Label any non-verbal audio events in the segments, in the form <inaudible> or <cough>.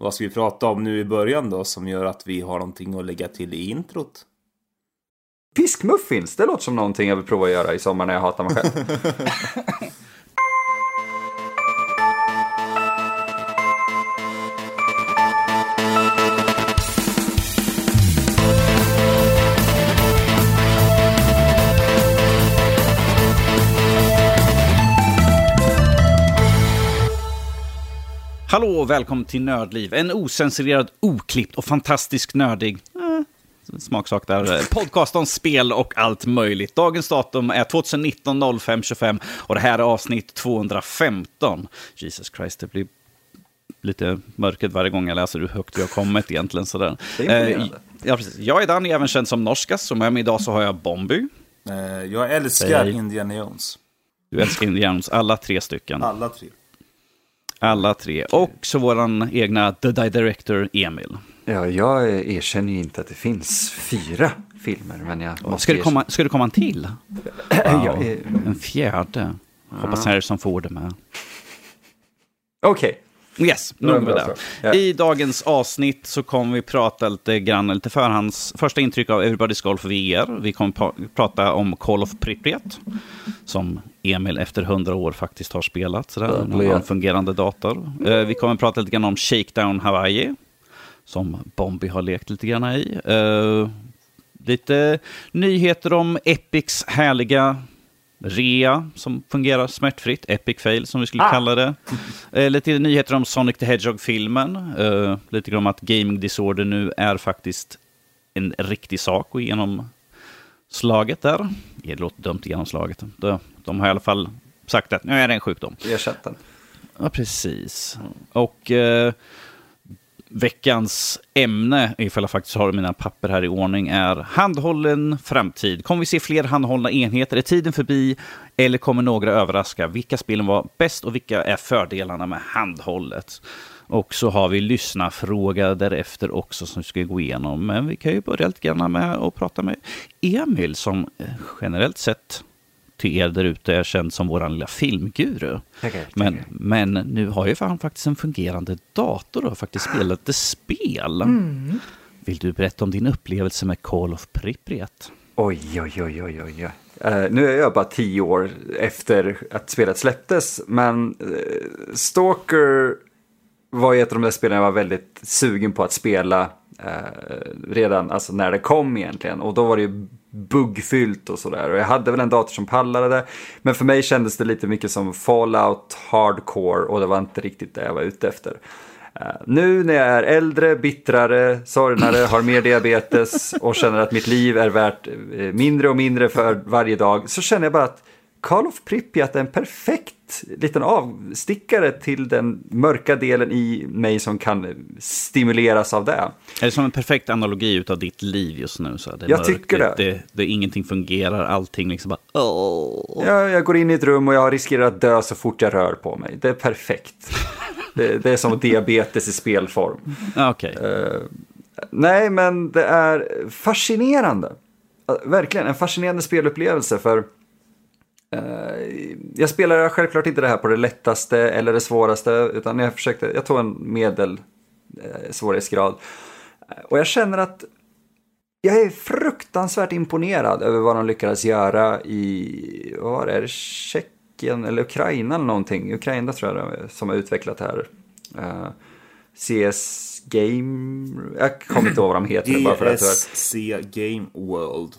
Vad ska vi prata om nu i början då som gör att vi har någonting att lägga till i introt? Fiskmuffins, det låter som någonting jag vill prova att göra i sommar när jag hatar mig själv. <laughs> Hallå och välkommen till Nördliv. En osensurerad, oklippt och fantastisk nördig eh, smaksak där. eh, Podcast om spel och allt möjligt. Dagens datum är 2019 05 25 och det här är avsnitt 215. Jesus Christ, det blir lite mörkt varje gång jag läser hur högt vi har kommit egentligen. Sådär. Det är. Eh, ja, precis. Jag är Danny, även känd som Norskas. Som med mig idag så har jag Bomby. Eh, Jag älskar Hej. Indiana Jones. Du älskar Indiana Jones, alla tre stycken. Alla tre. Alla tre. Och så våran egna The Director Emil. Ja, jag erkänner ju inte att det finns fyra filmer, men jag måste Ska det, komma, ska det komma en till? Jag är- En fjärde. Hoppas Harrison Ford är med. Okej, Yes, nog med det. Ja. I dagens avsnitt så kommer vi prata lite grann, lite förhands, första intryck av Everybody's Golf VR. Vi kommer prata om Call of Pripyat, som Emil efter hundra år faktiskt har spelat. Sådär, en fungerande dator. Eh, Vi kommer prata lite grann om Shakedown Hawaii, som Bombi har lekt lite grann i. Eh, Lite nyheter om Epics härliga rea som fungerar smärtfritt. Epic fail som vi skulle Ah. kalla det. Eh, lite nyheter om Sonic the Hedgehog-filmen. Eh, lite grann om att gaming disorder nu är faktiskt en riktig sak och genomslaget där. Det låter dumt genomslaget. De, de har i alla fall sagt att nu är det en sjukdom. erkänt den. Ja, precis. Och eh, veckans ämne, ifall jag faktiskt har mina papper här i ordning, är handhållen framtid. Kommer vi se fler handhållna enheter? Är tiden förbi? Eller kommer några överraska? Vilka spelen var bäst och vilka är fördelarna med handhållet? Och så har vi lyssnarfråga därefter också som vi ska gå igenom. Men vi kan ju börja lite grann med att prata med Emil som eh, generellt sett till er där ute är känd som vår lilla filmguru. Tackar, Men, tackar. men nu har ju han faktiskt en fungerande dator och har faktiskt spelat lite spel. Vill du berätta om din upplevelse med Call of Pripyat? Oj, oj, oj, oj, oj. Eh, nu är jag bara tio år efter att spelet släpptes, men eh, Stalker var ju ett av de där spelen jag var väldigt sugen på att spela eh, redan alltså när det kom egentligen. Och då var det ju buggfyllt och sådär. Och jag hade väl en dator som pallade det. Men för mig kändes det lite mycket som Fallout Hardcore och det var inte riktigt det jag var ute efter. Eh, nu när jag är äldre, bittrare, sorgnare, har mer diabetes och känner att mitt liv är värt eh, mindre och mindre för varje dag så känner jag bara att Call of Pripyat är en perfekt liten avstickare till den mörka delen i mig som kan stimuleras av det. Är det som en perfekt analogi utav ditt liv just nu? Så det Jag mörkt, tycker det. det, det. Ingenting fungerar, allting liksom bara... Åh. Jag, jag går in i ett rum och jag riskerar att dö så fort jag rör på mig. Det är perfekt. Det, det är som diabetes i spelform. Okej. Eh, nej, men det är fascinerande. Verkligen en fascinerande spelupplevelse för Eh, jag spelar självklart inte det här på det lättaste eller det svåraste utan jag försökte, jag tog en medel eh, svårighetsgrad. Eh, och jag känner att jag är fruktansvärt imponerad över vad de lyckades göra i, vad var det, Tjeckien eller Ukraina eller någonting? Ukraina tror jag det är som har utvecklat det här. CS Game, jag kommer inte ihåg vad de heter. nu bara för att GSC Game World.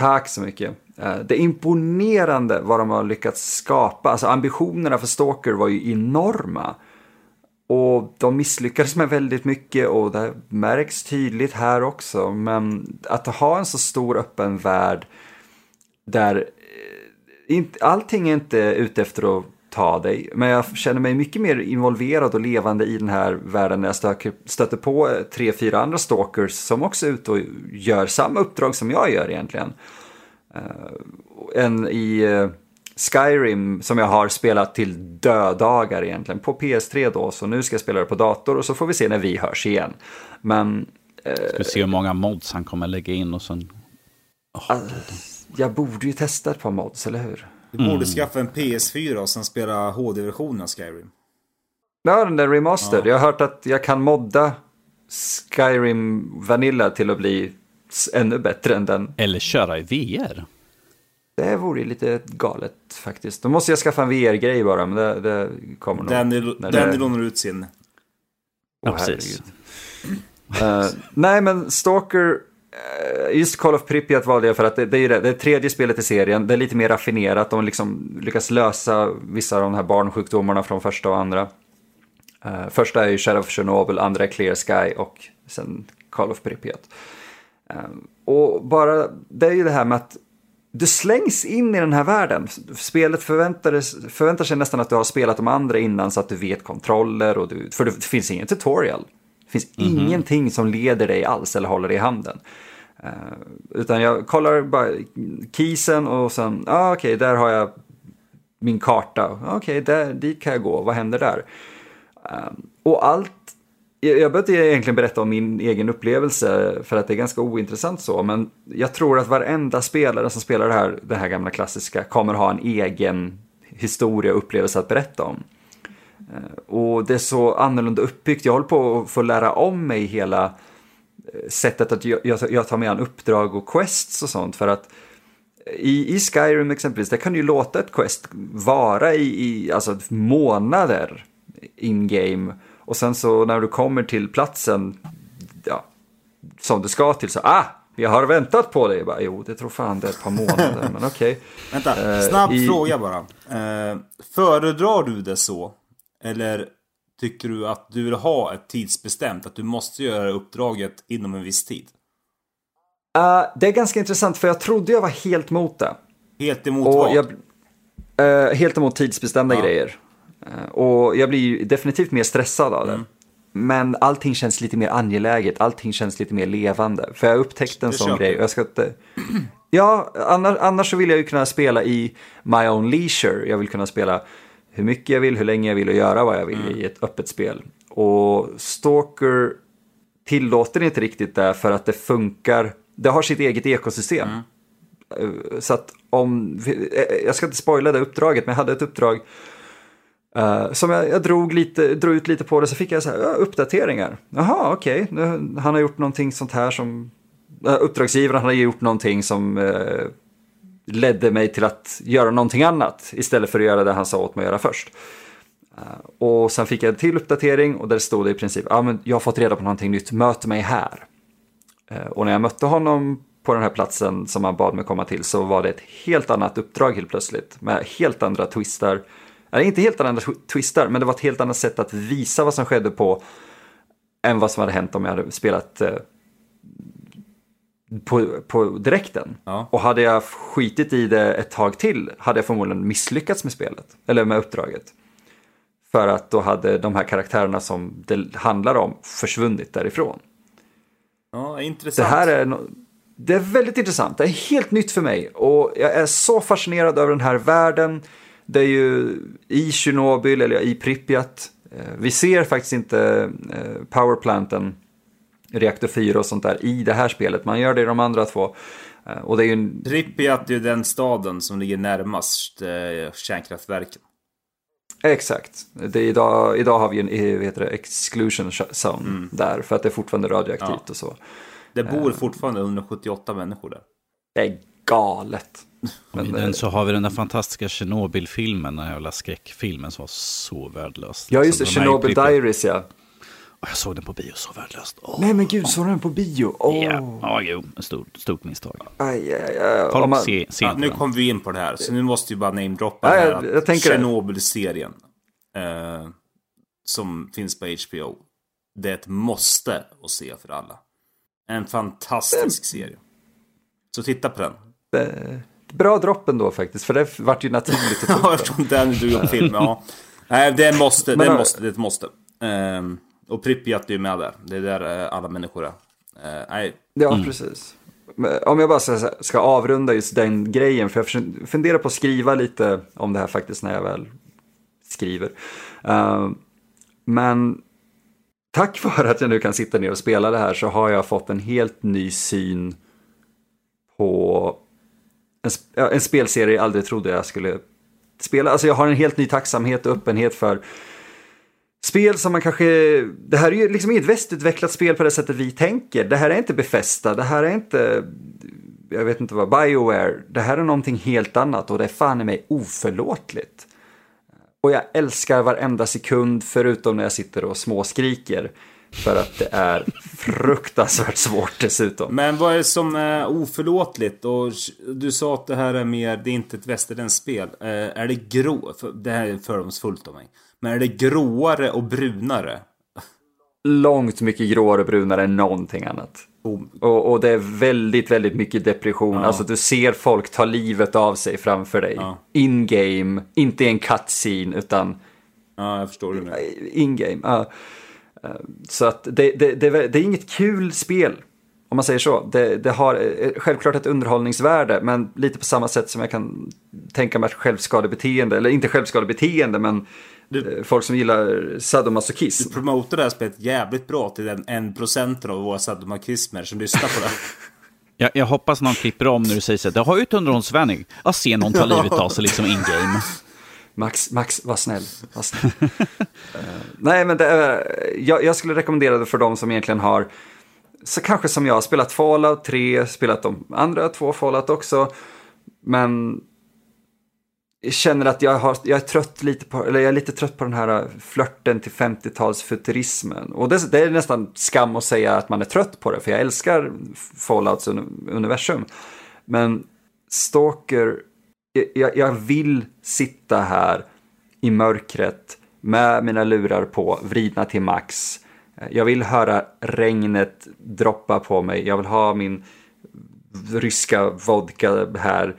Tack så mycket. Eh, det är imponerande vad de har lyckats skapa. Alltså ambitionerna för Stalker var ju enorma. Och de misslyckades med väldigt mycket och det märks tydligt här också. Men att ha en så stor öppen värld där eh, inte, allting är inte ute efter att ta dig. Men jag känner mig mycket mer involverad och levande i den här världen när jag stöker, stöter på eh, tre, fyra andra stalkers som också är ute och gör samma uppdrag som jag gör egentligen. Uh, en i eh, Skyrim som jag har spelat till dödagar egentligen på PS3 då. Så nu ska jag spela det på dator och så får vi se när vi hörs igen. Men Ska vi se hur många mods han kommer lägga in och sen... ah, jag borde ju testa ett par mods, eller hur? Du borde skaffa en PS4 och sen spela HD-versionen av Skyrim. Ja, den där remastered. Ja. Jag har hört att jag kan modda Skyrim Vanilla till att bli ännu bättre än den. Eller köra i VR. Det vore ju lite galet faktiskt. Då måste jag skaffa en VR-grej bara, men det, det kommer nog. Danny, Danny det- lånar ut sin. Ja, Åh, precis. Eh, nej, men Stalker, eh, just Call of Pripyat valde jag för att det, det är det, det är tredje spelet i serien. Det är lite mer raffinerat. De liksom lyckas lösa vissa av de här barnsjukdomarna från första och andra. Eh, första är ju Shadow of Chernobyl, andra är Clear Sky och sen Call of Pripyat. Eh, och bara, det är ju det här med att du slängs in i den här världen. Spelet förväntar sig nästan att du har spelat de andra innan så att du vet kontroller. Och du, för det finns ingen tutorial. Det finns ingenting som leder dig alls eller håller dig i handen. Eh, utan jag kollar bara kisen och sen, ja ah, okej, där har jag min karta. Okej, där dit kan jag gå, vad händer där? Eh, och allt jag behöver inte egentligen berätta om min egen upplevelse för att det är ganska ointressant så, men jag tror att varenda spelare som spelar det här, det här gamla klassiska kommer ha en egen historia och upplevelse att berätta om. Eh, och det är så annorlunda uppbyggt, jag håller på att få lära om mig hela eh, sättet att jag, jag, jag tar mig an uppdrag och quests och sånt för att i, i Skyrim exempelvis, där kan du ju låta ett quest vara i, i alltså månader in-game. Och sen så när du kommer till platsen, ja, som du ska till så, ah, jag har väntat på dig. Jag Bara, jo, det tror fan det är ett par månader, <laughs> men okej. Vänta, Eh, snabb i- fråga bara. Eh, föredrar du det så? Eller tycker du att du vill ha ett tidsbestämt? Att du måste göra uppdraget inom en viss tid? Eh, det är ganska intressant, för jag trodde jag var helt mot det. Helt emot Och vad? jag, helt emot tidsbestämda grejer. Eh, och jag blir ju definitivt mer stressad av det. Mm. Men allting känns lite mer angeläget, allting känns lite mer levande. För jag har upptäckt en Det sån köper grej. Jag ska inte... Ja, annars, annars så vill jag ju kunna spela i my own leisure. Jag vill kunna spela hur mycket jag vill, hur länge jag vill och göra vad jag vill Mm. i ett öppet spel. Och Stalker tillåter inte riktigt det för att det funkar. Det har sitt eget ekosystem. Mm. Eh, Så att om, eh, jag ska inte spoila det uppdraget, men jag hade ett uppdrag eh, som jag, jag drog, lite, drog ut lite på det, så fick jag så här, uh, uppdateringar. Jaha, okej, okay. han har gjort någonting sånt här som, uh, uppdragsgivaren hade gjort någonting som uh, ledde mig till att göra någonting annat istället för att göra det han sa åt mig att göra först. Eh, och sen fick jag en till uppdatering och där stod det i princip, ja men jag har fått reda på någonting nytt, möt mig här. Och när jag mötte honom på den här platsen som han bad mig komma till så var det ett helt annat uppdrag helt plötsligt. Med helt andra twistar. Eller inte helt andra tw- twistar, men det var ett helt annat sätt att visa vad som skedde på än vad som hade hänt om jag hade spelat eh, på, på direkten. Ja. Och hade jag skitit i det ett tag till hade jag förmodligen misslyckats med spelet, eller med uppdraget. För att då hade de här karaktärerna som det handlar om försvunnit därifrån. Ja, Det intressant. här är, no- det är väldigt intressant. Det är helt nytt för mig. Och jag är så fascinerad över den här världen. Det är ju i Tjernobyl, eller i Pripyat. Eh, Vi ser faktiskt inte eh, powerplanten, reaktor 4 och sånt där i det här spelet. Man gör det i de andra två. Eh, Och det är ju en, Pripyat är ju den staden som ligger närmast kärnkraftverken. exakt. Det idag, idag har vi en vad heter det, exclusion zone där. För att det är fortfarande radioaktivt Ja. och så. Det bor fortfarande 178 människor där. Det är galet. Och i Men, den eh, så har vi den där fantastiska Tjernobyl-filmen, den här jävla skräckfilmen som var så värdelös. Ja, just det. Pripyat. Diaries, ja. Åh, Jag såg den på bio, så värdelöst. Åh. Nej men gud, såg du den på bio? Åh. Ja, ja, jo, ett stort, stort misstag. Aj, aj, aj. Om man- se, se Ja, nu kom vi in på det här, så nu måste vi bara namedroppa här. jag- jag. Tjernobyl-serien. Eh, som finns på HBO. Det är ett måste att se för alla. En fantastisk serie. Så titta på den. Bra dropp ändå faktiskt, för det vart ju naturligt att ta <laughs> Ja, upp den. eftersom den drog upp film. Ja. Nej, det måste. Det måste. Det måste. Ehm, och Pripyat är ju med där. Det är där eh, alla människor är. Eh, nej, Ja, precis. Men Om jag bara ska, avrunda just den grejen, för jag försöker- funderar på att skriva lite om det här faktiskt när jag väl skriver. Eh, men tack vare att jag nu kan sitta ner och spela det här så har jag fått en helt ny syn på en, en spelserie jag aldrig trodde jag skulle spela. Alltså jag har en helt ny tacksamhet och öppenhet för spel som man kanske, det här är ju liksom inget västutvecklat spel på det sättet vi tänker. Det här är inte befästa, det här är inte, jag vet inte vad, Bioware. Det här är någonting helt annat och det är fan i mig oförlåtligt. Och jag älskar varenda sekund förutom när jag sitter och småskriker. För att det är fruktansvärt svårt dessutom. Men vad är det som är oförlåtligt? Och du sa att det här är mer, det är inte ett västerländskt spel. Eh, är det grå? Det här är fördomsfullt av mig. Men är det gråare och brunare? Långt mycket gråare och brunare än någonting annat. Oh. Och, och, det är väldigt, väldigt mycket depression. Ja. Alltså du ser folk ta livet av sig framför dig. Ja. In-game, inte i en cutscene utan... Ja, jag förstår det nu. In-game, ja. Eh, så att det, det, det, det, är inget kul spel. Om man säger så. Det, det har eh, självklart ett underhållningsvärde men lite på samma sätt som jag kan tänka mig att självskadebeteende, eller inte självskadebeteende men du, eh, folk som gillar sadomasochism. Du promotar det här spelet jävligt bra till den en procenten av våra sadomasochismer som lyssnar på det. <laughs> Jag, jag, hoppas någon klipper om när du säger så här, det har ju ett underhållningsvärde att se någon ta livet av sig liksom in-game. Max, Max, var snäll. Var snäll. uh, nej, men det, uh, jag, jag, skulle rekommendera det för de som egentligen har, så kanske som jag, spelat Fallout 3, spelat de andra två Fallout också. Men känner att jag, har, jag är trött lite på, eller jag är lite trött på den här eh, flörten till 50-talsfuturismen. Och det, det, är nästan skam att säga att man är trött på det, för jag älskar Fallouts universum. Men Stalker, jag, jag vill sitta här i mörkret med mina lurar på, vridna till max. Jag vill höra regnet droppa på mig, jag vill ha min ryska vodka här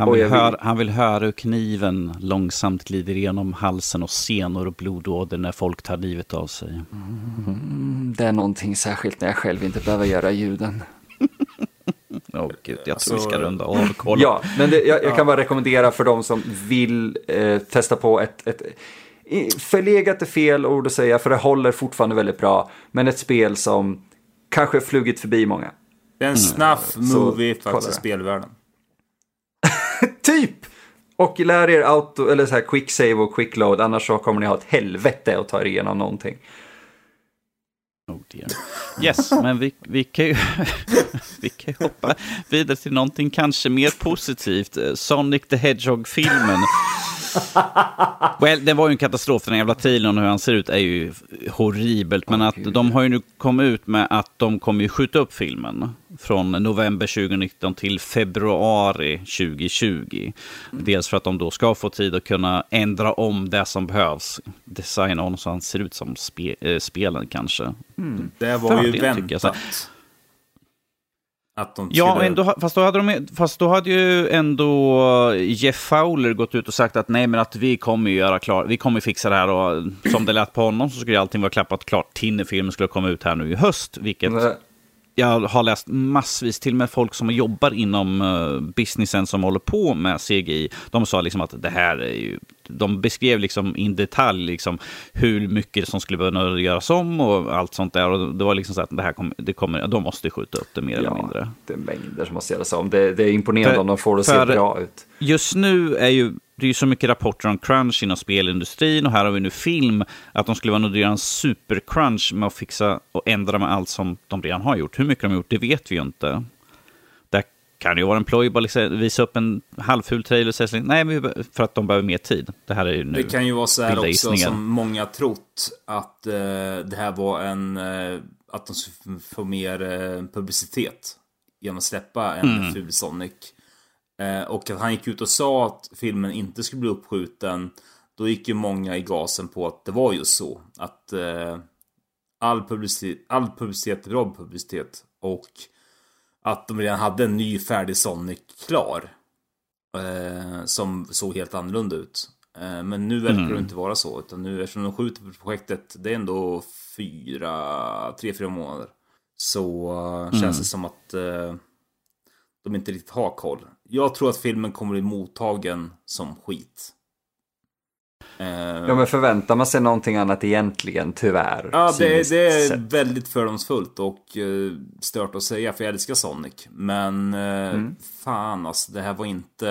han vill, vill... Höra, han vill höra hur kniven långsamt glider igenom halsen och senor och blodåder när folk tar livet av sig. Mm, det är någonting särskilt när jag själv inte behöver göra ljuden. Oh, gud, jag tror alltså... vi ska runda av. Kolla. Ja, men det, jag, jag, kan bara rekommendera för de som vill eh, testa på ett, ett förlegat är fel ord att säga, för det håller fortfarande väldigt bra. Men ett spel som kanske flugit förbi många. Det är en mm. movie faktiskt i spelvärlden. <laughs> typ! Och lär er auto, eller så här quick save och quick load, annars så kommer ni ha ett helvete att ta er igenom någonting. Oh dear. Yes, men vi, vi, kan ju, <laughs> vi kan ju hoppa vidare till någonting kanske mer positivt. Eh, Sonic the Hedgehog-filmen <laughs> well, det var ju en katastrof, den jävla trailern och hur han ser ut är ju horribelt. Men att de har ju nu kommit ut med att de kommer ju skjuta upp filmen från november 2019 till februari 2020. Mm. Dels för att de då ska få tid att kunna ändra om det som behövs. Designa om så han ser ut som spe, äh, spelen kanske. Mm. Det var ju väntat. Att de skulle... Ja, ändå, fast, då hade de, fast då hade ju ändå Jeff Fowler gått ut och sagt att nej, men att vi kommer göra klart, vi kommer fixa det här och som det lät på honom så skulle allting vara klappat klart. Till när filmen skulle komma ut här nu i höst, vilket jag har läst massvis, till och med folk som jobbar inom uh, businessen som håller på med CGI, de sa liksom att det här är ju de beskrev liksom in detalj liksom hur mycket som skulle behöva göras om och allt sånt där. Och det var liksom så att det här kom, det kommer, de måste skjuta upp det mer ja, eller mindre. det är mängder som måste göras om. Det, det är imponerande för, om de får det att se bra ut. Just nu är ju det är ju så mycket rapporter om crunch inom spelindustrin och här har vi nu film, att de skulle vara nödvändiga en supercrunch med att fixa och ändra med allt som de redan har gjort. Hur mycket de har gjort, det vet vi ju inte kan ju vara en ploj, bara liksom visa upp en halvful trailer och säga nej, för att de behöver mer tid. Det här är ju nu Det kan ju vara så här också som många trott att eh, det här var en, eh, att de skulle få mer eh, publicitet genom att släppa en mm. ful Sonic. Eh, och att han gick ut och sa att filmen inte skulle bli uppskjuten. Då gick ju många i gasen på att det var just så. Att eh, all, publicitet, all publicitet är bra publicitet. Och att de redan hade en ny färdig Sonic klar. Eh, som såg helt annorlunda ut. Eh, men nu verkar mm. det inte vara så. Utan nu eftersom de skjuter på projektet, det är ändå fyra, tre, fyra månader. Så uh, mm. känns det som att uh, de inte riktigt har koll. Jag tror att filmen kommer bli mottagen som skit. Eh, ja men förväntar man sig någonting annat egentligen, tyvärr? Ja, det, det är sett. väldigt fördomsfullt och uh, stört att säga för jag älskar Sonic. Men uh, mm. fan alltså, det här var inte...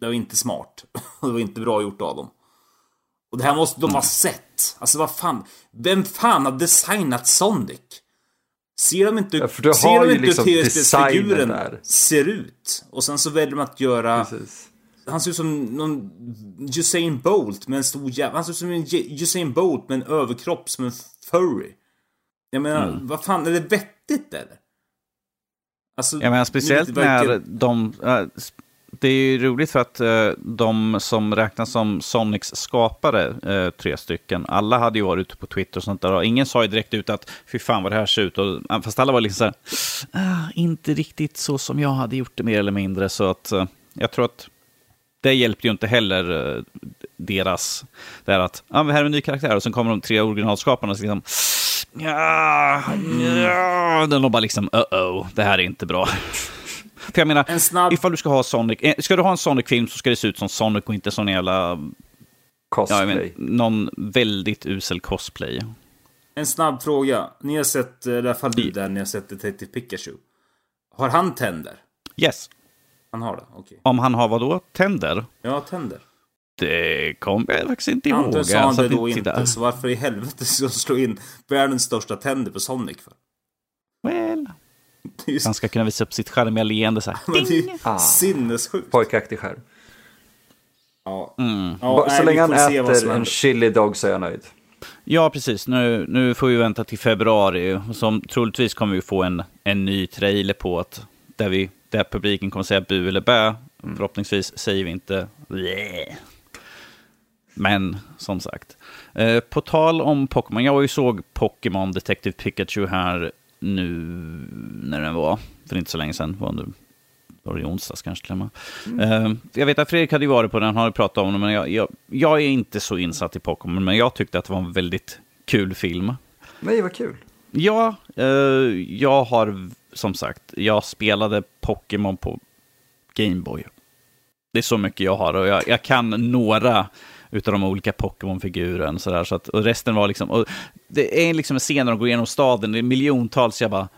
Det var inte smart. <laughs> det var inte bra gjort av dem. Och det här måste de mm. ha sett. Alltså vad fan. Vem fan har designat Sonic? Ser de inte, ja, ser de inte liksom hur tv-spelsfiguren ser ut? Och sen så väljer de att göra... Precis. Han ser ut som någon Usain Bolt med en stor jävla... Han ser ut som en Usain Bolt med en överkropp som en furry. Jag menar, mm. vad fan, är det vettigt eller? Alltså, jag menar speciellt när de... Äh, det är ju roligt för att eh, de som räknas som Sonics skapare, eh, tre stycken, alla hade ju varit ute på Twitter och sånt där. Och ingen sa ju direkt ut att fy fan vad det här ser ut. Och, eh, fast alla var liksom så här, ah, inte riktigt så som jag hade gjort det mer eller mindre. Så att eh, jag tror att det hjälpte ju inte heller eh, deras, det här att, ja, ah, här är en ny karaktär och sen kommer de tre originalskaparna och så liksom, ja, ja, den bara liksom, uh-oh, det här är inte bra. För jag menar, en snabb... ifall du ska ha Sonic, eh, ska du ha en Sonic-film så ska det se ut som Sonic och inte sån jävla... Cosplay. Ja, men, någon väldigt usel cosplay. En snabb fråga. Ni har sett, i alla fall du där, ni har sett Detective Pikachu. Har han tänder? Yes. Han har det? Okej. Okay. Om han har vad då? Tänder? Ja, tänder. Det kommer jag faktiskt inte ihåg. Antagligen sa han det då inte, så varför i helvete ska jag slå in världens största tänder på Sonic för? Well. Just... Han ska kunna visa upp sitt charmiga leende så här. Men det är ah. sinnessjukt. Pojkaktig skärm. Ja. Mm. ja. Så länge han äter en chili dog så är jag nöjd. Ja, precis. Nu, nu får vi vänta till februari. Som troligtvis kommer vi få en, en ny trailer på att där, vi, där publiken kommer säga bu eller bä. Mm. Förhoppningsvis säger vi inte Bleh. Men som sagt. Eh, på tal om Pokémon, jag var ju såg Pokémon Detective Pikachu här nu när den var, för inte så länge sedan. Var det, var i onsdags kanske till mm. eh, Jag vet att Fredrik hade varit på den, han har pratat om den, men jag, jag, jag, är inte så insatt i Pokémon, men jag tyckte att det var en väldigt kul film. Nej, vad kul. Ja, eh, jag har som sagt, jag spelade Pokémon på Gameboy. Det är så mycket jag har och jag, jag kan några utav de olika Pokémon-figuren. Så så att, och resten var liksom, och det är liksom en scen när de går igenom staden, det är miljontals, jag bara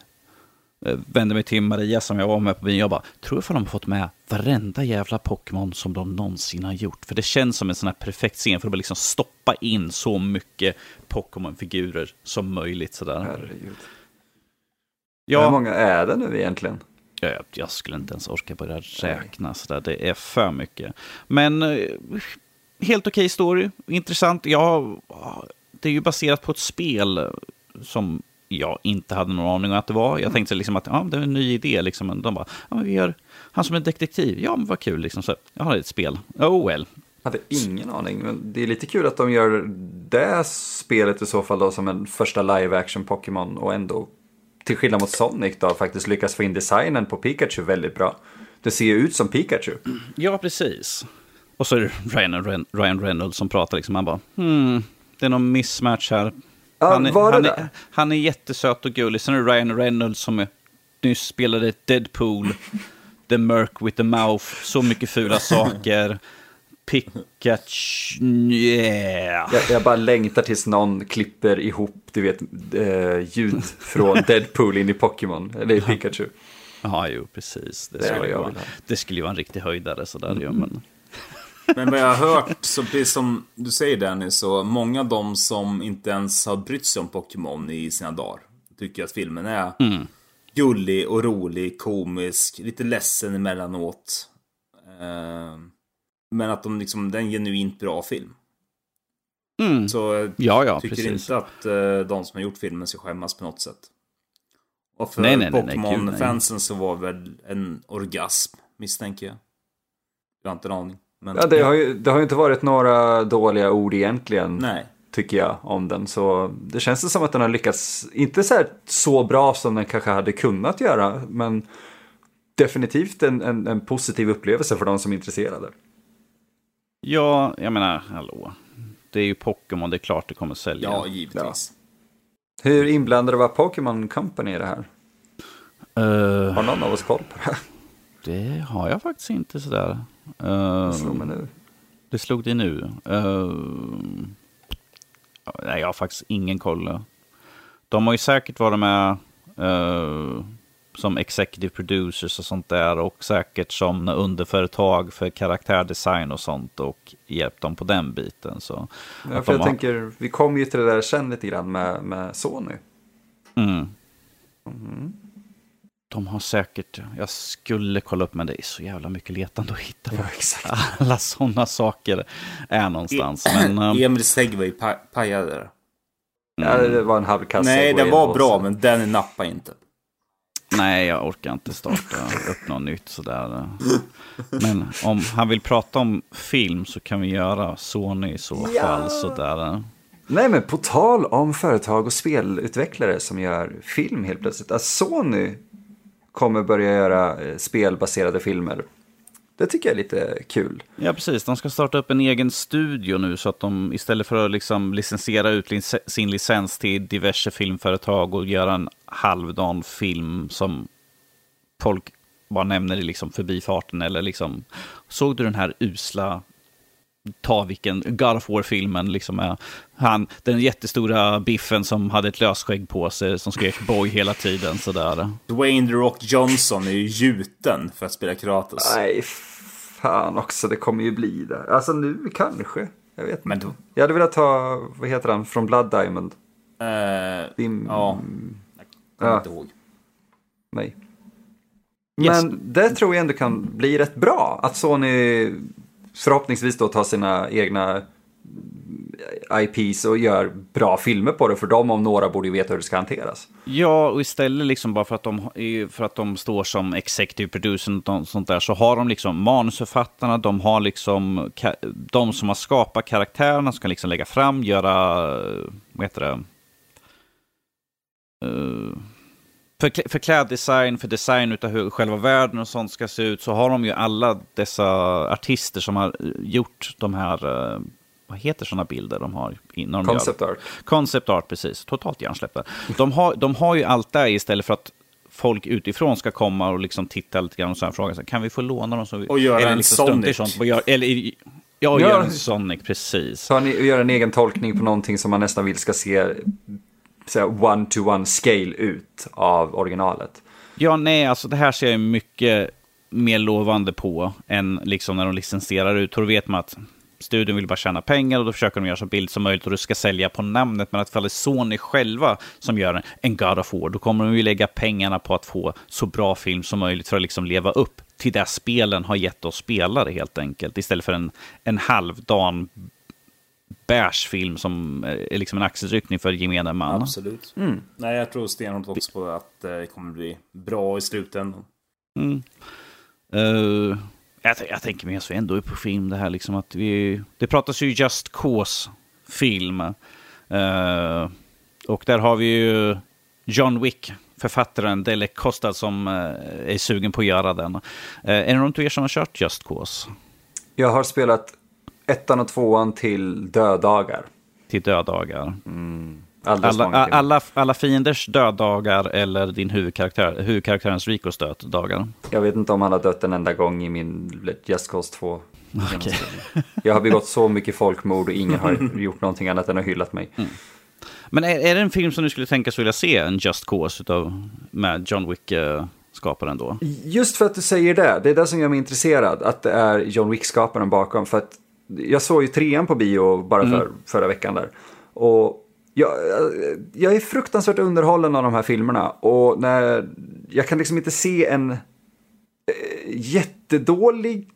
eh, vände mig till Maria som jag var med på bion, jag bara, tror ifall de har fått med varenda jävla Pokémon som de någonsin har gjort. För det känns som en sån här perfekt scen för att liksom stoppa in så mycket Pokémon-figurer som möjligt. Sådär. Herregud. Ja. Hur många är det nu egentligen? Jag, jag skulle inte ens orka börja räkna, så det är för mycket. Men eh, helt okej okay story, intressant. Jag, det är ju baserat på ett spel som jag inte hade någon aning om att det var. Jag tänkte liksom att ja, det är en ny idé. Liksom. De bara, ja, men vi gör han som en detektiv. Ja, men vad kul. Liksom. Så, jag har ett spel. Oh well. Jag hade ingen aning, men det är lite kul att de gör det spelet i så fall då som en första live action Pokémon och ändå till skillnad mot Sonic då, faktiskt lyckas få in designen på Pikachu väldigt bra. Det ser ju ut som Pikachu. Ja, precis. Och så är det Ryan, Ryan Reynolds som pratar liksom. Han bara, hmm, det är någon mismatch här. Han är, han, är, han är jättesöt och gullig. Sen är det Ryan Reynolds som är, nyss spelade Deadpool, The Merc with the Mouth, så mycket fula <laughs> saker. Pikachu, yeah. jag, jag, bara längtar tills någon klipper ihop, du vet, eh, ljud från <laughs> Deadpool in i Pokémon, eller i Pikachu. Ja, jo, precis. Det, det skulle, vara, det skulle ju vara en riktig höjdare sådär mm. ju, men... Men vad jag har hört, så precis som du säger Danny, så många av dem som inte ens har brytt sig om Pokémon i sina dagar tycker att filmen är mm. gullig och rolig, komisk, lite ledsen emellanåt. Uh, men att de liksom, det är en genuint bra film. Mm. Så jag ja, ja, tycker precis. inte att uh, de som har gjort filmen ska skämmas på något sätt. Och för Pokémon-fansen så var väl en orgasm, misstänker jag. Jag har inte en aning. Men, ja, det, Har ju, det har ju inte varit några dåliga ord egentligen. Nej. Tycker jag om den. Så det känns som att den har lyckats, inte så, så bra som den kanske hade kunnat göra. Men definitivt en, en, en positiv upplevelse för de som är intresserade. Ja, jag menar, hallå. Det är ju Pokémon, det är klart det kommer sälja. Ja, givetvis. Ja. Hur inblandade var Pokémon Company i det här? Uh, har någon av oss koll på det? Det har jag faktiskt inte sådär. Uh, det slog mig nu. Det slog dig nu? Uh, nej, jag har faktiskt ingen koll. De har ju säkert varit med uh, som executive producers och sånt där och säkert som underföretag för karaktärdesign och sånt och hjälpt dem på den biten. Så ja, för jag har... tänker, vi kom ju till det där sen lite grann med, med Sony. Mm. Mm. De har säkert, jag skulle kolla upp men det är så jävla mycket letande att hitta. Ja, alla sådana saker är någonstans. E men, um... Emil Segway pajade det. Ja, det var en halvkass Nej, den var bra, men den nappade inte. Nej, jag orkar inte starta upp något nytt sådär. Men om han vill prata om film så kan vi göra Sony i så ja. fall sådär. Nej, men på tal om företag och spelutvecklare som gör film helt plötsligt. Alltså Sony kommer börja göra eh, spelbaserade filmer. Det tycker jag är lite kul. Ja, precis. De ska starta upp en egen studio nu så att de istället för att liksom licensiera ut sin licens till diverse filmföretag och göra en halvdan film som folk bara nämner i liksom förbifarten eller liksom såg du den här usla ta vilken God of War-filmen, liksom med han, den jättestora biffen som hade ett lösskägg på sig som skrek boy hela tiden sådär. Dwayne The Rock Johnson är ju gjuten för att spela Kratos. Nej, fan också, det kommer ju bli det. Alltså nu kanske, jag vet Men då... Jag hade velat ta, vad heter han, från Blood Diamond? Uh, Dim... Ja, jag kommer ja. inte ihåg. Nej. Yes. Men det tror jag ändå kan bli rätt bra. Att Sony förhoppningsvis då tar sina egna IPs och gör bra filmer på det. För de om några borde ju veta hur det ska hanteras. Ja, och istället liksom bara för att de, för att de står som executive producer och sånt där så har de liksom manusförfattarna, de har liksom de som har skapat karaktärerna som kan liksom lägga fram, göra, vad heter det? Uh, för, för kläddesign, för design av hur själva världen och sånt ska se ut, så har de ju alla dessa artister som har gjort de här, uh, vad heter sådana bilder de har? De Concept gör, art. Concept art, precis. Totalt hjärnsläppta. De har, de har ju allt där istället för att folk utifrån ska komma och liksom titta lite grann och så fråga kan vi få låna dem? Så vi, och göra en liksom Sonic. Sånt, eller, Ja, och göra en Sonic, precis. Så ni gör en egen tolkning på någonting som man nästan vill ska se one-to-one scale ut av originalet. Ja, nej, alltså det här ser jag mycket mer lovande på än liksom när de licensierar ut. Då vet man att studion vill bara tjäna pengar och då försöker de göra så billigt som möjligt och du ska sälja på namnet. Men att ifall det är Sony själva som gör en God of War, då kommer de ju lägga pengarna på att få så bra film som möjligt för att liksom leva upp till det spelen har gett oss spelare helt enkelt. Istället för en, en halvdan bärsfilm som är liksom en axelryckning för gemene man. Absolut. Mm. Nej, jag tror stenhårt också på att det kommer bli bra i slutändan. Mm. Uh, jag, jag, tänker mig att vi ändå är på film det här liksom att vi... Det pratas ju Just Cause-film. Uh, och där har vi ju John Wick, författaren Dele Costa som uh, är sugen på att göra den. Uh, är det någon av er som har kört Just Cause? Jag har spelat ettan och tvåan till dödagar. Till dödagar. Mm. Alla, alla, alla fienders dödagar eller din huvudkaraktär, huvudkaraktärens Ricos dödagar? Jag vet inte om han har dött en enda gång i min Just Cause 2. Okay. Jag har begått så mycket folkmord och ingen har <laughs> gjort någonting annat än att hyllat mig. Mm. Men är, är det en film som du skulle tänka sig vilja se, en Just Cause utav, med John Wick-skaparen då? Just för att du säger det, det är det som gör mig intresserad, att det är John Wick-skaparen bakom. För att jag såg ju trean på bio bara för, mm. förra veckan där. Och jag, jag är fruktansvärt underhållen av de här filmerna. Och när, jag kan liksom inte se en eh, jättedålig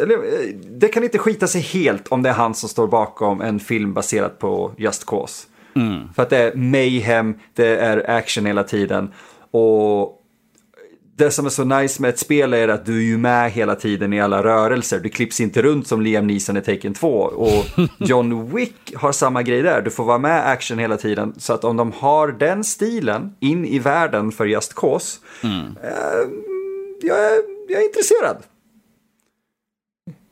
eller, eh, det kan inte skita sig helt om det är han som står bakom en film baserad på Just Cause. Mm. För att det är mayhem, det är action hela tiden. Och det som är så nice med ett spel är att du är ju med hela tiden i alla rörelser. Du klipps inte runt som Liam Neeson i Taken 2. Och <laughs> John Wick har samma grej där. Du får vara med action hela tiden. Så att om de har den stilen in i världen för Just Cause. Mm. Eh, jag, är, jag är intresserad.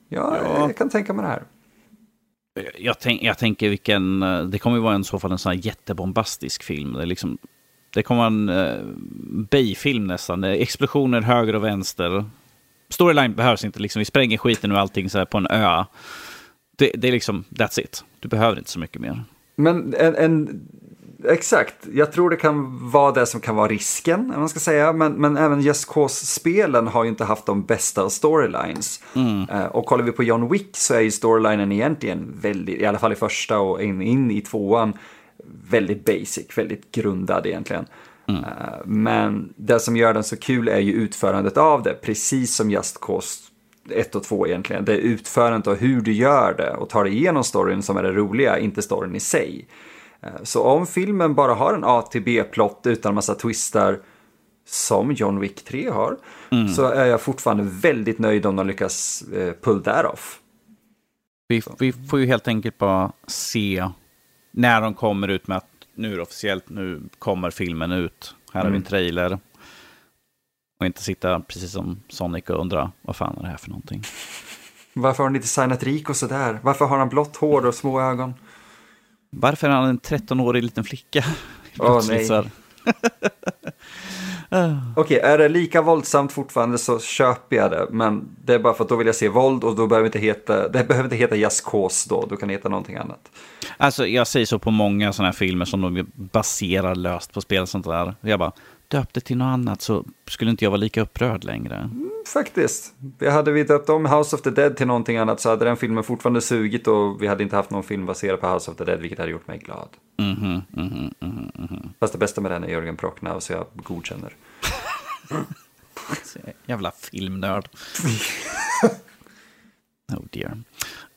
Ja, ja. Jag kan tänka mig det här. Jag, tänk, jag tänker vilken, det kommer ju vara i så fall en sån här jättebombastisk film. Det är liksom det kommer en uh, B-film nästan. Explosioner höger och vänster. Storyline behövs inte, liksom. vi spränger skiten och allting så här på en ö. Det, det, är liksom, that's it. Du behöver inte så mycket mer. Men en, en Exakt, jag tror det kan vara det som kan vara risken, om man ska säga. Men, men även Just Cause-spelen har ju inte haft de bästa storylines. Mm. Uh, och kollar vi på John Wick så är ju storylinen egentligen väldigt, i alla fall i första och in, in i tvåan, väldigt basic, väldigt grundad egentligen. Mm. Uh, men det som gör den så kul är ju utförandet av det, precis som Just Cause 1 och 2 egentligen. Det är utförandet och hur du gör det och tar dig igenom storyn som är det roliga, inte storyn i sig. Eh, så om filmen bara har en A till B-plott utan massa twistar som John Wick 3 har, mm. så är jag fortfarande väldigt nöjd om de lyckas eh, pull that off. Vi, vi, får ju helt enkelt bara se när de kommer ut med att nu är det officiellt, nu kommer filmen ut. Här mm. har vi en mm. trailer. Och inte sitta precis som Sonic och undra vad fan är det här för någonting. Varför har ni designat Rico sådär? Varför har han blått hår och små ögon? Varför är han en 13-årig liten flicka? Åh <laughs> oh, nej. <laughs> Okej, okay, är det lika våldsamt fortfarande så köper jag det. Men det är bara för att då vill jag se våld och då behöver inte heta, det behöver inte heta Cause då, då kan det heta någonting annat. Alltså jag säger så på många sådana här filmer som de baserar löst på spel och sånt där. Jag bara, döpt det till något annat så skulle inte jag vara lika upprörd längre. Mm, faktiskt. Hade vi döpt om House of the Dead till någonting annat så hade den filmen fortfarande sugit och vi hade inte haft någon film baserad på House of the Dead, vilket hade gjort mig glad. Mm -hmm, mm -hmm, mm -hmm. Fast det bästa med den är Jörgen Prochnow, så jag godkänner. <laughs> Jävla filmnörd. <laughs> oh dear.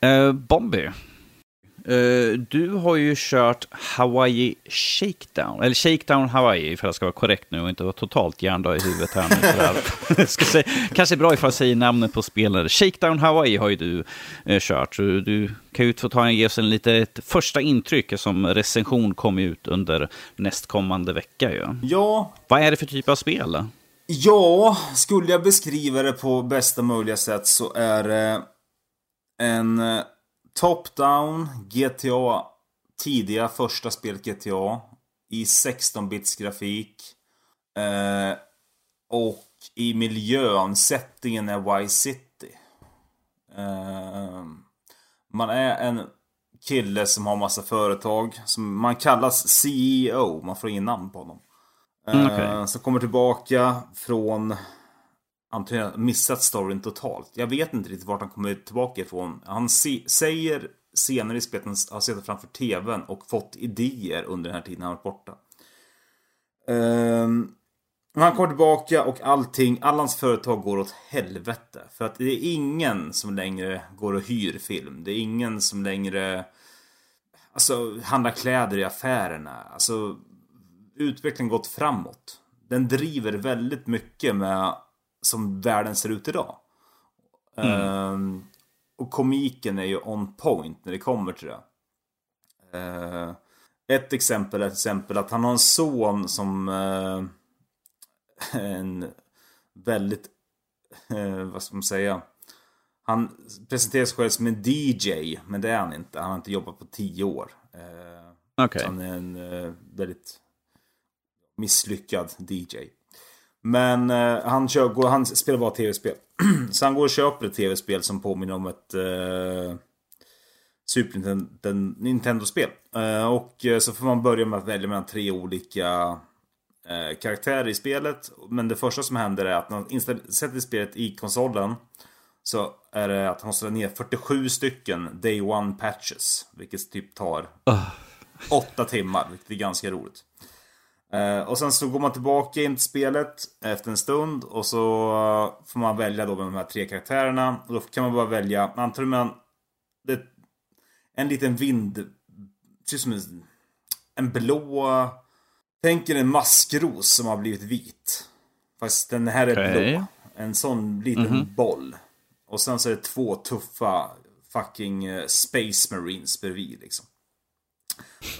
Uh, Bombi. Uh, du har ju kört Hawaii Shakedown, eller Shakedown Hawaii för att jag ska vara korrekt nu och inte vara totalt hjärndöd i huvudet här nu. <laughs> ska säga, kanske bra ifall jag säger namnet på spelare. Shakedown Hawaii har ju du uh, kört, så du kan ju få ta en, ge oss en lite ett första intryck som recension kommer ut under nästkommande vecka. Ju. Ja. Vad är det för typ av spel? Ja, skulle jag beskriva det på bästa möjliga sätt så är det en eh, Top-down GTA. Tidiga första spelet GTA. I 16-bits grafik. Eh, och i miljön, settingen är Vice City. Eh, man är en kille som har massa företag. Som man kallas CEO. Man får ingen namn på honom. Mm, okay. Eh, som kommer tillbaka från antingen missat storyn totalt. Jag vet inte riktigt vart han kommer tillbaka ifrån. Han säger senare i spelet att han har suttit framför tvn och fått idéer under den här tiden han varit borta. Um, han kommer tillbaka och allting, alla hans företag går åt helvete. För att det är ingen som längre går och hyr film. Det är ingen som längre alltså, handlar kläder i affärerna. Alltså, utvecklingen gått framåt. Den driver väldigt mycket med som världen ser ut idag. Mm. Uh, och komiken är ju on point när det kommer till det. Uh, ett exempel är till exempel att han har en son som uh, <laughs> en väldigt, eh, vad ska man säga? Han presenterar sig själv som en DJ, men det är han inte. Han har inte jobbat på tio år. Okay. Han är en väldigt misslyckad DJ. Men eh, han, kör, han spelar bara tv-spel. <clears throat> så han går och köper ett tv-spel som påminner om ett eh, Super Nintendo-spel. Eh, och eh, så får man börja med att välja mellan tre olika eh, karaktärer i spelet. Men det första som händer är att när man sätter spelet i konsolen så är det att han måste ner 47 stycken Day One Patches. Vilket typ tar uh. 8 timmar, vilket är ganska roligt. Eh, och sen så går man tillbaka in till spelet efter en stund och så får man välja då med de här tre karaktärerna. Och då kan man bara välja, antar man det, en liten vind, precis som en, en blå, tänk er en maskros som har blivit vit. Fast den här är okay. blå. En sån liten mm -hmm. boll. Och sen så är det två tuffa fucking eh, Space Marines bredvid liksom.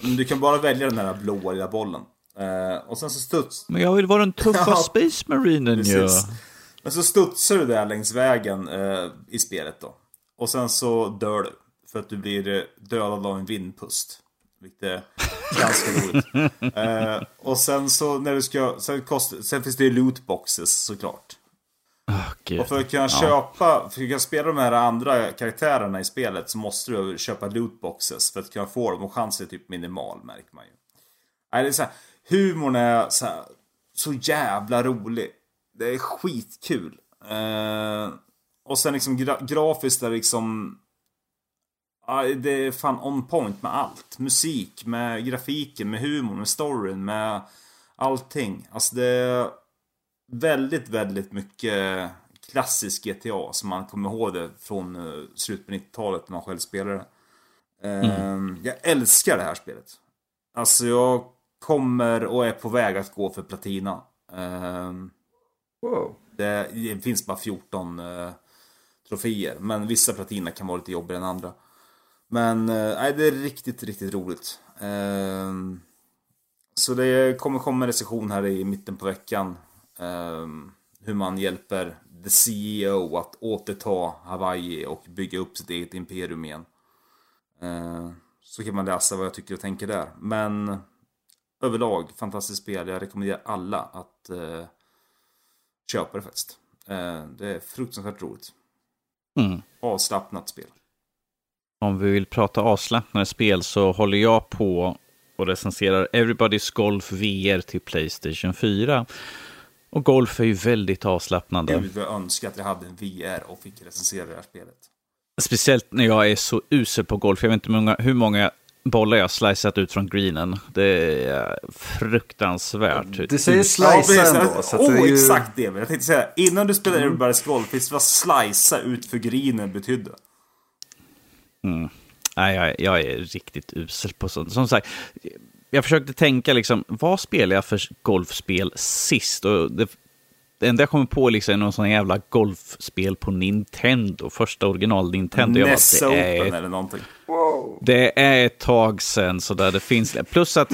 Men du kan bara välja den här blåa lilla bollen. Uh, och sen så studs... Men jag vill vara den <laughs> tuffa ja, Space Marinen ju. Ja. Men så studsar du där längs vägen uh, i spelet då. Och sen så dör du. För att du blir dödad av en vindpust. Vilket är <laughs> ganska roligt. Uh, och sen så när du ska... Sen, kost, sen finns det ju lootboxes såklart. Oh, och för att kunna köpa, för att kunna spela de här andra karaktärerna i spelet så måste du köpa lootboxes för att kunna få dem och chansen är typ minimal märker man ju. Nej, det är så här, humorn är så, här, så jävla rolig. Det är skitkul. Eh, och sen liksom gra grafiskt är liksom... Ja, det är fan on point med allt. Musik, med grafiken, med humorn, med storyn, med allting. Alltså det är väldigt, väldigt mycket klassisk GTA som man kommer ihåg det från uh, slutet på 90-talet när man själv spelade. Uh, mm. Jag älskar det här spelet. Alltså jag kommer och är på väg att gå för platina. Uh, wow. det, det, finns bara 14 uh, troféer. Men vissa platina kan vara lite jobbigare än andra. Men nej, det är riktigt, riktigt roligt. Ehm, så det kommer komma en recension här i mitten på veckan. Um, hur man hjälper the CEO att återta Hawaii och bygga upp sitt eget imperium igen. Så kan man läsa vad jag tycker och tänker där. Men överlag, fantastiskt spel. Jag rekommenderar alla att uh, köpa det faktiskt. Uh, det är fruktansvärt roligt. Mm. Avslappnat spel. Om vi vill prata avslappnade spel så håller jag på och recenserar Everybody's Golf VR till Playstation 4. Och golf är ju väldigt avslappnande. Jag vill önska att jag hade en VR och fick recensera det här spelet. Speciellt när jag är så usel på golf. Jag vet inte hur många, hur många bollar jag slicat ut från greenen. Det är fruktansvärt. Du säger slica ja, ändå. Så oh, ju... exakt det. Jag tänkte säga, innan du spelade mm. Everybody's Golf, visst vad slicea ut för greenen betydde? Mm. Nej, jag, jag, är riktigt usel på sånt. Som sagt, jag försökte tänka liksom, vad spelar jag för golfspel sist? Och det, det enda jag kommer på liksom är någon sån jävla golfspel på Nintendo, första original Nintendo. NES Open är, eller någonting. Wow. Det är ett tag sedan så där det finns. Plus att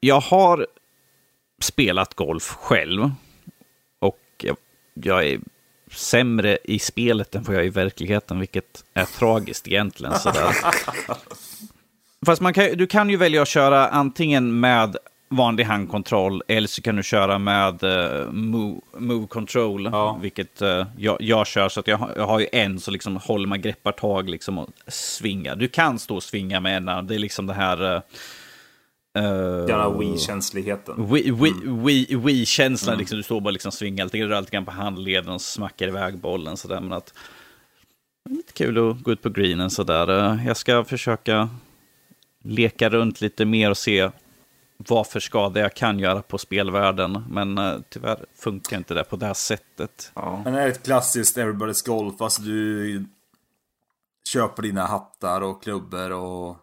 jag har spelat golf själv. Och jag, jag är sämre i spelet än vad jag är i verkligheten, vilket är tragiskt egentligen. Sådär. <laughs> Fast man kan, du kan ju välja att köra antingen med vanlig handkontroll eller så kan du köra med uh, move, move, control, ja. vilket uh, jag, jag, kör. Så att jag, jag, har ju en så liksom håller man greppar tag liksom och svingar. Du kan stå och svinga med en, det är liksom det här... Uh, Uh, Gärna Wii-känsligheten. Wii-känslan, mm. liksom, du står bara liksom svingar lite, rör lite grann på handleden och smackar iväg bollen sådär. Men att, lite kul att gå ut på greenen sådär. Eh, jag ska försöka leka runt lite mer och se vad för skada jag kan göra på spelvärlden. Men uh, tyvärr funkar inte det på det här sättet. Ja. Men det är ett klassiskt Everybody's Golf. Alltså du köper dina hattar och klubbor och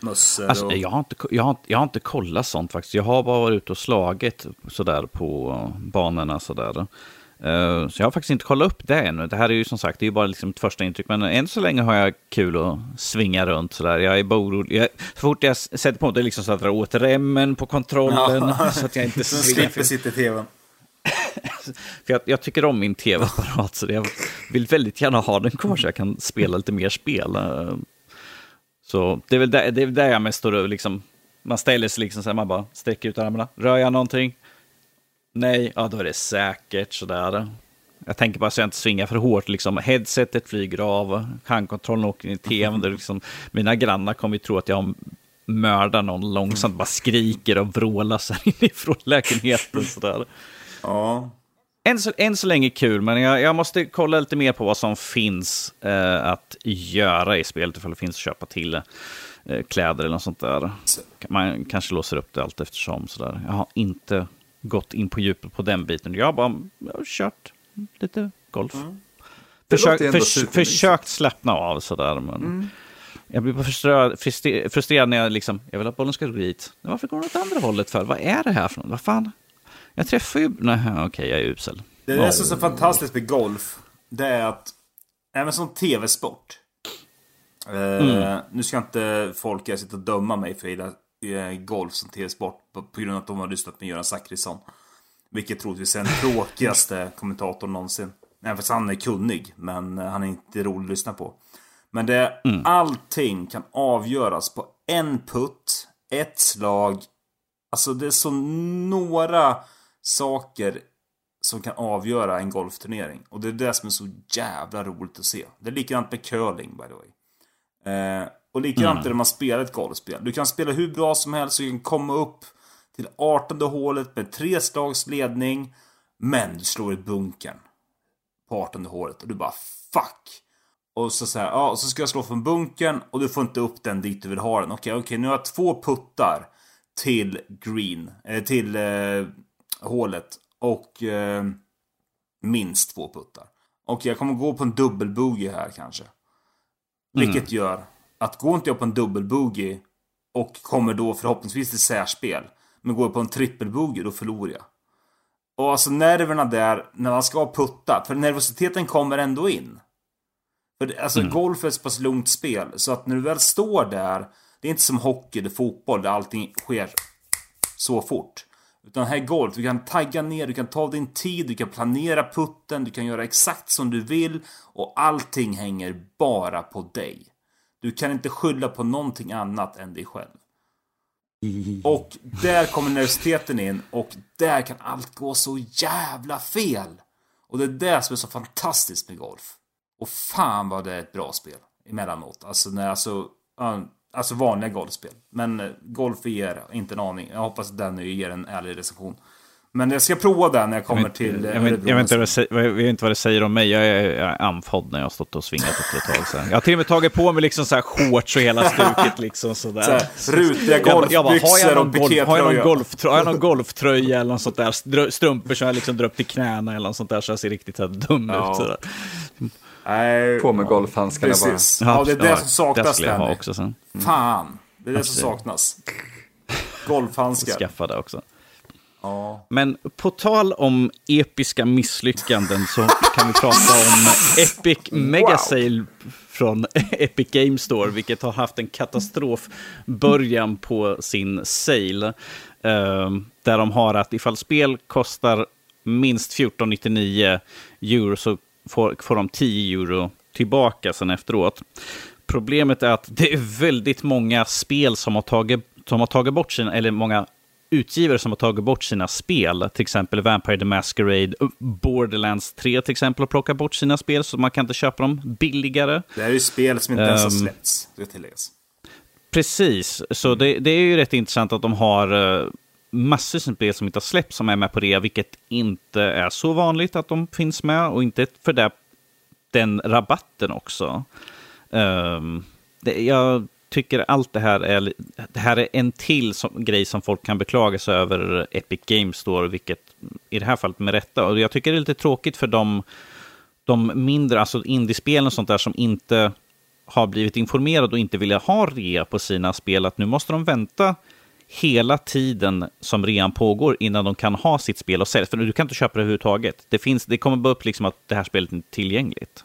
mössor alltså, och... jag, har inte, jag, har, jag har inte kollat sånt faktiskt. Jag har bara varit ute och slagit sådär på banorna sådär. Uh, så jag har faktiskt inte kollat upp det ännu. Det här är ju som sagt, det är ju bara liksom ett första intryck. Men än så länge har jag kul att svinga runt sådär. Jag är bara orolig. Jag, så fort jag sätter på det är liksom så att jag drar åt remmen på kontrollen. Ja. <laughs> så att jag inte svingar. slipper sitta i tvn. <laughs> För jag, jag, tycker om min tv-apparat, så jag vill väldigt gärna ha den kvar så jag kan spela lite mer spel. Uh, så det är väl där, det är där jag mest står och liksom, man ställer sig liksom så här, man bara sträcker ut armarna. Rör jag någonting? Nej, ja då är det säkert sådär. Jag tänker bara så jag inte svingar för hårt. Liksom. Headsetet flyger av, handkontrollen åker in i tvn. Där liksom, mina grannar kommer ju tro att jag mördar någon långsamt, bara skriker och vrålar så inifrån lägenheten. Sådär. Ja än så, än så länge kul, men jag, jag måste kolla lite mer på vad som finns eh, att göra i spelet, ifall det finns att köpa till eh, kläder eller något sånt där. Man kanske låser upp det allt eftersom. Sådär. Jag har inte gått in på djupet på den biten. Jag har bara jag har kört lite golf. Mm. Försök, för, försökt slappna av sådär. Men mm. Jag blir frustrerad, frustrerad när jag liksom, jag vill att bollen ska gå dit. Varför går den åt andra hållet för? Vad är det här för något? Vad fan? Jag träffar ju... Nej, okej, okay, jag är usel. Det är som är så fantastiskt med golf. Det är att, även som tv-sport. Eh, mm. nu ska inte folk sitta och döma mig för att jag eh, golf som tv-sport. På, på grund av att de har lyssnat med Göran Zachrisson. Vilket troligtvis är den tråkigaste <laughs> kommentatorn någonsin. Även fast han är kunnig. Men eh, han är inte rolig att lyssna på. Men det, mm. allting kan avgöras på en putt, ett slag. Alltså det är så några saker som kan avgöra en golfturnering. Och det är det som är så jävla roligt att se. Det är likadant med curling by the way. Eh, Och likadant mm. är det när man spelar ett golfspel. Du kan spela hur bra som helst, du kan komma upp till 18 hålet med tre slags ledning. Men du slår i bunkern på 18 hålet och du bara fuck. Och så säger ja, så ska jag slå från bunkern och du får inte upp den dit du vill ha den. Okej, okej, nu har jag två puttar till green, eh, till eh, hålet och eh, minst två puttar. Och jag kommer gå på en dubbelbogey här kanske. Mm. Vilket gör att går inte jag på en dubbelbogey och kommer då förhoppningsvis till särspel. Men går jag på en trippelbogey då förlorar jag. Och alltså nerverna där när man ska putta. För nervositeten kommer ändå in. För alltså mm. golf är ett så pass lugnt spel. Så att när du väl står där. Det är inte som hockey eller fotboll där allting sker så fort. Utan här är golf. Du kan tagga ner, du kan ta din tid, du kan planera putten, du kan göra exakt som du vill. Och allting hänger bara på dig. Du kan inte skylla på någonting annat än dig själv. <laughs> Och där kommer nervositeten in och där kan allt gå så jävla fel. Och det är det som är så fantastiskt med golf. Och fan vad det är ett bra spel emellanåt. Alltså när alltså, alltså vanliga golfspel. Men eh, golf ger inte en aning. Jag hoppas att den ger en ärlig recension. Men jag ska prova den när jag kommer jag vet, till jag vet, jag, vet inte vad jag vet inte vad det säger om mig. Jag är, jag är andfådd när jag har stått och svingat efter ett tag. Så. Jag har till och med tagit på mig liksom så här shorts och hela stuket. Liksom sådär. Så här, rutiga golfbyxor och pikétröja. Har jag någon, golftröja, har jag någon golftröja eller något sånt där? Strumpor som jag liksom drar upp till knäna eller något sånt där så jag ser riktigt här dum ja. ut. Sådär. Nej, på med golfhandskarna precis. bara. Ja, det är det som saknas. Det ha också sen. Fan, det är det som saknas. Golfhandskar. Skaffa det också. Men på tal om episka misslyckanden så kan vi prata om Epic Mega Sale från <laughs> Epic Games Store, vilket har haft en katastrofbörjan på sin sale. Uh, där de har att ifall spel kostar minst 14,99 euro så får, får de 10 euro tillbaka sen efteråt. Problemet är att det är väldigt många spel som har tagit, som har tagit bort sina, eller många utgivare som har tagit bort sina spel, till exempel Vampire the Masquerade, Borderlands 3 till exempel, har plockat bort sina spel så man kan inte köpa dem billigare. Det här är ju spel som inte um, ens har ehm, släppts, det tilläggas. Precis, så det, det, är ju rätt intressant att de har uh, massor av spel som inte har släppts som är med på det, vilket inte är så vanligt att de finns med och inte för det, den rabatten också. Um, det, jag tycker allt det här är, det här är en till som, grej som folk kan beklaga sig över Epic Games Store, vilket i det här fallet med rätta. Och jag tycker det är lite tråkigt för de, de mindre, alltså indiespelen och sånt där som inte har blivit informerade och inte vill ha rea på sina spel, att nu måste de vänta hela tiden som rean pågår innan de kan ha sitt spel och sälja. För du kan inte köpa det överhuvudtaget. Det, finns, det kommer bara upp liksom att det här spelet är tillgängligt.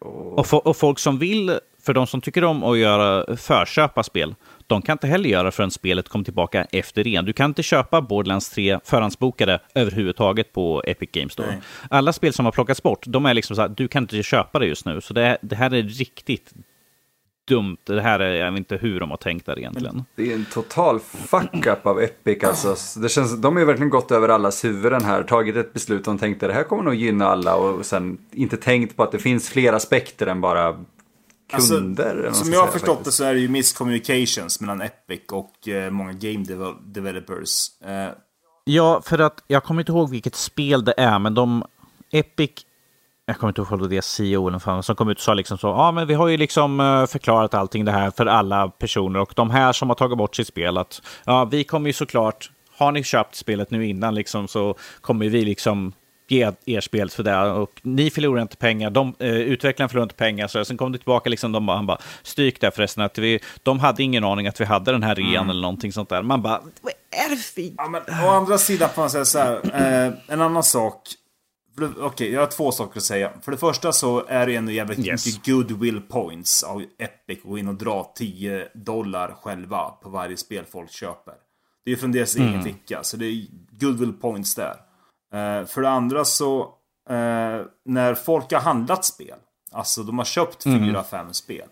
Oh. Och, och, folk som vill för de som tycker om att göra förköpa spel, de kan inte heller göra förrän spelet kommer tillbaka efter ren. Du kan inte köpa Borderlands 3 förhandsbokade överhuvudtaget på Epic Games Store. Nej. Alla spel som har plockats bort, de är liksom så här, du kan inte köpa det just nu. Så det, det här är riktigt dumt. Det här är, jag vet inte hur de har tänkt där egentligen. Det är en total fuck-up av Epic alltså. Det känns, de har ju verkligen gått över allas huvuden här, tagit ett beslut och tänkte det här kommer nog gynna alla och sen inte tänkt på att det finns fler aspekter än bara kunder. Alltså, som jag har förstått faktiskt. det så är det ju miscommunications mellan Epic och eh, många game developers. Eh. Ja, för att jag kommer inte ihåg vilket spel det är, men de Epic jag kommer inte ihåg vad det är CEO eller fan, som kom ut och sa liksom så, ja ah, men vi har ju liksom eh, förklarat allting det här för alla personer och de här som har tagit bort sitt spel att ja, vi kommer ju såklart, har ni köpt spelet nu innan liksom så kommer vi liksom ge er spel för det. Och ni förlorar inte pengar, de, eh, utvecklarna förlorar inte pengar. Så sen kom det tillbaka, liksom, de han bara, stryk där förresten, att vi, de hade ingen aning att vi hade den här rean mm. eller någonting sånt där. Man bara, vad är det för... Ja, men, å andra sidan får man säga så här, eh, en annan sak. Okej, okay, jag har två saker att säga. För det första så är det ändå jävligt yes. mycket goodwill points av Epic att gå in och dra 10 dollar själva på varje spel folk köper. Det är från deras mm. egen ficka, så det är goodwill points där. Eh, för det andra så, eh, när folk har handlat spel, alltså de har köpt mm. fyra, fem spel,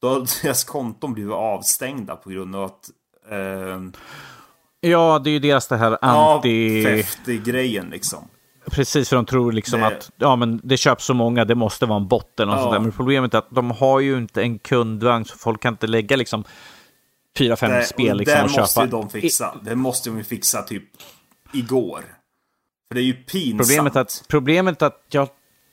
då har <laughs> deras konton blivit avstängda på grund av att eh, Ja, det är ju deras det här anti... Ja, grejen liksom. Precis, för de tror liksom det... att ja, men det köps så många, det måste vara en botten och ja. sådär. Men problemet är att de har ju inte en kundvagn, så folk kan inte lägga liksom fyra, fem spel liksom, och, och köpa. Det måste ju de fixa. Det måste de fixa typ igår. För det är ju pinsamt. Problemet att, problemet att jag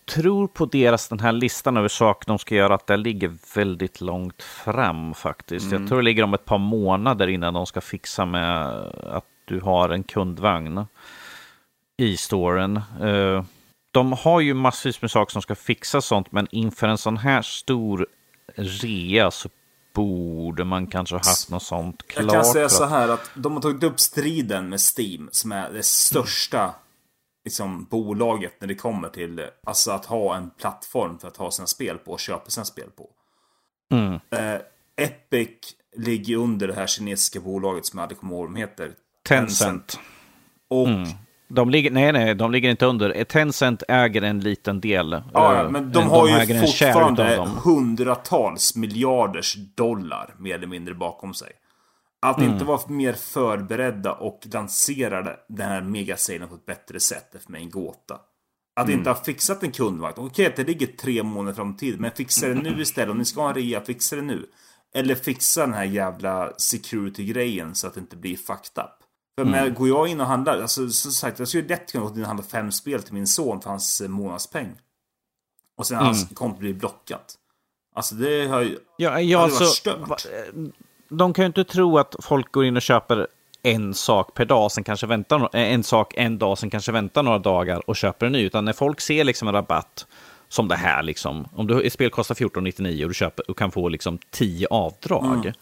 tror på deras, den här listan över saker de ska göra, att det ligger väldigt långt fram faktiskt. Mm. Jag tror det ligger om ett par månader innan de ska fixa med att du har en kundvagn i storen. Eh, de har ju massvis med saker som ska fixa sånt, men inför en sån här stor rea så borde man kanske ha haft något sånt klart. Jag kan säga så här att de har tagit upp striden med Steam, som är det största liksom, bolaget när det kommer till alltså att ha en plattform för att ha sina spel på och köpa sina spel på. Mm. Eh, Epic ligger under det här kinesiska bolaget som jag aldrig kommer ihåg vad de heter. Tencent. Tencent. Och mm. De ligger, nej, nej, de ligger inte under. Tencent äger en liten del. Ja, men de, de har ju fortfarande hundratals miljarders dollar mer eller mindre bakom sig. Att mm. inte vara mer förberedda och lansera den här megasalen på ett bättre sätt är för mig en gåta. Att mm. inte ha fixat en kundvagn. Okej att det ligger tre månader fram tiden, men fixa det nu istället. Om ni ska ha en rea, fixa det nu. Eller fixa den här jävla security-grejen så att det inte blir fucked up. För mm. men, går jag in och handlar, alltså som sagt, jag skulle lätt kunna gå in och handla fem spel till min son för hans eh, månadspeng. Och sen mm. hans konto blir blockat. Alltså det har ju ja, ja, varit alltså, stört. De kan ju inte tro att folk går in och köper en sak per dag, sen kanske väntar eh, en sak en dag, sen kanske väntar några dagar och köper en ny. Utan när folk ser liksom en rabatt som det här, liksom, om du, ett spel kostar 14,99 och du köper och kan få liksom 10 avdrag. Mm.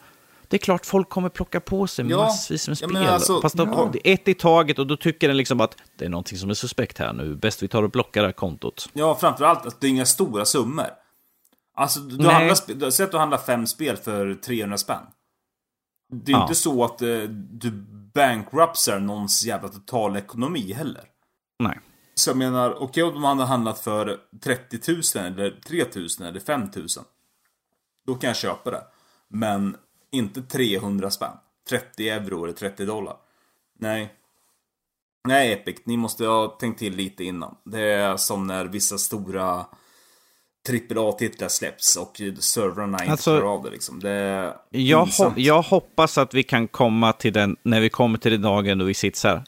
Det är klart folk kommer plocka på sig ja, massvis med spel. Alltså, Fast ja. ett i taget och då tycker den liksom att det är någonting som är suspekt här nu. Bäst vi tar och blockar det här kontot. Ja, framförallt att det är inga stora summor. Alltså, du, handlar, säg att du handlar fem spel för 300 spänn. Det är ja. inte så att eh, du bankruptsar någons jävla totalekonomi heller. Nej. Så jag menar, okej okay, om de hade handlat för 30 000 eller 3 000 eller 5 000. Då kan jag köpa det. Men inte 300 spänn. 30 euro eller 30 dollar. Nej. Nej, Epic, ni måste ha tänkt till lite innan. Det är som när vissa stora AAA-titlar släpps och servrarna inte alltså, klarar av det. Liksom. det jag, ho jag hoppas att vi kan komma till den, när vi kommer till den dagen då vi sitter så här.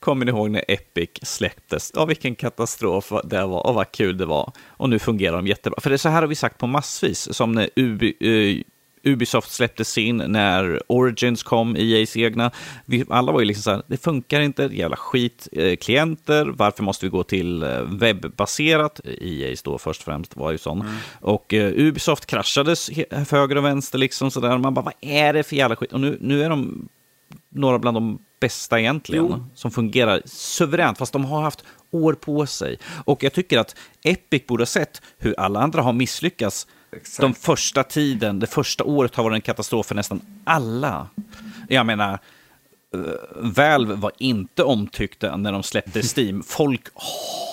Kommer ni ihåg när Epic släpptes? Ja, vilken katastrof det var och vad kul det var. Och nu fungerar de jättebra. För det är så här har vi sagt på massvis, som när Ubi, uh, Ubisoft släppte sin, när Origins kom, EA's egna. Vi, alla var ju liksom så här, det funkar inte, jävla skit, eh, klienter, varför måste vi gå till eh, webbaserat? EA då först och främst var ju sån. Mm. Och eh, Ubisoft kraschades för höger och vänster liksom sådär. Man bara, vad är det för jävla skit? Och nu, nu är de några bland de bästa egentligen, jo. som fungerar suveränt, fast de har haft år på sig. Och jag tycker att Epic borde ha sett hur alla andra har misslyckats Exakt. De första tiden, det första året har varit en katastrof för nästan alla. Jag menar, uh, Valve var inte omtyckta när de släppte <laughs> Steam. Folk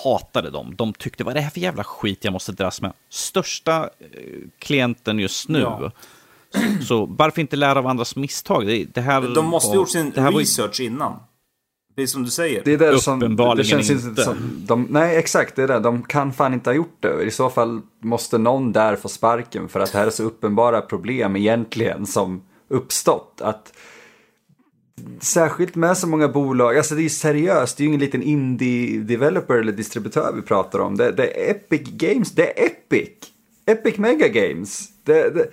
hatade dem. De tyckte, vad är det här för jävla skit jag måste dras med? Största uh, klienten just nu. Ja. Så varför inte lära av andras misstag? Det, det här de måste ha gjort sin research var... innan. Det är som du säger. Det är det som, det känns inte. Som, de, nej, exakt, det är det. De kan fan inte ha gjort det. I så fall måste någon där få sparken för att det här är så uppenbara problem egentligen som uppstått. Att Särskilt med så många bolag, alltså det är seriöst, det är ju ingen liten indie-developer eller distributör vi pratar om. Det, det, är Epic Games, det är Epic! Epic Mega Games. Det, det,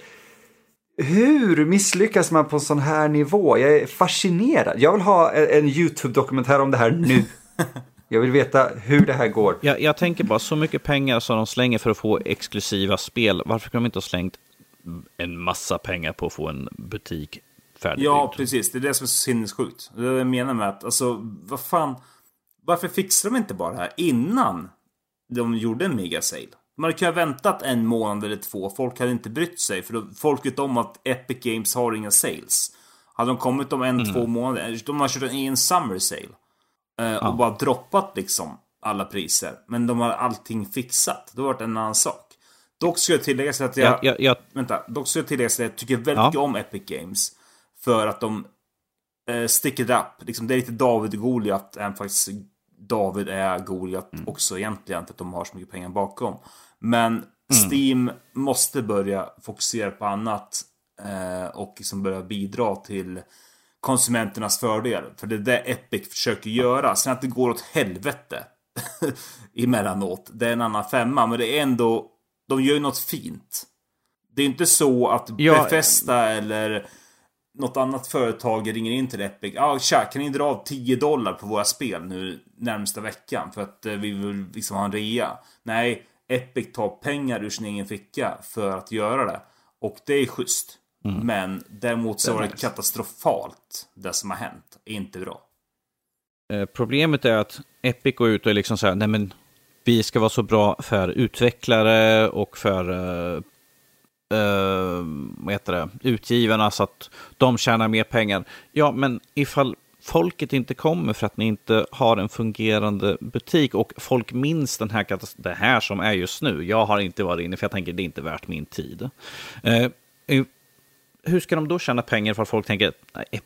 hur misslyckas man på en sån här nivå? Jag är fascinerad. Jag vill ha en YouTube-dokumentär om det här nu. Jag vill veta hur det här går. Jag, jag tänker bara, så mycket pengar som de slänger för att få exklusiva spel. Varför kan de inte ha slängt en massa pengar på att få en butik färdig? Ja, precis. Det är det som är så sinnessjukt. Det är det jag menar med att, alltså, vad fan. Varför fixar de inte bara det här innan de gjorde en mega sale? Man hade kunnat väntat en månad eller två. Folk hade inte brytt sig. För då, folk vet om att Epic Games har inga sales. Hade de kommit om en, mm. två månader. De har kört en summer sale. Eh, ja. Och bara droppat liksom alla priser. Men de har allting fixat. Det har varit en annan sak. Dock ska jag tillägga att jag... Ja, ja, vänta. Dock ska jag tillägga att jag tycker väldigt mycket om Epic Games. För att de eh, stick it up. Liksom, det är lite David och Goliat. Även faktiskt David är Goliat mm. också egentligen för att de har så mycket pengar bakom. Men mm. Steam måste börja fokusera på annat eh, och liksom börja bidra till konsumenternas fördel. För det är det Epic försöker göra. Sen att det går åt helvete <laughs> emellanåt, det är en annan femma. Men det är ändå, de gör ju något fint. Det är inte så att ja. Befesta eller något annat företag ringer in till Epic. Ja, ah, tja, kan ni dra av 10 dollar på våra spel nu närmsta veckan? För att eh, vi vill liksom ha en rea. Nej, Epic tar pengar ur sin egen ficka för att göra det. Och det är schysst. Mm. Men däremot så var det katastrofalt, det som har hänt. Inte bra. Eh, problemet är att Epic går ut och liksom här, nej men vi ska vara så bra för utvecklare och för uh, uh, vad heter det, utgivarna så att de tjänar mer pengar. Ja, men ifall folket inte kommer för att ni inte har en fungerande butik och folk minns den här det här som är just nu. Jag har inte varit inne för jag tänker det är inte värt min tid. Uh, hur ska de då tjäna pengar för att folk tänker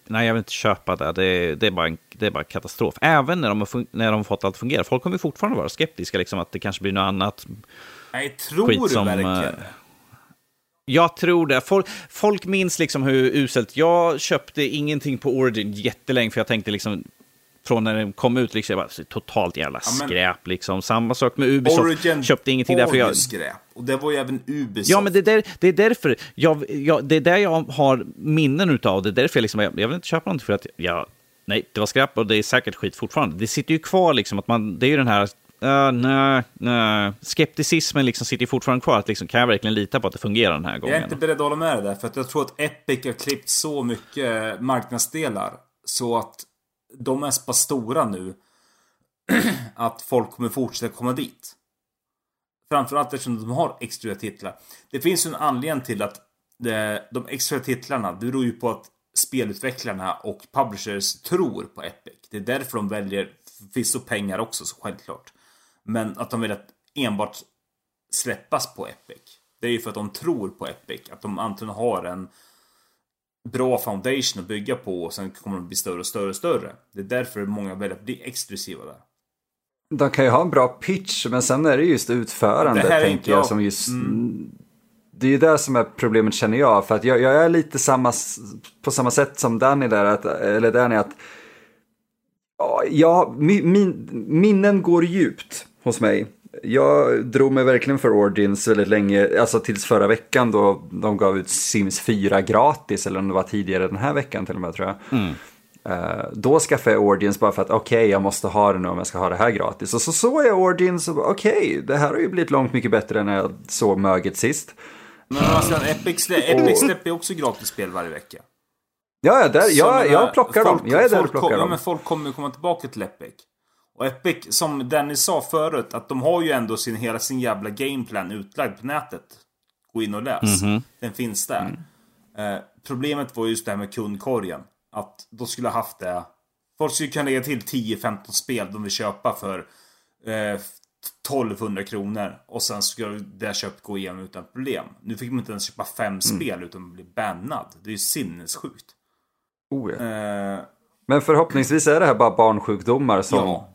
nej, jag vill inte köpa det, det, det, är, bara en, det är bara katastrof. Även när de, har, när de fått allt fungera. Folk kommer fortfarande vara skeptiska, liksom, att det kanske blir något annat. Nej, tror du som, verkligen? Eh, jag tror det. Folk, folk minns liksom hur uselt. Jag köpte ingenting på Origin jättelänge för jag tänkte liksom från när den kom ut, liksom, bara, totalt jävla skräp. Ja, men, liksom. Samma sak med Ubisoft. Origin köpte ingenting därför jag... skräp. Och det var ju även Ubisoft. Ja, men det, där, det är därför. Jag, jag, det är där jag har minnen utav. Det är därför jag, liksom, jag, jag vill inte köpa någonting för att jag... Nej, det var skräp och det är säkert skit fortfarande. Det sitter ju kvar liksom att man... Det är ju den här Uh, nej, nej. Skepticismen liksom sitter fortfarande kvar. Att liksom, kan jag verkligen lita på att det fungerar den här gången? Jag är inte beredd att hålla med dig där. För att jag tror att Epic har klippt så mycket marknadsdelar. Så att de är så pass stora nu. <clears throat> att folk kommer fortsätta komma dit. Framförallt eftersom de har extra titlar. Det finns ju en anledning till att det, de extra titlarna det beror ju på att spelutvecklarna och publishers tror på Epic. Det är därför de väljer, förvisso pengar också så självklart. Men att de vill att enbart släppas på Epic. Det är ju för att de tror på Epic. Att de antingen har en bra foundation att bygga på och sen kommer de bli större och större och större. Det är därför många väljer att bli exklusiva där. De kan ju ha en bra pitch, men sen är det just utförandet tänker jag som just... Mm. Det är ju det som är problemet känner jag, för att jag, jag är lite samma, på samma sätt som Danny där, att, eller Danny att ja, min, minnen går djupt hos mig. Jag drog mig verkligen för Origins väldigt länge, alltså tills förra veckan då de gav ut Sims 4 gratis, eller om det var tidigare den här veckan till och med tror jag. Mm. Uh, då skaffade jag Origins bara för att okej, okay, jag måste ha det nu om jag ska ha det här gratis. Och så såg jag Origins och okej, okay, det här har ju blivit långt mycket bättre än när jag såg möget sist. Men alltså, Epic, Epic släpper ju också gratis spel varje vecka. Ja, ja där, jag, jag plockar folk, dem. Jag är där och plockar kom, dem. Ja, men folk kommer komma tillbaka till Epic. Och Epic, som Dennis sa förut, att de har ju ändå sin, hela sin jävla gameplan utlagd på nätet. Gå in och läs. Mm -hmm. Den finns där. Mm. Eh, problemet var just det här med kundkorgen. Att de skulle ha haft det. Folk skulle kunna lägga till 10-15 spel de vill köpa för eh, 1200 kronor. Och sen skulle det köpet gå igenom utan problem. Nu fick man inte ens köpa fem mm. spel utan man blir bannad. Det är ju sinnessjukt. Oh, ja. eh, Men förhoppningsvis är det här bara barnsjukdomar som ja,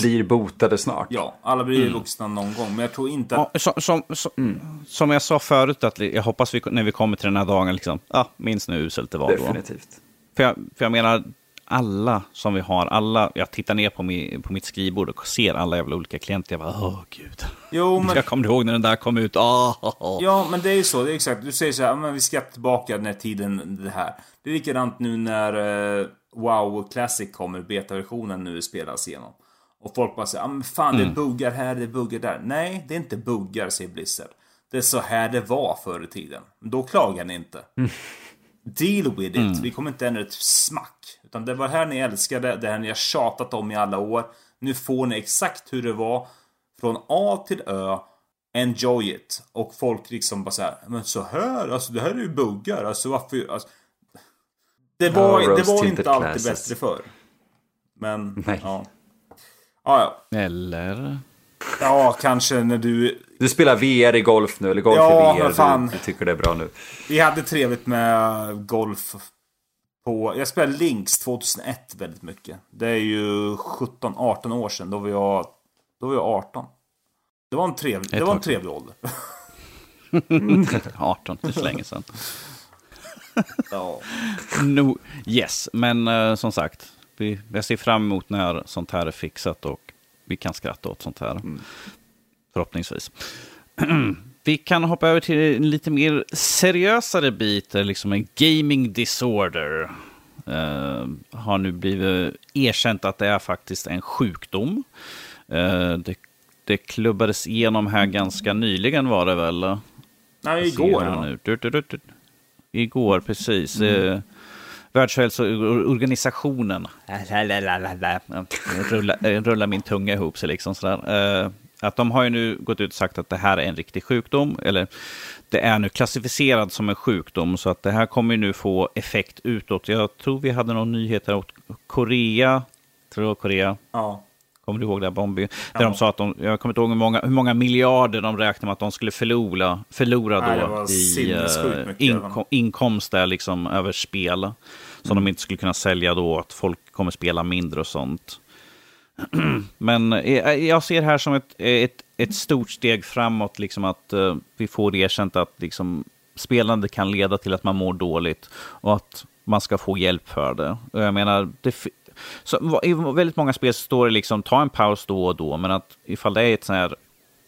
blir botade snart. Ja, alla blir mm. vuxna någon gång. Men jag tror inte att... Ja, som, som, som, mm. som, jag sa förut, att jag hoppas vi, när vi kommer till den här dagen, liksom, ah, minns nu hur uselt det var Definitivt. då. Definitivt. För jag, för jag menar, alla som vi har, alla, jag tittar ner på, min, på mitt skrivbord och ser alla jävla olika klienter. Jag bara, åh gud. Jo, <laughs> men... Jag kommer ihåg när den där kom ut. Oh, oh, oh. Ja, men det är ju så. Det är exakt. Du säger så här, men vi ska tillbaka när tiden, det här. Det är likadant nu när uh, WoW Classic kommer, betaversionen nu spelas igenom. Och folk bara säger, men fan det är mm. buggar här, det är buggar där. Nej, det är inte buggar, säger Blizzard. Det är så här det var förr i tiden. Då klagar ni inte. Mm. Deal with it. Mm. Vi kommer inte ändra ett smack. Utan det var det här ni älskade, det här ni har tjatat om i alla år. Nu får ni exakt hur det var. Från A till Ö. Enjoy it. Och folk liksom bara så här, men så här, alltså det här är ju buggar. Alltså varför, alltså, det var, ja, det var inte alltid classes. bättre förr. Men, Nej. ja. Ja, ja. Eller? Ja, kanske när du... Du spelar VR i golf nu, eller golf ja, i VR. Fan. Du, du, tycker det är bra nu. Vi hade trevligt med golf på, jag spelade Links 2001 väldigt mycket. Det är ju 17-18 år sedan. Då var jag, då var jag 18. Det var en trevlig, det var en trevlig ålder. <laughs> 18, det är så länge sedan. Ja. No, yes, men uh, som sagt, vi, jag ser fram emot när sånt här är fixat och vi kan skratta åt sånt här. Mm. Förhoppningsvis. <clears throat> vi kan hoppa över till en lite mer seriösare bit, liksom en gaming disorder. Uh, har nu blivit erkänt att det är faktiskt en sjukdom. Uh, det, det klubbades igenom här ganska nyligen var det väl? Nej, igår. Nu. Du, du, du, igår, precis. Mm. Uh, Världshälsoorganisationen, rullar, rullar min tunga ihop sig liksom sådär att de har ju nu gått ut och sagt att det här är en riktig sjukdom, eller det är nu klassificerad som en sjukdom, så att det här kommer nu få effekt utåt. Jag tror vi hade någon nyhet här åt Korea, tror jag Korea. Ja. Kommer du ihåg det, Bombi? Där ja. de sa att de, jag kommer inte ihåg hur många, hur många miljarder de räknade med att de skulle förlora, förlora Nej, då i uh, inkom, inkomster liksom, över spel. Som mm. de inte skulle kunna sälja då, att folk kommer spela mindre och sånt. <clears throat> Men eh, jag ser här som ett, ett, ett stort steg framåt, liksom att uh, vi får erkänt att liksom, spelande kan leda till att man mår dåligt och att man ska få hjälp för det. Och jag menar, det, så, i väldigt många spel står det liksom ta en paus då och då, men att ifall det är ett sånt här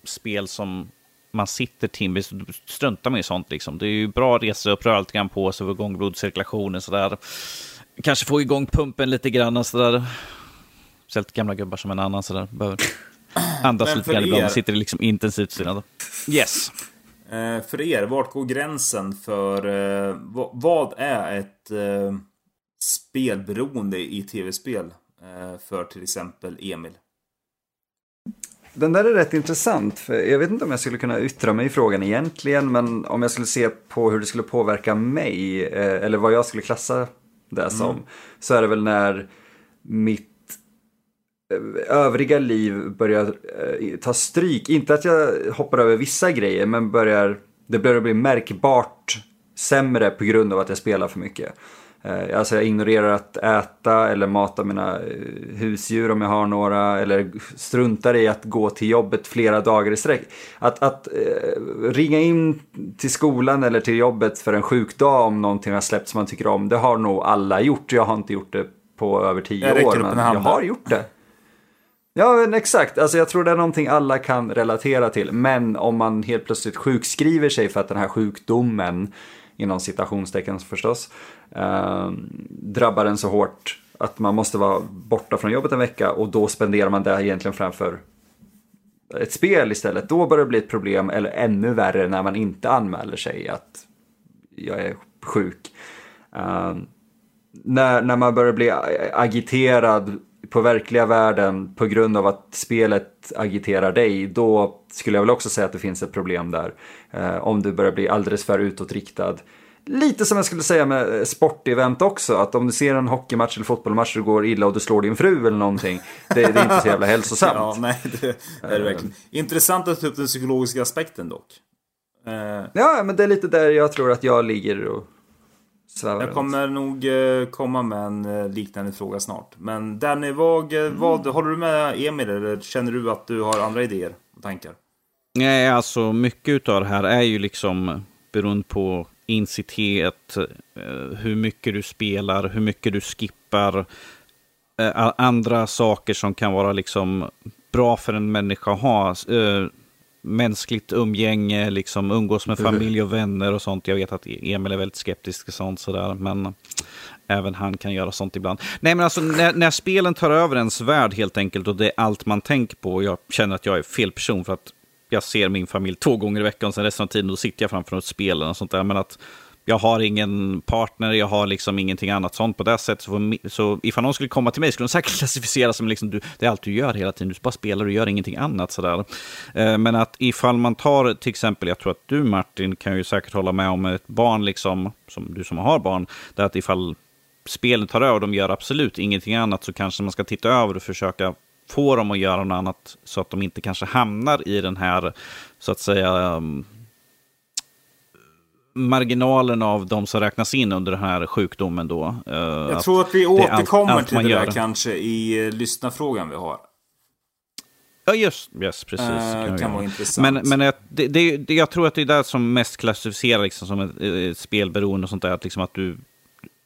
spel som man sitter timvis, struntar med i sånt liksom. Det är ju bra att resa upp, röra lite grann på sig, få igång blodcirkulationen sådär. Kanske få igång pumpen lite grann sådär. Speciellt gamla gubbar som en annan sådär. Behöver <clears throat> andas lite grann ibland. Sitter liksom intensivt stillande. Yes. Eh, för er, vart går gränsen för eh, vad är ett eh, spelberoende i tv-spel eh, för till exempel Emil? Den där är rätt intressant. För jag vet inte om jag skulle kunna yttra mig i frågan egentligen. Men om jag skulle se på hur det skulle påverka mig. Eh, eller vad jag skulle klassa det som. Mm. Så är det väl när mitt övriga liv börjar eh, ta stryk. Inte att jag hoppar över vissa grejer men börjar, det börjar bli märkbart sämre på grund av att jag spelar för mycket. Alltså jag ignorerar att äta eller mata mina eh, husdjur om jag har några eller struntar i att gå till jobbet flera dagar i sträck. Att, att eh, ringa in till skolan eller till jobbet för en sjukdag om någonting har släppt som man tycker om, det har nog alla gjort. Jag har inte gjort det på över tio år, men jag har gjort det. Ja, men exakt. Alltså, jag tror det är någonting alla kan relatera till. Men om man helt plötsligt sjukskriver sig för att den här sjukdomen, inom citationstecken förstås, eh, drabbar en så hårt att man måste vara borta från jobbet en vecka och då spenderar man det egentligen framför ett spel istället. Då börjar det bli ett problem, eller ännu värre när man inte anmäler sig att jag är sjuk. Eh, när, när man börjar bli agiterad på verkliga världen på grund av att spelet agiterar dig, då skulle jag väl också säga att det finns ett problem där. Eh, om du börjar bli alldeles för utåtriktad. Lite som jag skulle säga med eh, sportevent också, att om du ser en hockeymatch eller fotbollsmatch och går illa och du slår din fru eller någonting, det, det är inte så jävla <laughs> hälsosamt. ja, nej, det är det verkligen. Intressant att ta upp den psykologiska aspekten dock. Uh... Ja, men det är lite där jag tror att jag ligger och Svävar jag kommer nog eh, komma med en eh, liknande fråga snart. Men Danny, vad, eh, mm. vad, håller du med Emil eller känner du att du har andra idéer och tankar? Nej, alltså mycket av det här är ju liksom beroende på incitet, hur mycket du spelar, hur mycket du skippar, andra saker som kan vara liksom bra för en människa att ha mänskligt umgänge, liksom umgås med familj och vänner och sånt. Jag vet att Emil är väldigt skeptisk till sånt sådär, men även han kan göra sånt ibland. Nej, men alltså när, när spelen tar över ens värld helt enkelt och det är allt man tänker på och jag känner att jag är fel person för att jag ser min familj två gånger i veckan och sen resten av tiden då sitter jag framför något spel och sånt där. Men att jag har ingen partner, jag har liksom ingenting annat sånt på det sättet. Så, så ifall någon skulle komma till mig skulle de <laughs> säkert klassificera som liksom, du, det är allt du gör hela tiden, du bara spelar och gör ingenting annat. Sådär. Eh, men att ifall man tar till exempel, jag tror att du Martin kan ju säkert hålla med om ett barn, liksom, som du som har barn, där att ifall spelen tar över och de gör absolut ingenting annat så kanske man ska titta över och försöka få dem att göra något annat så att de inte kanske hamnar i den här, så att säga, um, marginalen av de som räknas in under den här sjukdomen då. Uh, jag tror att vi återkommer allt, allt till det där kanske i uh, lyssnarfrågan vi har. Ja, just yes, precis. Uh, kan vara intressant. Men, men det, det, det, jag tror att det är det som mest klassificerar liksom, som ett, ett spelberoende och sånt där. Att, liksom, att du,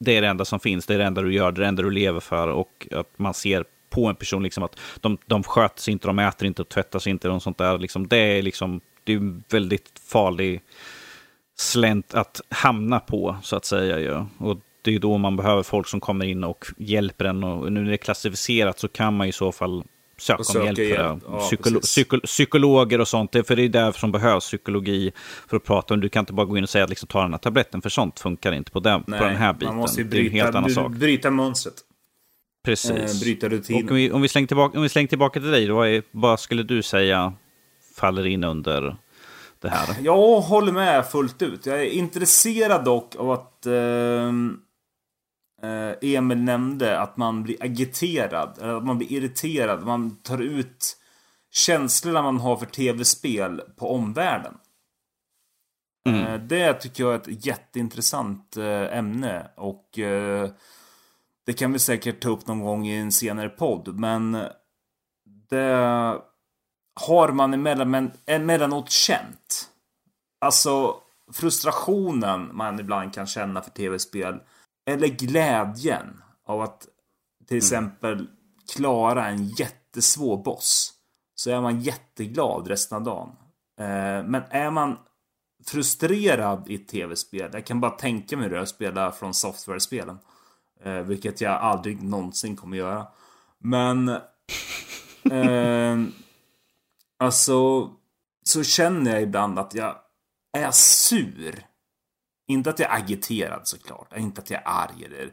det är det enda som finns, det är det enda du gör, det är det enda du lever för. Och att man ser på en person liksom att de, de sköter sig inte, de äter inte och tvättar sig inte. Och sånt där. Liksom, det är liksom det är väldigt farlig slänt att hamna på, så att säga. Ja. Och det är då man behöver folk som kommer in och hjälper en. Och nu när det är klassificerat så kan man i så fall söka, om hjälp för det. Ja, Psykolo psyko psykologer och sånt, för det är därför som behövs psykologi för att prata om. Du kan inte bara gå in och säga att liksom, ta den här tabletten, för sånt funkar inte på den, Nej, på den här biten. Man måste bryta, det är en helt annan sak. Bryta mönstret. Precis. Eh, bryta rutinen. om vi, om vi, slänger tillbaka, om vi slänger tillbaka till dig, då är, vad skulle du säga faller in under det här? Jag håller med fullt ut. Jag är intresserad dock av att ehm, eh, Emil nämnde att man blir agiterad, att man blir irriterad, man tar ut känslorna man har för tv-spel på omvärlden. Mm. Eh, det tycker jag är ett jätteintressant eh, ämne och eh, det kan vi säkert ta upp någon gång i en senare podd, men det har man emellan, emellanåt känt. Alltså frustrationen man ibland kan känna för tv-spel. Eller glädjen av att till mm. exempel klara en jättesvår boss. Så är man jätteglad resten av dagen. Eh, men är man frustrerad i ett tv-spel. Jag kan bara tänka mig hur jag spelar från software-spelen. Eh, vilket jag aldrig någonsin kommer göra. Men... <laughs> Eh, Alltså, så känner jag ibland att jag är sur. Inte att jag är agiterad såklart. Inte att jag är arg eller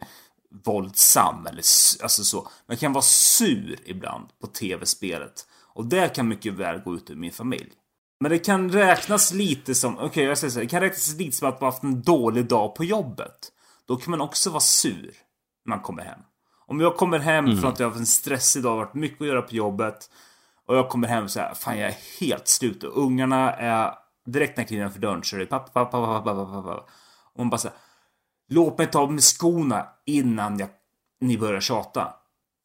våldsam eller alltså så. Men jag kan vara sur ibland på tv-spelet. Och det kan mycket väl gå ut ur min familj. Men det kan räknas lite som, okej okay, jag säger så det kan räknas lite som att man haft en dålig dag på jobbet. Då kan man också vara sur när man kommer hem. Om jag kommer hem mm. från att jag har haft en stressig dag, varit mycket att göra på jobbet. Och jag kommer hem och säger fan jag är helt slut. Och ungarna är, direkt när jag kliver för dörren så är det pappa, pappa, pappa, pappa, pappa. Och man bara säger låt mig ta av mig skorna innan jag, ni börjar tjata.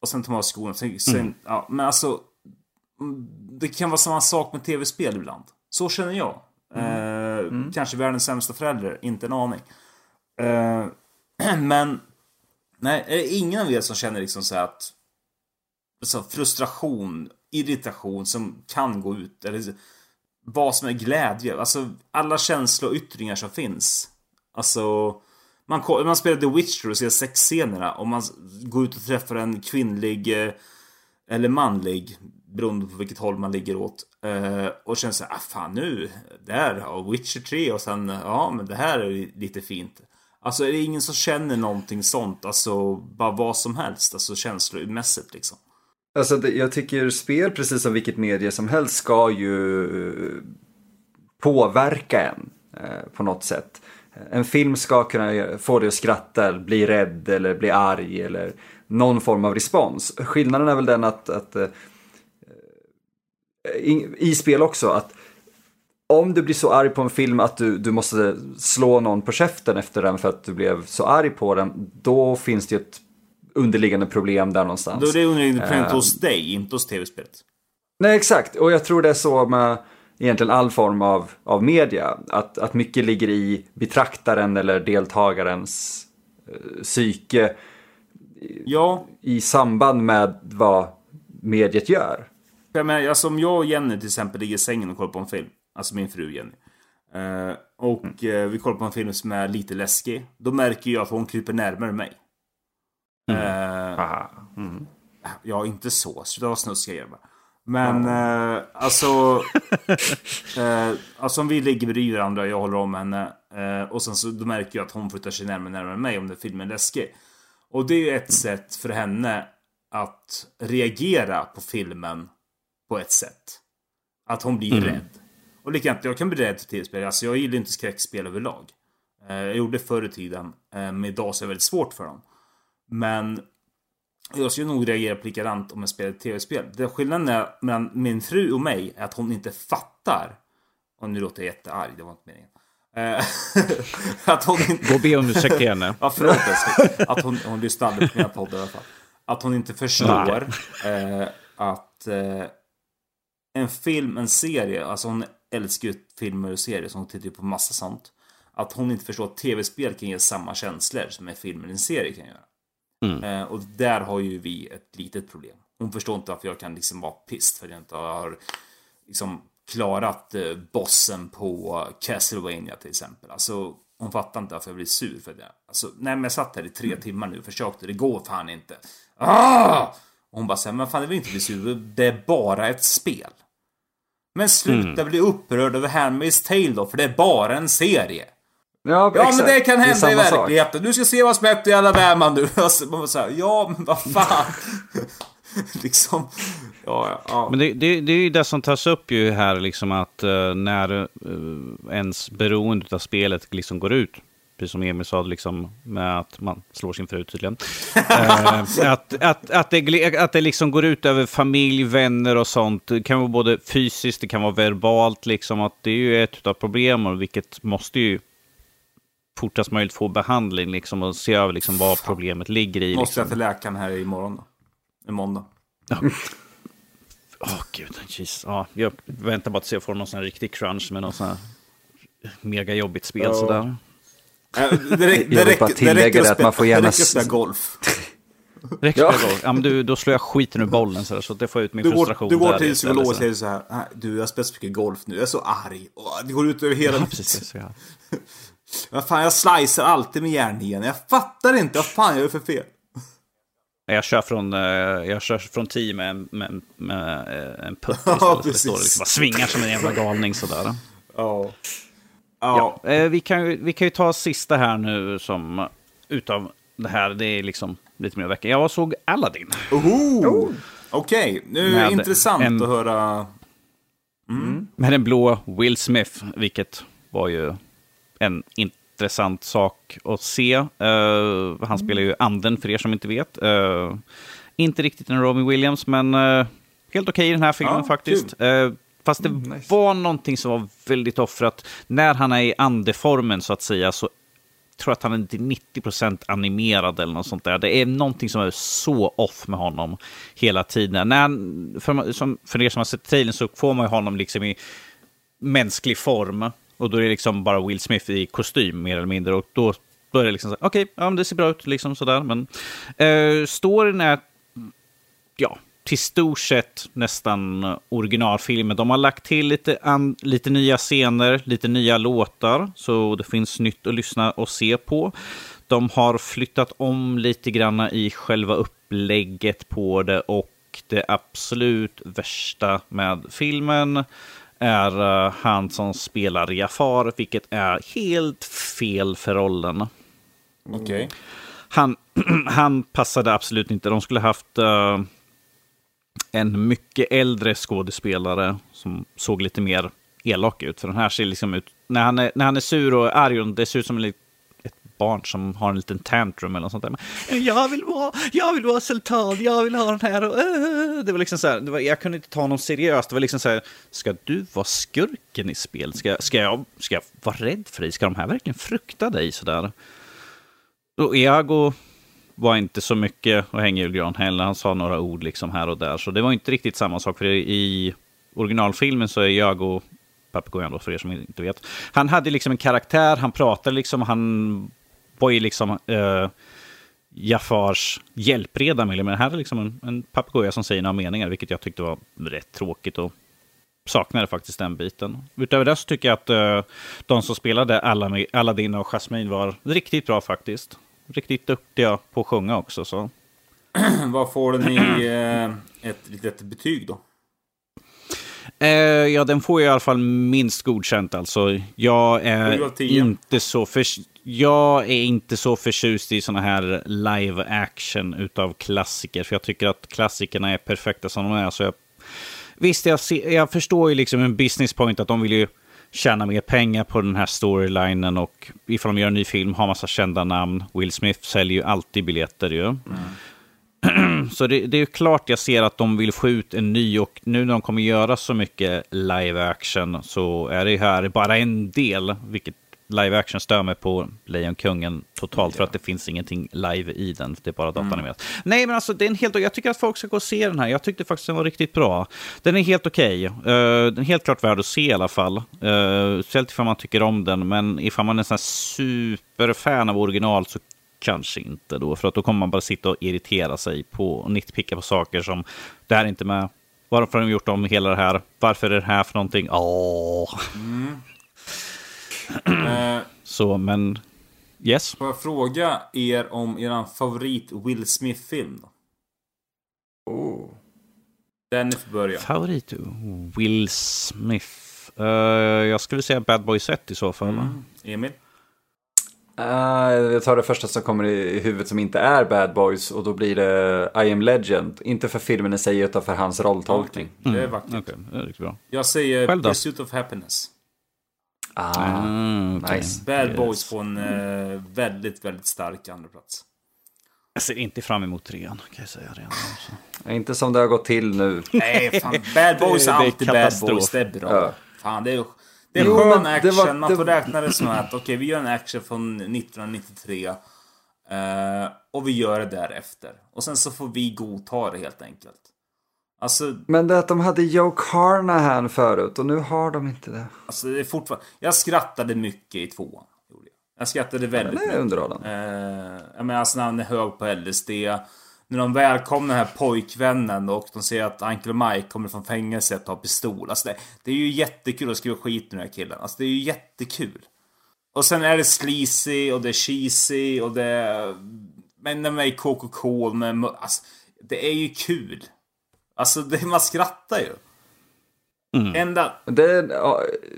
Och sen tar man av skorna. Sen, sen, mm. ja, men alltså, det kan vara samma sak med tv-spel ibland. Så känner jag. Mm. Eh, mm. Kanske världens sämsta förälder, inte en aning. Eh, <clears throat> men, nej, är det ingen av er som känner liksom så att så frustration irritation som kan gå ut. Eller vad som är glädje. Alltså alla känsloyttringar som finns. Alltså man, man spelar The Witcher och ser sexscenerna och man går ut och träffar en kvinnlig eh, eller manlig beroende på vilket håll man ligger åt. Eh, och känner såhär, ah fan nu, där, och Witcher 3 och sen, ja men det här är lite fint. Alltså är det ingen som känner någonting sånt, alltså bara vad som helst, alltså känslomässigt liksom. Alltså, jag tycker spel, precis som vilket medie som helst, ska ju eh, påverka en eh, på något sätt. En film ska kunna få dig att skratta, bli rädd eller bli arg eller någon form av respons. Skillnaden är väl den att, att eh, eh, i, i, spel också, att om du blir så arg på en film att du, du måste slå någon på käften efter den för att du blev så arg på den, då finns det ju ett underliggande problem där någonstans. Då är det underliggande problem uh, hos dig, inte hos tv-spelet. Nej, exakt. Och jag tror det är så med egentligen all form av, av media. Att, att mycket ligger i betraktaren eller deltagarens uh, psyke. Ja. I samband med vad mediet gör. Jag menar, alltså om jag och Jenny till exempel ligger i sängen och kollar på en film. Alltså min fru Jenny. Uh, och mm. uh, vi kollar på en film som är lite läskig. Då märker jag att hon kryper närmare mig. Mm. Uh, mm. Ja, inte så. Sluta vara snuskiga grabbar. Men mm. eh, alltså... <laughs> eh, alltså om vi ligger bredvid varandra och jag håller om henne. Eh, och sen så då märker jag att hon flyttar sig närmare närmare mig om den filmen är läskig. Och det är ju ett mm. sätt för henne att reagera på filmen på ett sätt. Att hon blir mm. rädd. Och likadant, jag kan bli rädd för tv-spel. Alltså jag gillar inte skräckspel överlag. Eh, jag gjorde det förr i tiden. Eh, men idag så är det väldigt svårt för dem. Men jag skulle nog reagera på likadant om jag spelade tv-spel. Det skillnaden är mellan min fru och mig är att hon inte fattar. Och nu låter jag jättearg, det var inte meningen. Eh, <laughs> att hon inte... Gå och be om ursäkt till henne. <laughs> ja, förlåt Att hon, hon lyssnar aldrig på mina poddar i alla fall. Att hon inte förstår eh, att eh, en film, en serie, alltså hon älskar ju filmer och serier så hon tittar ju på massa sånt. Att hon inte förstår att tv-spel kan ge samma känslor som en film eller en serie kan göra. Mm. Eh, och där har ju vi ett litet problem. Hon förstår inte varför jag kan liksom vara pist för att jag inte har liksom klarat eh, bossen på Castlevania till exempel. Alltså, hon fattar inte varför jag blir sur för det. Alltså, nej men jag satt här i tre mm. timmar nu och försökte, det går fan inte. Ah! Och hon bara säger, men fan det vill inte bli sur, det är bara ett spel. Men sluta mm. bli upprörd över Handmaid's Tale då, för det är bara en serie. Ja, ja men det kan hända det i verkligheten. Sak. Du ska se vad som hänt i Alabama nu. Alltså, man så här, ja, men vad fan. <laughs> liksom. Ja, ja. Men det, det, det, är ju det som tas upp ju här, liksom att uh, när uh, ens beroende av spelet liksom går ut, precis som Emil sa, liksom, med att man slår sin fru tydligen. uh, <laughs> att, att, att, det, att det liksom går ut över familj, vänner och sånt. Det kan vara både fysiskt, det kan vara verbalt, liksom, att det är ju ett av problemen, vilket måste ju fortast möjligt få behandling liksom, och se över liksom, vad problemet ligger i. Måste liksom. jag till läkaren här imorgon då? I måndag. Ja. Åh oh, gud, jeez. Ja, jag väntar bara att se om jag får någon sån här riktig crunch med någon sån här mega jobbigt spel oh. sådär. Äh, det, <laughs> det, räck, bara tillägga det att man får gärna... Det räcker spela golf. <laughs> Räcker ja. golf? Ja, men du, då slår jag skiten ur bollen så, där, så det får ut min du frustration. Går, du går till psykolog och säger så här, du jag spelar så mycket golf nu, jag är så arg. Det går ut över hela ja, precis, ja. <laughs> Vad fan, jag slicer alltid med järnhigen. Jag fattar inte vad fan jag gör för fel. Jag kör från, eh, jag kör från 10 med, med, med eh, en putt istället. Ja, precis. Det står liksom bara svingar som en jävla galning sådär. Ja. Ja. ja eh, vi, kan, vi kan ju ta sista här nu som utav det här. Det är liksom lite mer vecka. Jag såg Aladdin. Oh. Okej, okay. nu är det intressant en, att höra. Mm. Med den blå Will Smith, vilket var ju en intressant sak att se. Uh, han spelar ju anden för er som inte vet. Uh, inte riktigt en Robin Williams, men uh, helt okej okay i den här filmen ja, faktiskt. fast det mm, nice. var någonting som var väldigt offrat. När han är i andeformen så att säga så tror att han är till 90% animerad eller något sånt där. Det är någonting som är så off med honom hela tiden. När han, för, som, för er som har sett trailern så får man ju honom liksom i mänsklig form. Och då är det liksom bara Will Smith i kostym mer eller mindre. Och då börjar det liksom, okej, okay, ja, det ser bra ut, liksom sådär. Men eh, storyn är, ja, till stort sett nästan originalfilmen. De har lagt till lite, an, lite nya scener, lite nya låtar, så det finns nytt att lyssna och se på. De har flyttat om lite grann i själva upplägget på det och det absolut värsta med filmen är uh, han som spelar Jafar, vilket är helt fel för rollen. Okej. Okay. Han, <clears throat> han passade absolut inte. De skulle haft uh, en mycket äldre skådespelare som såg lite mer elak ut. För den här ser liksom ut, när han är, när han är sur och arg, det ser ut som en barn som har en liten tantrum eller något sånt där. Men, jag vill vara, jag vill vara sultan, jag vill ha den här. Och, uh, det var liksom så här, det var, jag kunde inte ta honom seriöst. Det var liksom så här, ska du vara skurken i spel? Ska, ska, jag, ska jag vara rädd för dig? Ska de här verkligen frukta dig sådär? Och Iago var inte så mycket att hänga i julgran heller. Han sa några ord liksom här och där. Så det var inte riktigt samma sak. För i originalfilmen så är Iago papegojan då, för er som inte vet. Han hade liksom en karaktär, han pratade liksom, han var ju liksom uh, Jafars hjälpreda men här är liksom en, en papegoja som säger några meningar, vilket jag tyckte var rätt tråkigt och saknade faktiskt den biten. Utöver det så tycker jag att uh, de som spelade Aladdin och Jasmine var riktigt bra faktiskt. Riktigt duktiga på att sjunga också. Så. <clears throat> Vad får den i uh, ett litet betyg då? Ja, den får i alla fall minst godkänt alltså. Jag är inte så för... Jag är inte så förtjust i sådana här live action utav klassiker. För jag tycker att klassikerna är perfekta som de är. Så jag, visst, jag, ser, jag förstår ju liksom en business point att de vill ju tjäna mer pengar på den här storylinen. Och ifall de gör en ny film, har massa kända namn. Will Smith säljer ju alltid biljetter ju. Mm. <clears throat> Så det, det, är klart jag ser att de vill få ut en ny och nu när de kommer göra så mycket live action så är det här bara en del, vilket live action stör mig på Lejonkungen totalt för att det finns ingenting live i den. Det är bara datanimerat. Mm. Nej, men alltså det är en helt... Jag tycker att folk ska gå och se den här. Jag tyckte faktiskt den var riktigt bra. Den är helt okej. Okay. Uh, den är helt klart värd att se i alla fall. Uh, speciellt ifall man tycker om den, men ifall man är en sån här superfan av original så kanske inte då. För att då kommer man bara sitta och irritera sig på och nitpicka på saker som det här är inte med. Varför har de gjort om hela det här? Varför är det här för någonting? Åh. Mm. Så, men yes. Får jag fråga er om er favorit Will Smith-film? Oh. Den får börja. Favorit Will Smith? Uh, jag skulle säga Bad Boys 1 i så fall. Mm. Emil? Uh, jag tar det första som kommer i huvudet som inte är Bad Boys och då blir det I am Legend. Inte för filmen i sig utan för hans rolltolkning. Okay. Det är vackert. Mm. Okay. Det är riktigt bra. Jag säger Pursuit of Happiness. Ah, mm, okay. nice. Bad yes. Boys på en uh, väldigt, väldigt stark andra plats. Jag ser inte fram emot trean, kan jag säga redan. Alltså. Inte som det har gått till nu. Nej, fan. Bad <laughs> Boys är alltid Bad Boys. Det är bra. Ja. Fan, det är det är jo, skön action. Var, Man får räkna det som att okej, okay, vi gör en action från 1993. Uh, eh, och vi gör det därefter. Och sen så får vi godta det helt enkelt. Alltså, men det att de hade Joe Carnahan förut och nu har de inte det. Alltså det är fortfarande... Jag skrattade mycket i tvåan. Jag skrattade väldigt mycket. Det är underhållande. Uh, jag menar, alltså när han är hög på LSD när de välkomnar den här pojkvännen och de ser att Uncle Mike kommer från fängelset och har pistol. Alltså det, det är ju jättekul att skriva skit med den här killen. Alltså det är ju jättekul. Och sen är det sleazy och det är cheesy och det är... Men de är i KKK med... Alltså, det är ju kul. Alltså det, man skrattar ju. Mm. Ända... Det,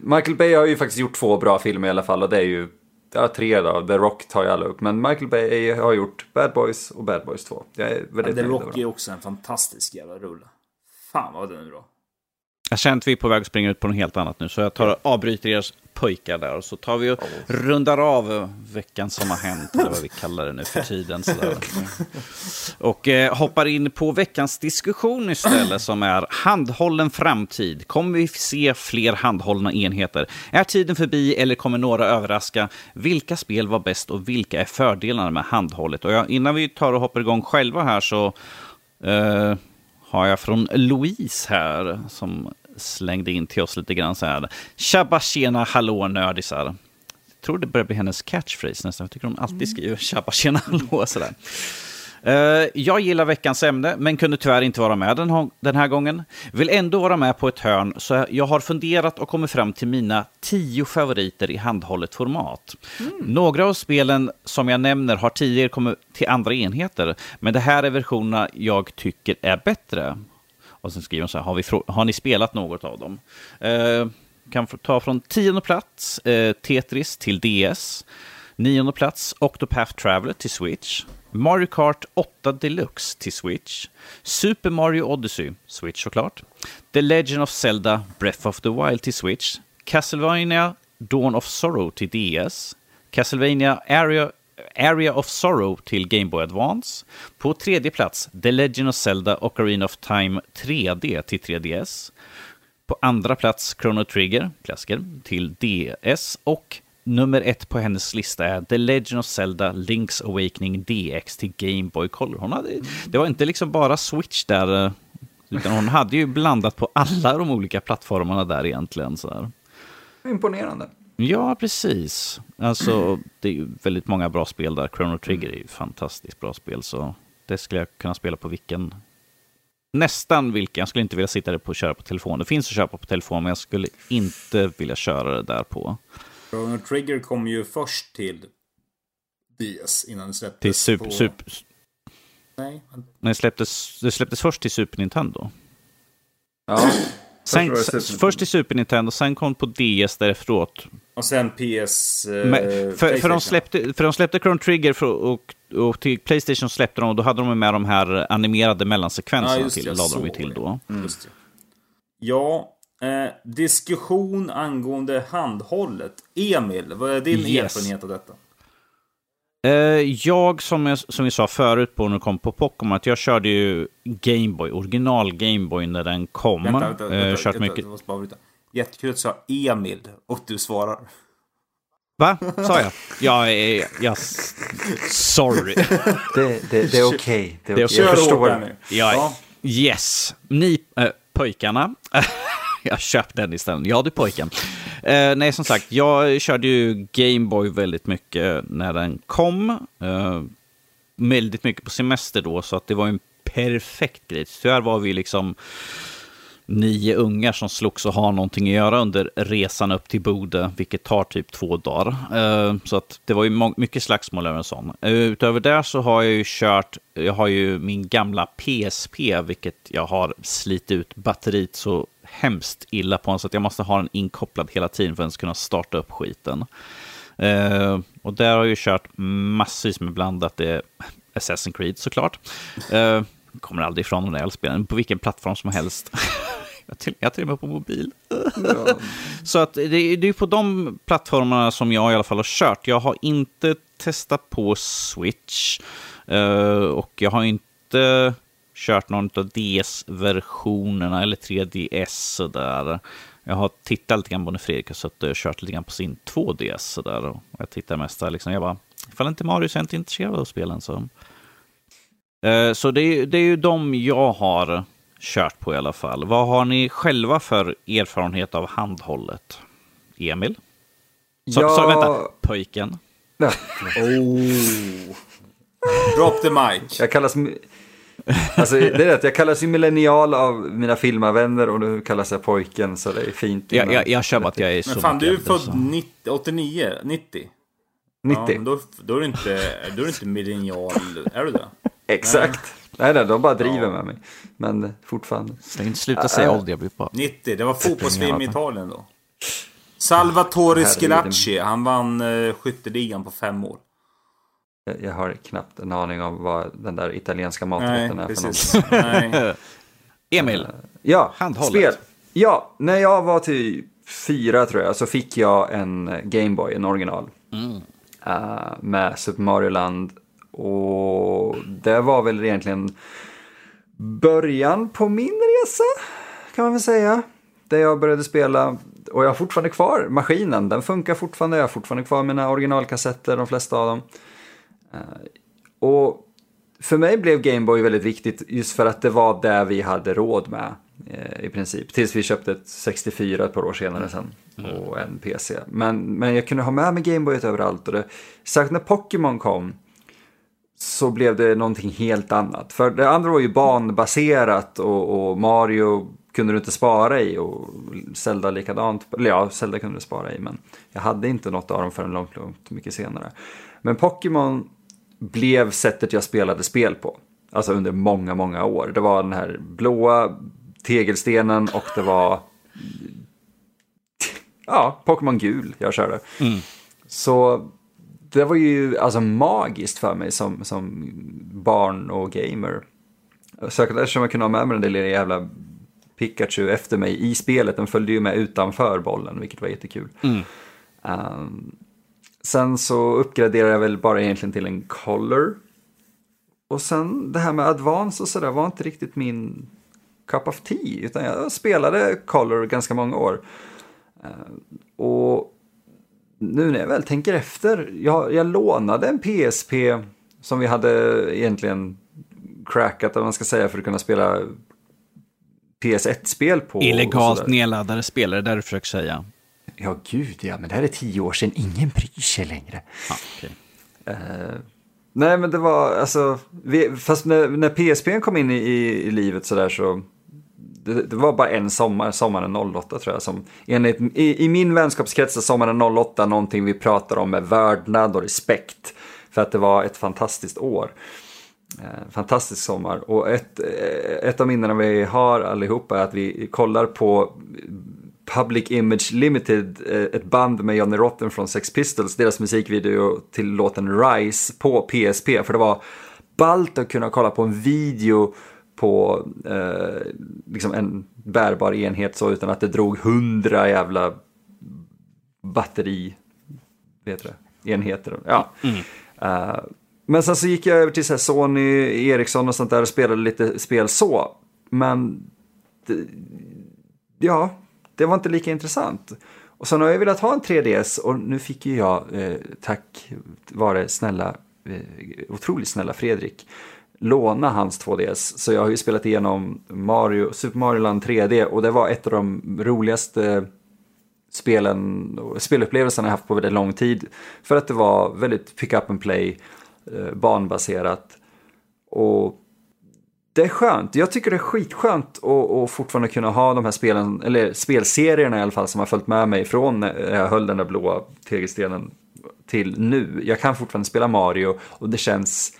Michael Bay har ju faktiskt gjort två bra filmer i alla fall och det är ju ja, tre då, The Rock tar ju alla upp. Men Michael Bay har gjort Bad Boys och Bad Boys 2. Jag är väldigt ja, The Rock är också en fantastisk jävla rulle. Fan vad den är bra. Jag känner att vi är på väg att springa ut på något helt annat nu, så jag tar och avbryter er pojkar där och så tar vi och rundar av veckan som har hänt, eller vad vi kallar det nu för tiden. Sådär. Och eh, hoppar in på veckans diskussion istället, som är handhållen framtid. Kommer vi se fler handhållna enheter? Är tiden förbi eller kommer några överraska? Vilka spel var bäst och vilka är fördelarna med handhållet? Och jag, innan vi tar och hoppar igång själva här så eh, har jag från Louise här som slängde in till oss lite grann så här. Tjabba tjena hallå nördisar. Jag tror det börjar bli hennes catchphrase nästan. Jag tycker hon alltid skriver tjabba tjena <laughs> hallå sådär. Uh, jag gillar veckans ämne, men kunde tyvärr inte vara med den, den, här gången. Vill ändå vara med på ett hörn, så jag har funderat och kommit fram till mina tio favoriter i handhållet format. Mm. Några av spelen som jag nämner har tidigare kommit till andra enheter, men det här är versionerna jag tycker är bättre. Och sen skriver de så här, har, vi har ni spelat något av dem? Eh, kan ta från tionde plats eh, Tetris till DS. Nionde plats Octopath Traveler till Switch. Mario Kart 8 Deluxe till Switch. Super Mario Odyssey, Switch såklart. The Legend of Zelda Breath of the Wild till Switch. Castlevania Dawn of Sorrow till DS. Castlevania Area Area of Sorrow till Game Boy Advance. På tredje plats The Legend of Zelda Ocarina of Time 3D till 3DS. På andra plats Chrono Trigger, klassiker, till DS. Och nummer ett på hennes lista är The Legend of Zelda Link's Awakening DX till Game Boy Color. Hon hade, det var inte liksom bara Switch där, eh, utan hon hade ju blandat på alla de olika plattformarna där egentligen. Så. Imponerande. Ja, precis. Alltså, det är ju väldigt många bra spel där. Chrono Trigger är ju fantastiskt bra spel, så det skulle jag kunna spela på vilken... Nästan vilken. Jag skulle inte vilja sitta där på och köra på telefon. Det finns att köpa på telefon, men jag skulle inte vilja köra det där på. Chrono Trigger kom ju först till DS innan det släpptes till super, på... Super... Nej. Nej, släpptes, det släpptes först till Super Nintendo. Ja. Sen, först till Super Nintendo, sen kom på DS därefteråt. Och sen PS... Eh, Men, för, för, de släppte, för de släppte Chrono Trigger för, och, och till Playstation släppte de och då hade de med de här animerade mellansekvenserna ja, till. lade de till då. Mm. Ja, eh, diskussion angående handhållet. Emil, vad är din yes. erfarenhet av detta? Eh, jag, som, jag, som vi sa förut på när det kom på Pokémon, att jag körde ju Gameboy, original Gameboy när den kom. Vänta, vänta, vänta, uh, kört vänta, mycket... Jättekul att du sa Emil och du svarar. Va? Sa jag? Jag är... Jag, sorry. Det, det, det är okej. Okay. Det är okay. okay. Jag förstår. Ja, yes. Ni äh, pojkarna. <laughs> <laughs> jag köpte den istället. Ja, du pojken. Eh, nej, som sagt, jag körde ju Gameboy väldigt mycket när den kom. Eh, väldigt mycket på semester då, så att det var en perfekt grej. Tyvärr var vi liksom nio ungar som slogs och har någonting att göra under resan upp till Bode, vilket tar typ två dagar. Eh, så att det var ju mycket slagsmål över en sån. Eh, utöver det så har jag ju kört, jag har ju min gamla PSP, vilket jag har slitit ut batteriet så hemskt illa på, så att jag måste ha den inkopplad hela tiden för att ens kunna starta upp skiten. Eh, och där har jag ju kört massvis med blandat. Det är Assassin's Creed såklart. Kommer aldrig ifrån de där spelen, på vilken plattform som helst. <laughs> jag till, jag till och med på mobil. Ja. <laughs> Så att det, det är på de plattformarna som jag i alla fall har kört. Jag har inte testat på Switch. Uh, och jag har inte kört någon av DS-versionerna eller 3DS sådär. Jag har tittat lite grann på när Fredrik har suttit och kört lite grann på sin 2DS sådär. Och jag tittar mest där liksom, jag bara, ifall inte Mario så är jag inte intresserad av spelen så. Uh, så det, det är ju de jag har kört på i alla fall. Vad har ni själva för erfarenhet av handhållet? Emil? Så, ja... så vänta, pojken? Ja. oh. Drop the mic. Jag kallas... Alltså, det är rätt, jag kallas ju millennial av mina filmavänner och nu kallas jag pojken så det är fint. Ja, jag, jag kör att jag är så Men fan, du är född 90, 89, 90? 90. Ja, då, då, är du inte, då är du inte millennial, är du det? Exakt. Nej, nej, de bara driver ja. med mig. Men fortfarande. Sluta säga ålder, jag blir bara... 90, det var fotbolls-VM i Italien då. Salvatore Schillaci, han vann uh, skytteligan på fem år. Jag, jag, har knappt en aning om vad den där italienska maträtten är precis. för något. <laughs> Emil, uh, ja, handhållet. Spel. Ja, när jag var typ fyra tror jag så fick jag en Gameboy, en original. Mm. Uh, med Super Mario Land och det var väl egentligen början på min resa, kan man väl säga. Där jag började spela, och jag har fortfarande kvar maskinen, den funkar fortfarande, jag har fortfarande kvar mina originalkassetter, de flesta av dem. Eh, och för mig blev Gameboy väldigt viktigt just för att det var det vi hade råd med eh, i princip. Tills vi köpte ett 64 ett par år senare sen mm. och en PC. Men, men jag kunde ha med mig Gameboyet överallt och det, särskilt när Pokémon kom så blev det någonting helt annat. För det andra var ju banbaserat och, och Mario kunde du inte spara i och Zelda likadant. Eller ja, Zelda kunde du spara i men jag hade inte något av dem förrän långt, långt mycket senare. Men Pokémon blev sättet jag spelade spel på. Alltså under många, många år. Det var den här blåa tegelstenen och det var ja, Pokémon gul jag körde. Mm. Så det var ju alltså magiskt för mig som, som barn och gamer. Säkert eftersom jag kunde ha med mig den där lilla jävla Pikachu efter mig i spelet. Den följde ju med utanför bollen, vilket var jättekul. Mm. Um, sen så uppgraderade jag väl bara egentligen till en color. Och sen det här med advance och sådär var inte riktigt min cup of tea. Utan jag spelade color ganska många år. Uh, och nu när jag väl tänker efter, jag, jag lånade en PSP som vi hade egentligen crackat, om man ska säga, för att kunna spela PS1-spel på. Illegalt nedladdade spelare, där du försöker säga. Ja, gud ja, men det här är tio år sedan, ingen bryr sig längre. Ah, okay. uh, eh, nej, men det var alltså, vi, fast när, när PSP kom in i, i, livet sådär så, det, det, var bara en sommar, sommaren 08 tror jag, som enligt, i, i min vänskapskrets är sommaren 08 någonting vi pratar om med värdnad och respekt. För att det var ett fantastiskt år. Eh, fantastisk sommar och ett, eh, ett av minnena vi har allihopa är att vi kollar på Public Image Limited, eh, ett band med Johnny Rotten från Sex Pistols, deras musikvideo till låten Rise på PSP. För det var ballt att kunna kolla på en video på eh, liksom en bärbar enhet så utan att det drog hundra jävla batteri, vet det, enheter. Ja. Mm. Uh, men sen så gick jag över till så Sony, Ericsson och sånt där och spelade lite spel så. Men det, ja, det var inte lika intressant. Och sen har jag velat ha en 3DS och nu fick ju jag, eh, tack vare snälla, eh, otroligt snälla Fredrik, låna hans 2DS. Så jag har ju spelat igenom Mario, Super Mario Land 3D och det var ett av de roligaste eh, spelen, spelupplevelserna jag haft på väldigt lång tid. För att det var väldigt pick up and play, eh, banbaserat. Och det är skönt. Jag tycker det är skitskönt att, att fortfarande kunna ha de här spelen, eller spelserierna i alla fall, som har följt med mig från när jag höll den där blåa tegelstenen till nu. Jag kan fortfarande spela Mario och det känns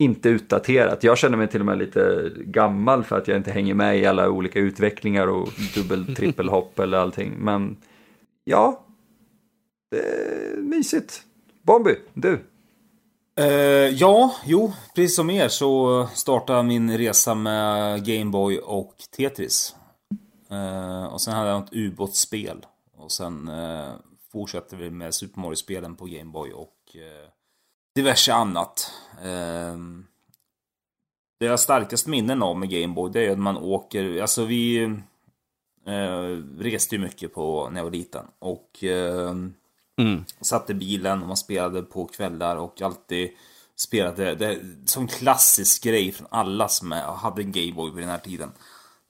inte utdaterat. Jag känner mig till och med lite gammal för att jag inte hänger med i alla olika utvecklingar och dubbel <laughs> trippelhopp eller allting. Men ja, det är mysigt. Bombi, du? Uh, ja, jo, precis som er så startade min resa med Gameboy och Tetris. Uh, och sen hade jag något ubåtsspel. Och sen uh, fortsatte vi med Super Mario-spelen på Gameboy och diverse annat. Det jag har starkast minnen av med Gameboy det är att man åker, alltså vi reste ju mycket på när jag var liten. Och Mm. Satt i bilen och man spelade på kvällar och alltid spelade. Det som klassisk grej från alla som hade en Gameboy vid den här tiden.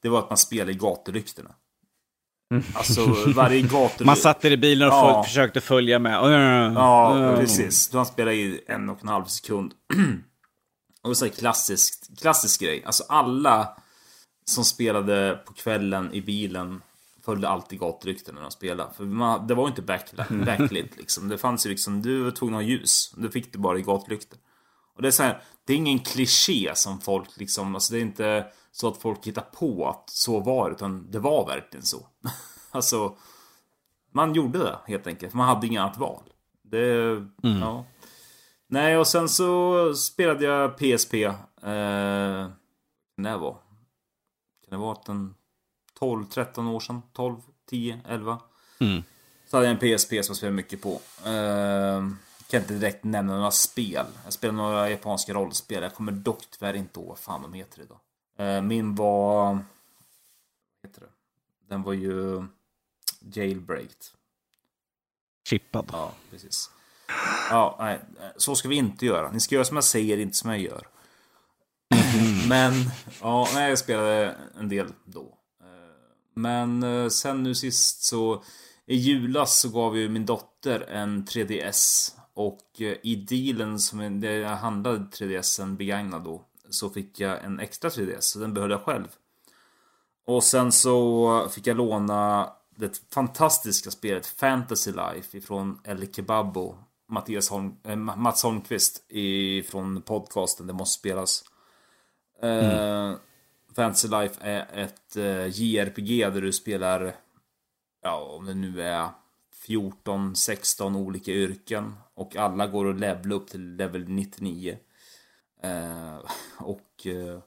Det var att man spelade i gatulyktorna. Mm. Alltså varje gator... Man satt i bilen och ja. försökte följa med. Ja, precis. Man spelade i en och en halv sekund. <clears throat> och så klassisk, klassisk grej. Alltså alla som spelade på kvällen i bilen följde alltid gatrykten när de spelade. För man, det var ju inte back, backlit liksom. Det fanns ju liksom, du var tvungen att ha ljus. Det fick du bara i gatlyktor. Och det är så här, det är ingen kliché som folk liksom, alltså det är inte så att folk hittar på att så var utan det var verkligen så. <laughs> alltså, man gjorde det helt enkelt, man hade inget annat val. Det, mm. ja. Nej, och sen så spelade jag PSP. Eh, när var? Kan det vara att den 12, 13 år sedan. 12, 10, 11. Mm. Så hade jag en PSP som jag spelade mycket på. Uh, kan inte direkt nämna några spel. Jag spelade några japanska rollspel. Jag kommer dock tyvärr inte ihåg vad fan de heter idag. Uh, min var... Vad heter det? Den var ju jailbreaked. Chippad. Ja, precis. Ja, nej. Så ska vi inte göra. Ni ska göra som jag säger, inte som jag gör. Men, ja, nej, jag spelade en del då. Men eh, sen nu sist så i julas så gav ju min dotter en 3DS och eh, i dealen som jag handlade 3DSen begagnad då så fick jag en extra 3DS så den behöll jag själv. Och sen så fick jag låna det fantastiska spelet Fantasy Life ifrån El Kebabo Mattias Holm, äh, Mats Holmqvist ifrån podcasten Det måste spelas. Mm. Uh, Fantasy Life är ett eh, JRPG där du spelar, ja om det nu är 14-16 olika yrken och alla går att levla upp till level 99. Eh, <laughs> och eh,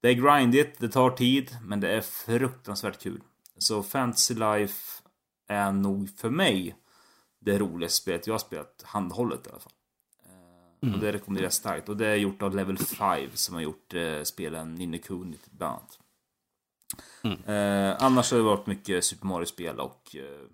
det är grindigt, det tar tid, men det är fruktansvärt kul. Så Fantasy Life är nog för mig det roligaste spelet jag har spelat handhållet i alla fall. Mm. Och det rekommenderar jag starkt. Och det är gjort av Level 5 som har gjort eh, spelen Ninja Kuni bland annat. Mm. Eh, annars har det varit mycket Super Mario-spel och eh,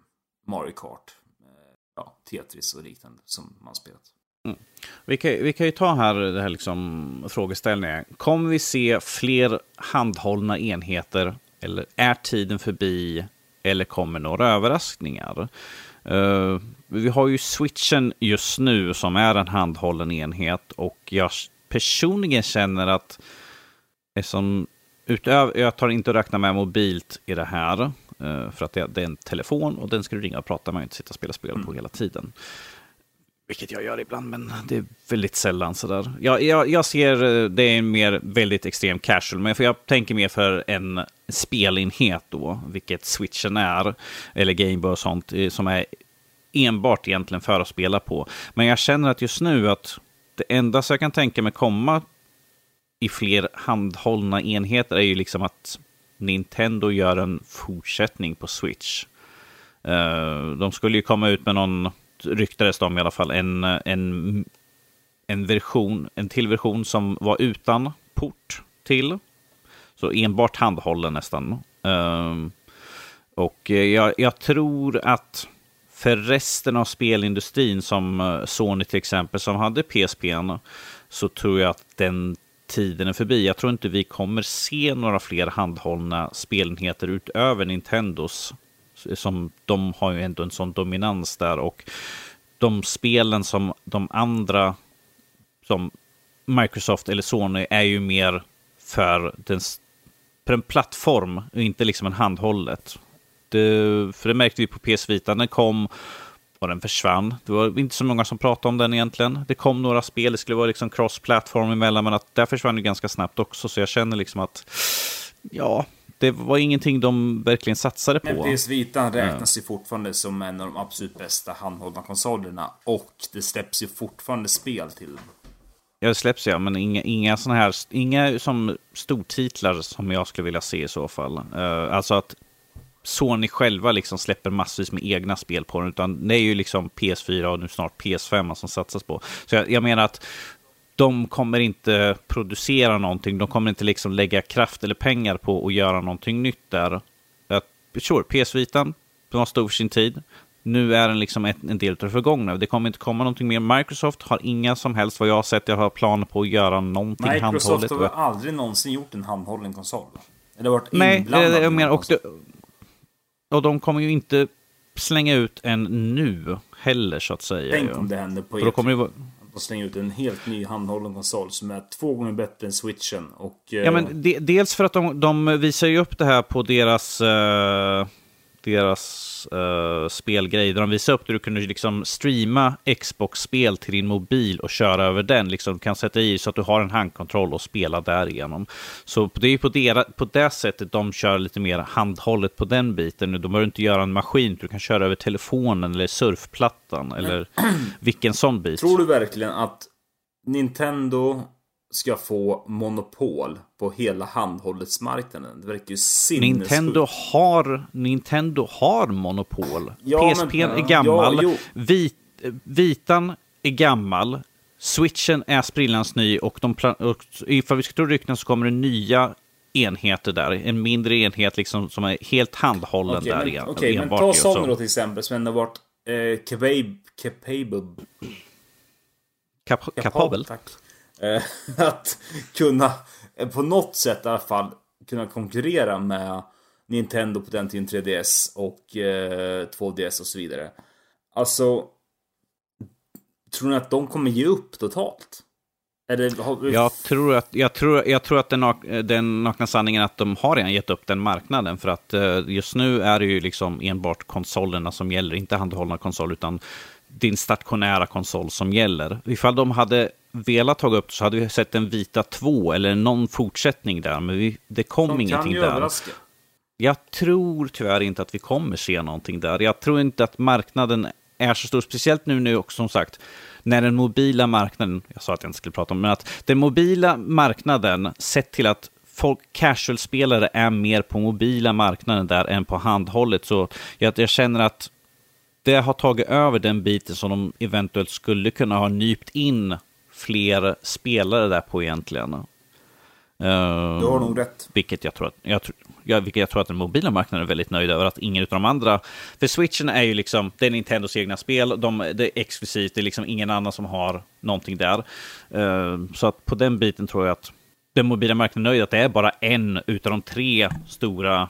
Mario Kart. Eh, ja, Tetris och liknande som man spelat. Mm. Vi, kan, vi kan ju ta här det här liksom frågeställningen. Kommer vi se fler handhållna enheter? Eller är tiden förbi? Eller kommer några överraskningar? Uh, vi har ju switchen just nu som är en handhållen enhet och jag personligen känner att som utöver, jag tar inte att räkna med mobilt i det här, uh, för att det, det, är en telefon och den ska du ringa och prata med och inte sitta och spela spel på mm. hela tiden. Vilket jag gör ibland, men det är väldigt sällan sådär. Jag, jag, jag ser eh, det är mer väldigt extrem casual, men för jag tänker mer för en spelenhet då, vilket switchen är, eller Gameboy och sånt, eh, som är enbart egentligen för att spela på. Men jag känner att just nu att det enda jag kan tänka mig komma i fler handhållna enheter är ju liksom att Nintendo gör en fortsättning på Switch. Eh, de skulle ju komma ut med någon, ryktades det om i alla fall, en, en, en version, en till version som var utan port till. Så enbart handhållen nästan. Ehm, och eh, jag, jag tror att för resten av spelindustrin som eh, Sony till exempel som hade PSP så tror jag att den tiden är förbi. Jag tror inte vi kommer se några fler handhållna spelenheter utöver Nintendos. Som, de har ju ändå en sån dominans där och de spelen som de andra som Microsoft eller Sony är ju mer för, den, för en plattform och inte liksom en handhållet. Det, för det märkte vi på PS Vita, den kom och den försvann. Det var inte så många som pratade om den egentligen. Det kom några spel, det skulle vara liksom cross-platform emellan, men att där försvann det ganska snabbt också. Så jag känner liksom att, ja, det var ingenting de verkligen satsade på. Men PS Vita räknas ju fortfarande som en av de absolut bästa handhållna konsolerna. Och det släpps ju fortfarande spel till den. Ja, det släpps ja, men inga, inga sådana här, inga som stortitlar som jag skulle vilja se i så fall. Uh, alltså att Sony själva liksom släpper massvis med egna spel på den, utan det är ju liksom PS4 och nu snart PS5 som satsas på. Så jag, jag menar att de kommer inte producera någonting, de kommer inte liksom lägga kraft eller pengar på att göra någonting nytt där. Sure, PS Vitan, stor för sin tid. Nu är den liksom ett, en del av det förgångna. Det kommer inte komma någonting mer. Microsoft har inga som helst, vad jag har sett, jag har planer på att göra någonting Microsoft handhållet. Microsoft har aldrig någonsin gjort en handhållen konsol. Eller varit Nej, det, jag menar, och, det, och de kommer ju inte slänga ut en nu heller, så att säga. Tänk om det händer på E3. De slänger ut en helt ny handhållen konsol som är två gånger bättre än switchen. Och, ja, men de, dels för att de, de visar ju upp det här på deras, uh, deras uh, spelgrej. Där de visar upp hur du kunde liksom streama Xbox-spel till din mobil och köra över den. Liksom, du kan sätta i så att du har en handkontroll och spela därigenom. Så det är ju på, dera, på det sättet de kör lite mer handhållet på den biten. De behöver inte göra en maskin, du kan köra över telefonen eller surfplattan eller vilken sån bit. Tror du verkligen att Nintendo ska få monopol på hela handhålletsmarknaden. Det verkar ju sinnessjukt. Nintendo har, Nintendo har monopol. Ja, PSP men, är gammal. Ja, Vit, vitan är gammal. Switchen är sprillans ny och, de och ifall vi ska tro rykten så kommer det nya enheter där. En mindre enhet liksom som är helt handhållen okay, där. Okej, okay, men ta Sony då till exempel som ändå varit eh, capable. capable. Cap capabel? Tack. Eh, <laughs> att kunna eh, på något sätt i alla fall kunna konkurrera med Nintendo på den tiden 3DS och eh, 2DS och så vidare. Alltså, tror ni att de kommer ge upp totalt? Har... jag, tror att, jag, tror, jag tror att den, den nakna sanningen är att de har redan gett upp den marknaden. För att eh, just nu är det ju liksom enbart konsolerna som gäller, inte handhållna konsoler, utan din stationära konsol som gäller. Ifall de hade velat ta upp så hade vi sett en Vita 2 eller någon fortsättning där, men vi, det kom som ingenting där. Överraska. Jag tror tyvärr inte att vi kommer se någonting där. Jag tror inte att marknaden är så stor, speciellt nu, nu också som sagt, när den mobila marknaden, jag sa att jag inte skulle prata om, men att den mobila marknaden, sett till att folk, casual-spelare är mer på mobila marknaden där än på handhållet, så jag, jag känner att det har tagit över den biten som de eventuellt skulle kunna ha nypt in fler spelare där på egentligen. Uh, du har nog rätt. Vilket jag tror att, jag, jag, vilket jag tror att den mobila marknaden är väldigt nöjd över att ingen av de andra... För switchen är ju liksom, det är Nintendos egna spel, de, det är exklusivt, det är liksom ingen annan som har någonting där. Uh, så att på den biten tror jag att den mobila marknaden är nöjd att det är bara en utav de tre stora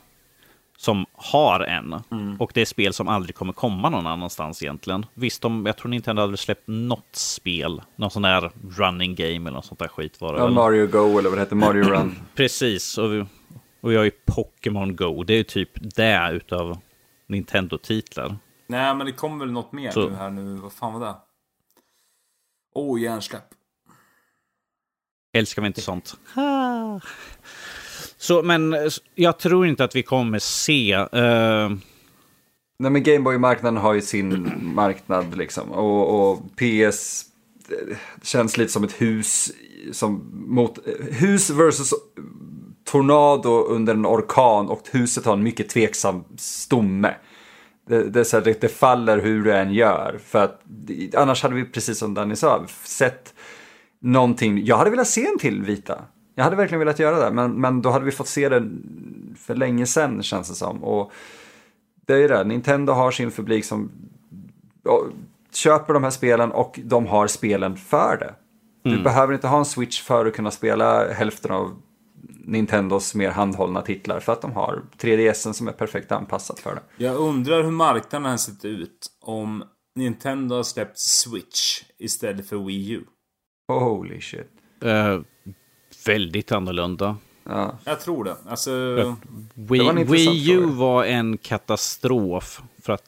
som har en. Mm. Och det är spel som aldrig kommer komma någon annanstans egentligen. Visst, de, jag tror Nintendo hade släppt något spel, någon sån där running game eller något sånt där skit var det Ja, Mario Go eller vad det heter, Mario Run. <clears throat> Precis, och vi, och vi har ju Pokémon Go, det är ju typ det utav Nintendo-titlar. Nej, men det kommer väl något mer Så. nu här nu, vad fan var det? Åh, oh, hjärnsläpp. Älskar vi inte sånt? Så, men jag tror inte att vi kommer se... Uh... Nej, men Gameboy-marknaden har ju sin marknad liksom. Och, och PS eh, känns lite som ett hus som mot eh, hus versus tornado under en orkan och huset har en mycket tveksam stomme. Det, det, så här, det faller hur du än gör. För att annars hade vi, precis som Danny sa, sett någonting. Jag hade velat se en till vita. Jag hade verkligen velat göra det, men, men då hade vi fått se det för länge sedan känns det som. Och det är det, Nintendo har sin publik som köper de här spelen och de har spelen för det. Du mm. behöver inte ha en Switch för att kunna spela hälften av Nintendos mer handhållna titlar för att de har 3DSen som är perfekt anpassat för det. Jag undrar hur marknaden har sett ut om Nintendo har släppt Switch istället för Wii U. Holy shit. Uh, väldigt annorlunda. Ja. Jag tror det. Alltså... Wii, Wii U var en katastrof. För att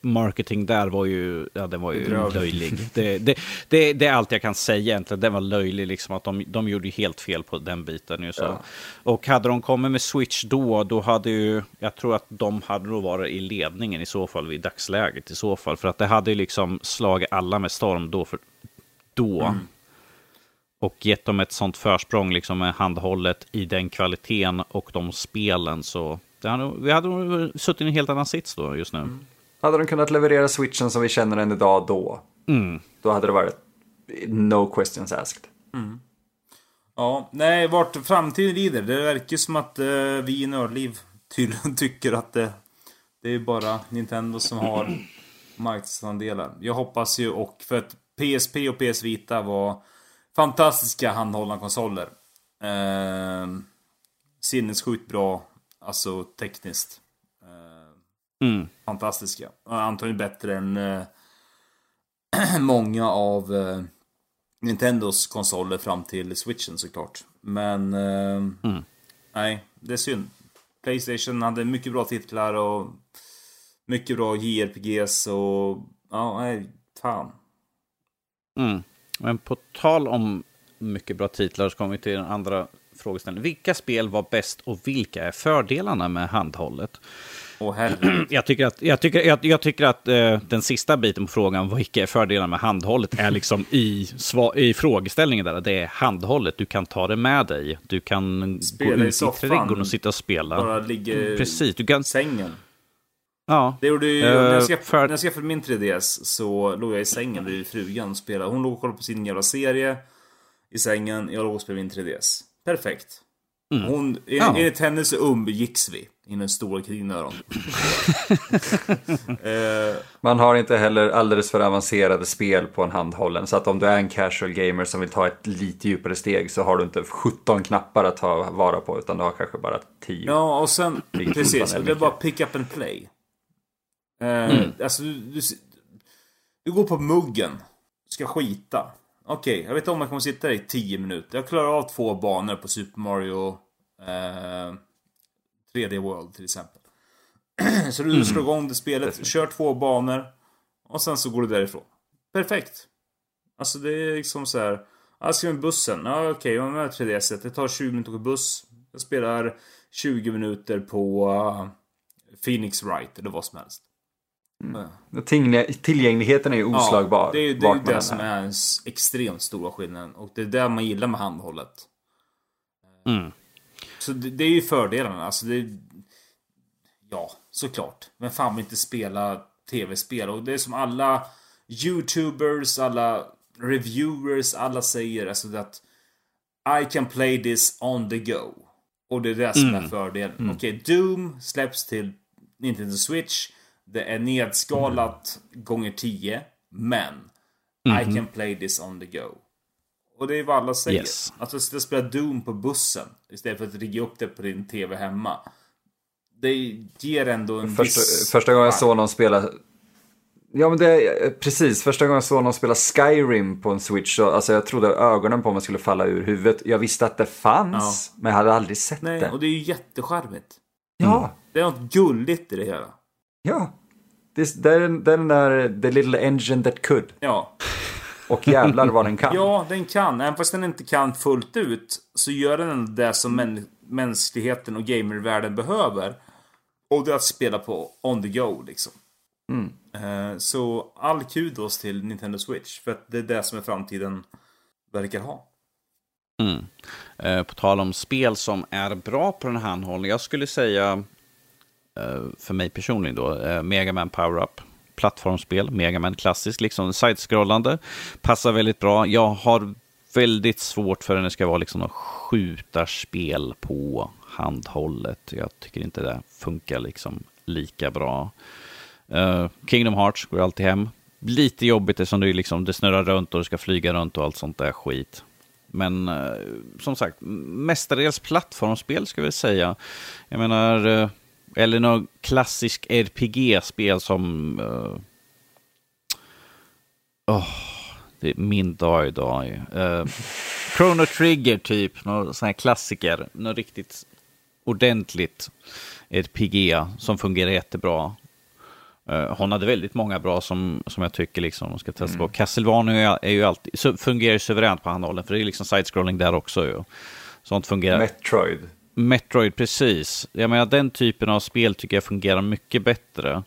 marketing där var ju, ja, den var ju löjlig. Det, det, det, det, är allt jag kan säga egentligen. Den var löjlig, liksom att de, de gjorde helt fel på den biten. Ju, så. Ja. Och hade de kommit med Switch då, då hade ju, jag tror att de hade nog varit i ledningen i så fall, i dagsläget i så fall. För att det hade ju liksom slagit alla med storm då. För, då. Mm. Och gett dem ett sånt försprång liksom med handhållet i den kvaliteten och de spelen. Så hade, vi hade suttit i en helt annan sits då just nu. Mm. Hade de kunnat leverera switchen som vi känner den idag då, mm. då hade det varit no questions asked. Mm. Ja, nej, vart framtiden lider. Det verkar som att uh, vi i Nördliv tydligen <laughs> tycker att det, det är bara Nintendo som har marknadsandelar. Jag hoppas ju och för att PSP och PS Vita var fantastiska handhållna konsoler. Eh, sinnessjukt bra, alltså tekniskt. Mm. Fantastiska. Antagligen bättre än eh, <clears throat> många av eh, Nintendos konsoler fram till switchen såklart. Men eh, mm. nej, det är synd. Playstation hade mycket bra titlar och mycket bra JRPGs och ja, nej, fan. Mm. Men på tal om mycket bra titlar så kommer vi till den andra frågeställningen. Vilka spel var bäst och vilka är fördelarna med handhållet? Oh, <clears throat> jag tycker att, jag tycker, jag, jag tycker att uh, den sista biten på frågan, vilka är fördelarna med handhållet, är liksom i, sva, i frågeställningen där. Det är handhållet, du kan ta det med dig. Du kan spela gå ut i, soffan, i trädgården och sitta och spela. Bara ligga Precis, du kan... sängen. Ja. Det gjorde ju, uh, när, jag skaffade, för... när jag skaffade min 3DS så låg jag i sängen bredvid frugan och spelade. Hon låg och kollade på sin jävla serie i sängen. Jag låg och spelade min 3DS. Perfekt. Mm. Hon, ja. enligt henne så umgicks vi innan stora krinöron. <laughs> eh, Man har inte heller alldeles för avancerade spel på en handhållen. Så att om du är en casual gamer som vill ta ett lite djupare steg så har du inte 17 knappar att ta vara på utan du har kanske bara 10. Ja, och sen precis. Det är bara pick up and play. Eh, mm. Alltså, du, du, du går på muggen. Ska skita. Okej, okay, jag vet om jag kommer sitta där i 10 minuter. Jag klarar av två banor på Super Mario eh, 3D World till exempel. <clears throat> så du slår igång det spelet, kör två banor och sen så går du därifrån. Perfekt. Alltså det är liksom så här. Jag ska med bussen. Ja okej, okay, jag med 3DS. Det tar 20 minuter att åka buss. Jag spelar 20 minuter på uh, Phoenix Wright eller vad som helst. Mm. Tillgängligheten är ju oslagbar. Ja, det är ju det, är det som är den extremt stora skillnaden. Och det är det man gillar med handhållet. Mm. Så det, det, är ju fördelarna. Alltså det, ja, såklart. Men fan vill inte spela tv-spel? Och det är som alla YouTubers, alla reviewers, alla säger. Alltså att I can play this on the go. Och det är det som mm. är fördelen. Mm. Okej, okay, Doom släpps till Nintendo Switch. Det är nedskalat mm. gånger 10. Men mm. I mhm. can play this on the go. Och det är vad alla säger. Yes. Att du ska spela Doom på bussen istället för att rigga upp det på din TV hemma. Det ger ändå en första, viss... Första gången jag såg någon spela... Ja men det är precis, första gången jag såg någon spela Skyrim på en Switch, så, alltså jag trodde ögonen på mig skulle falla ur huvudet. Jag visste att det fanns, ja. men jag hade aldrig sett Nej, det. och det är ju jättecharmigt. Ja. Mm. Det är något gulligt i det hela. Ja. Det, är, den där The Little Engine That Could. Ja. Och jävlar vad den kan. <laughs> ja, den kan. Även fast den inte kan fullt ut så gör den det som män mänskligheten och gamervärlden behöver. Och det är att spela på on the go liksom. Mm. Eh, så all kudos till Nintendo Switch. För att det är det som är framtiden verkar ha. Mm. Eh, på tal om spel som är bra på den här handhållningen. Jag skulle säga, eh, Eh, för mig personligen då, eh, Mega Man Power Up plattformsspel, Megaman klassiskt, liksom sidescrollande. Passar väldigt bra. Jag har väldigt svårt för när det ska vara liksom något skjutarspel på handhållet. Jag tycker inte det funkar liksom lika bra. Uh, Kingdom Hearts går alltid hem. lite jobbigt eftersom det, liksom, det snurrar runt och det ska flyga runt och allt sånt där skit. Men uh, som sagt, mestadels plattformsspel ska vi säga. Jag menar, uh, eller någon klassisk RPG-spel som... Uh, oh, det är min dag idag. Uh, Chrono Trigger typ, någon sån här klassiker. Något riktigt ordentligt RPG som fungerar jättebra. Uh, hon hade väldigt många bra som, som jag tycker liksom ska testa mm. på. Castlevania är ju alltid, fungerar ju suveränt på handhållen, för det är liksom side-scrolling där också ju. Sånt fungerar. Metroid. Metroid, precis. Jag menar, den typen av spel tycker jag fungerar mycket bättre.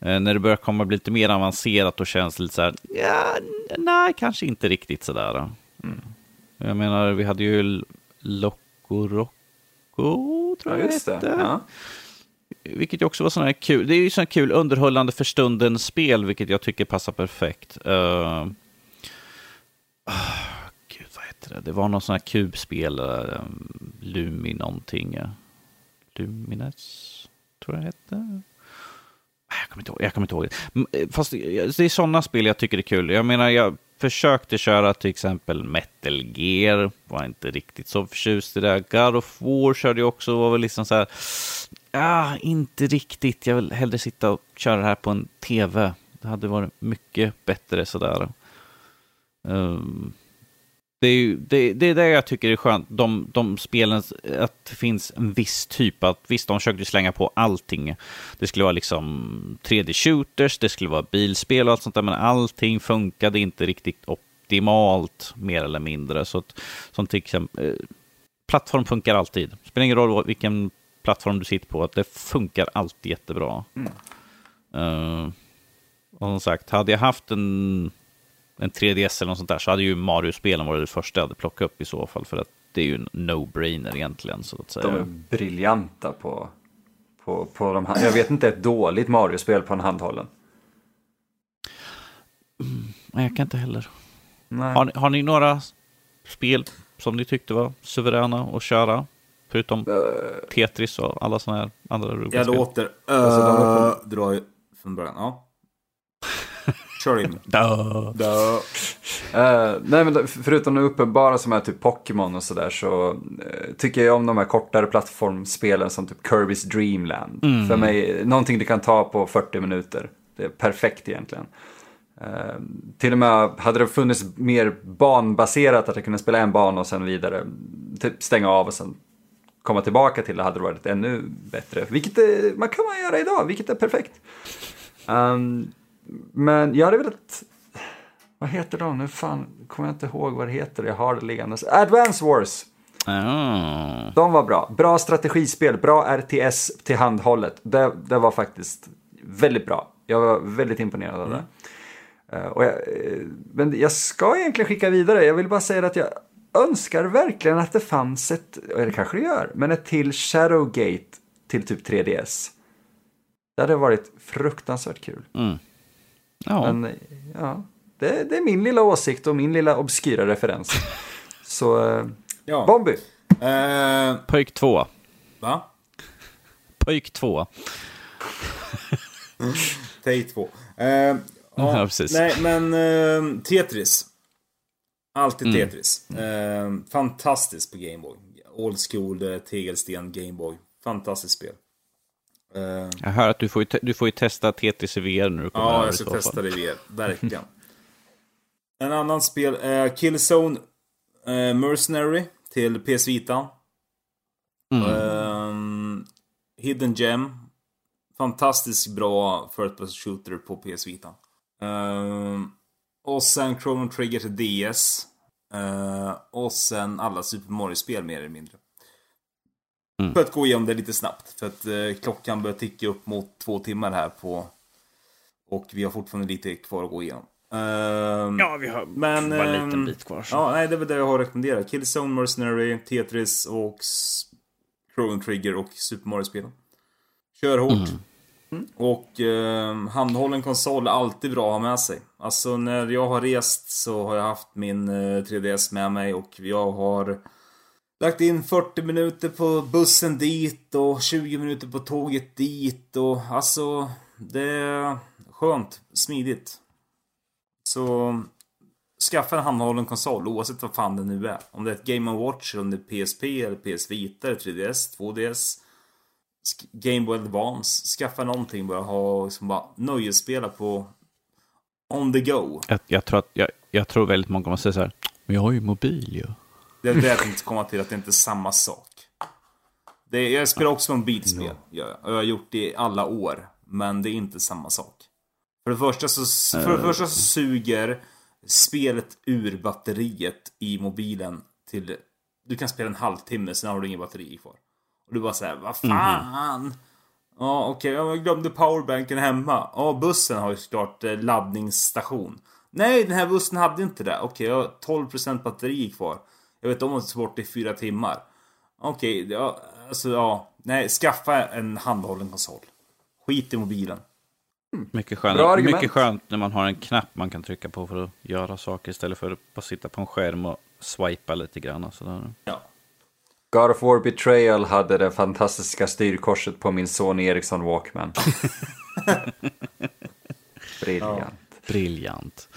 Eh, när det börjar komma bli lite mer avancerat och känns lite så här, ja, nej, kanske inte riktigt sådär. Mm. Jag menar, vi hade ju Loco Roco, tror jag ja, just det. Ja. Vilket också var sådana här kul, det är ju sådana kul underhållande för stunden spel, vilket jag tycker passar perfekt. Uh, bättre. det? Var någon sån här kubspel, ehm, Lumi någonting. Lumines, tror jag det hette. Jag kommer inte ihåg. Jag kommer inte ihåg det. Eh, fast det är sådana spel jag tycker är kul. Jag menar, jag försökte köra till exempel Metal Gear. Var inte riktigt så förtjust i det. God of War körde jag också. Var väl liksom så här ah, inte riktigt. Jag vill hellre sitta och köra det här på en tv. Det hade varit mycket bättre sådär. Um, det, är det, det är det jag tycker är skönt, de, de spelen, att det finns en viss typ, att visst, de försökte slänga på allting. Det skulle vara liksom 3D-shooters, det skulle vara bilspel och allt sånt där, men allting funkade inte riktigt optimalt, mer eller mindre. Så att, som till exempel, eh, plattform funkar alltid. Det spelar ingen roll vilken plattform du sitter på, att det funkar alltid jättebra. Mm. Uh, och som sagt, hade jag haft en, en 3DS eller något sånt där så hade ju Mario-spelen varit det första jag hade plockat upp i så fall. För att det är ju en no-brainer egentligen. Så att säga. De är briljanta på, på, på de här. Jag vet inte ett dåligt Mario-spel på en handhållen. Mm, jag kan inte heller. Har ni, har ni några spel som ni tyckte var suveräna att köra? Förutom uh, Tetris och alla sådana här andra roliga Jag låter uh, alltså, dra från början. Ja. Kör in. Duh. Duh. Uh, nej men förutom det uppenbara som är typ Pokémon och sådär så uh, tycker jag om de här kortare plattformspelen som typ Kirby's Dreamland. Mm. För mig, någonting du kan ta på 40 minuter. Det är perfekt egentligen. Uh, till och med hade det funnits mer banbaserat att jag kunde spela en bana och sen vidare, typ stänga av och sen komma tillbaka till det hade det varit ännu bättre. Vilket är, man kan man göra idag, vilket är perfekt. Um, men jag hade velat... Vad heter de? Nu fan kommer jag inte ihåg vad det heter. Jag har det liggande. Advance Wars. Oh. De var bra. Bra strategispel, bra RTS till handhållet. Det, det var faktiskt väldigt bra. Jag var väldigt imponerad av det. Mm. Uh, och jag, eh, men jag ska egentligen skicka vidare. Jag vill bara säga att jag önskar verkligen att det fanns ett, eller kanske det gör, men ett till Shadowgate till typ 3DS. Det hade varit fruktansvärt kul. Mm. Ja. Men ja, det, det, är min lilla åsikt och min lilla obskyra referens. <laughs> Så, eh, ja. Bombi. Eh... Pojk 2. Va? Pojk 2. Take 2. Eh, ja, ja, precis. Nej, men eh, Tetris. Alltid mm. Tetris. Mm. Eh, fantastiskt på Gameboy. Old school, eh, tegelsten, Gameboy. Fantastiskt spel. Eh, jag hör att du får, ju du får ju testa Tetris i VR nu. Ja, jag ska testa det i VR. <laughs> Verkligen. en annan spel är Killzone eh, Mercenary till PS Vita. Mm. Ehm, Hidden Gem. Fantastiskt bra first person shooter på PS Vita. Um, och sen Chrono Trigger till DS. Uh, eh, och sen alla Super Mario-spel mer eller mindre. Mm. För att gå igenom det lite snabbt. För att uh, klockan börjar ticka upp mot två timmar här på... Och vi har fortfarande lite kvar att gå igenom. Uh, ja, vi har men, bara en liten bit kvar. Så. Ja, nej, det är väl det jag har rekommenderat. Killzone, Mercenary, Tetris och Chrono Trigger och Super Mario-spelen. Kör hårt. Mm. Mm. Och eh, handhållen konsol är alltid bra att ha med sig. Alltså när jag har rest så har jag haft min eh, 3DS med mig och jag har lagt in 40 minuter på bussen dit och 20 minuter på tåget dit och alltså det är skönt, smidigt. Så skaffa en handhållen konsol oavsett vad fan det nu är. Om det är ett Game Watch, om det är PSP eller PS Vita eller 3DS, 2DS. Game Boy Advance. Skaffa någonting bara. Ha liksom bara nöjesspela på on the go. Jag, jag, tror, att, jag, jag tror väldigt många kommer säga så här. Men jag har ju mobil ju. Det är det jag tänkte komma till, att det inte är samma sak. Det, jag spelar också mobilspel. No. Jag, jag har gjort det i alla år. Men det är inte samma sak. För det första så, för det första så suger spelet ur batteriet i mobilen till... Du kan spela en halvtimme, sen har du ingen batteri kvar. Och du bara säger vad mhm. fan? Mm. Ja, okej, okay, jag glömde powerbanken hemma. Ja, bussen har ju såklart eh, laddningsstation. Nej, den här bussen hade inte det. Okej, okay, jag har 12% batteri kvar. Jag vet om att det är bort i fyra timmar. Okej, okay, ja, alltså ja. Nej, skaffa en handhållen konsol. Skit i mobilen. Mm. Mycket, skönt, mycket skönt när man har en knapp man kan trycka på för att göra saker istället för att bara sitta på en skärm och swipa lite grann. Sådär. Ja. God of War Betrayal hade det fantastiska styrkorset på min Sony Ericsson Walkman. <laughs> Briljant. Ja. Briljant.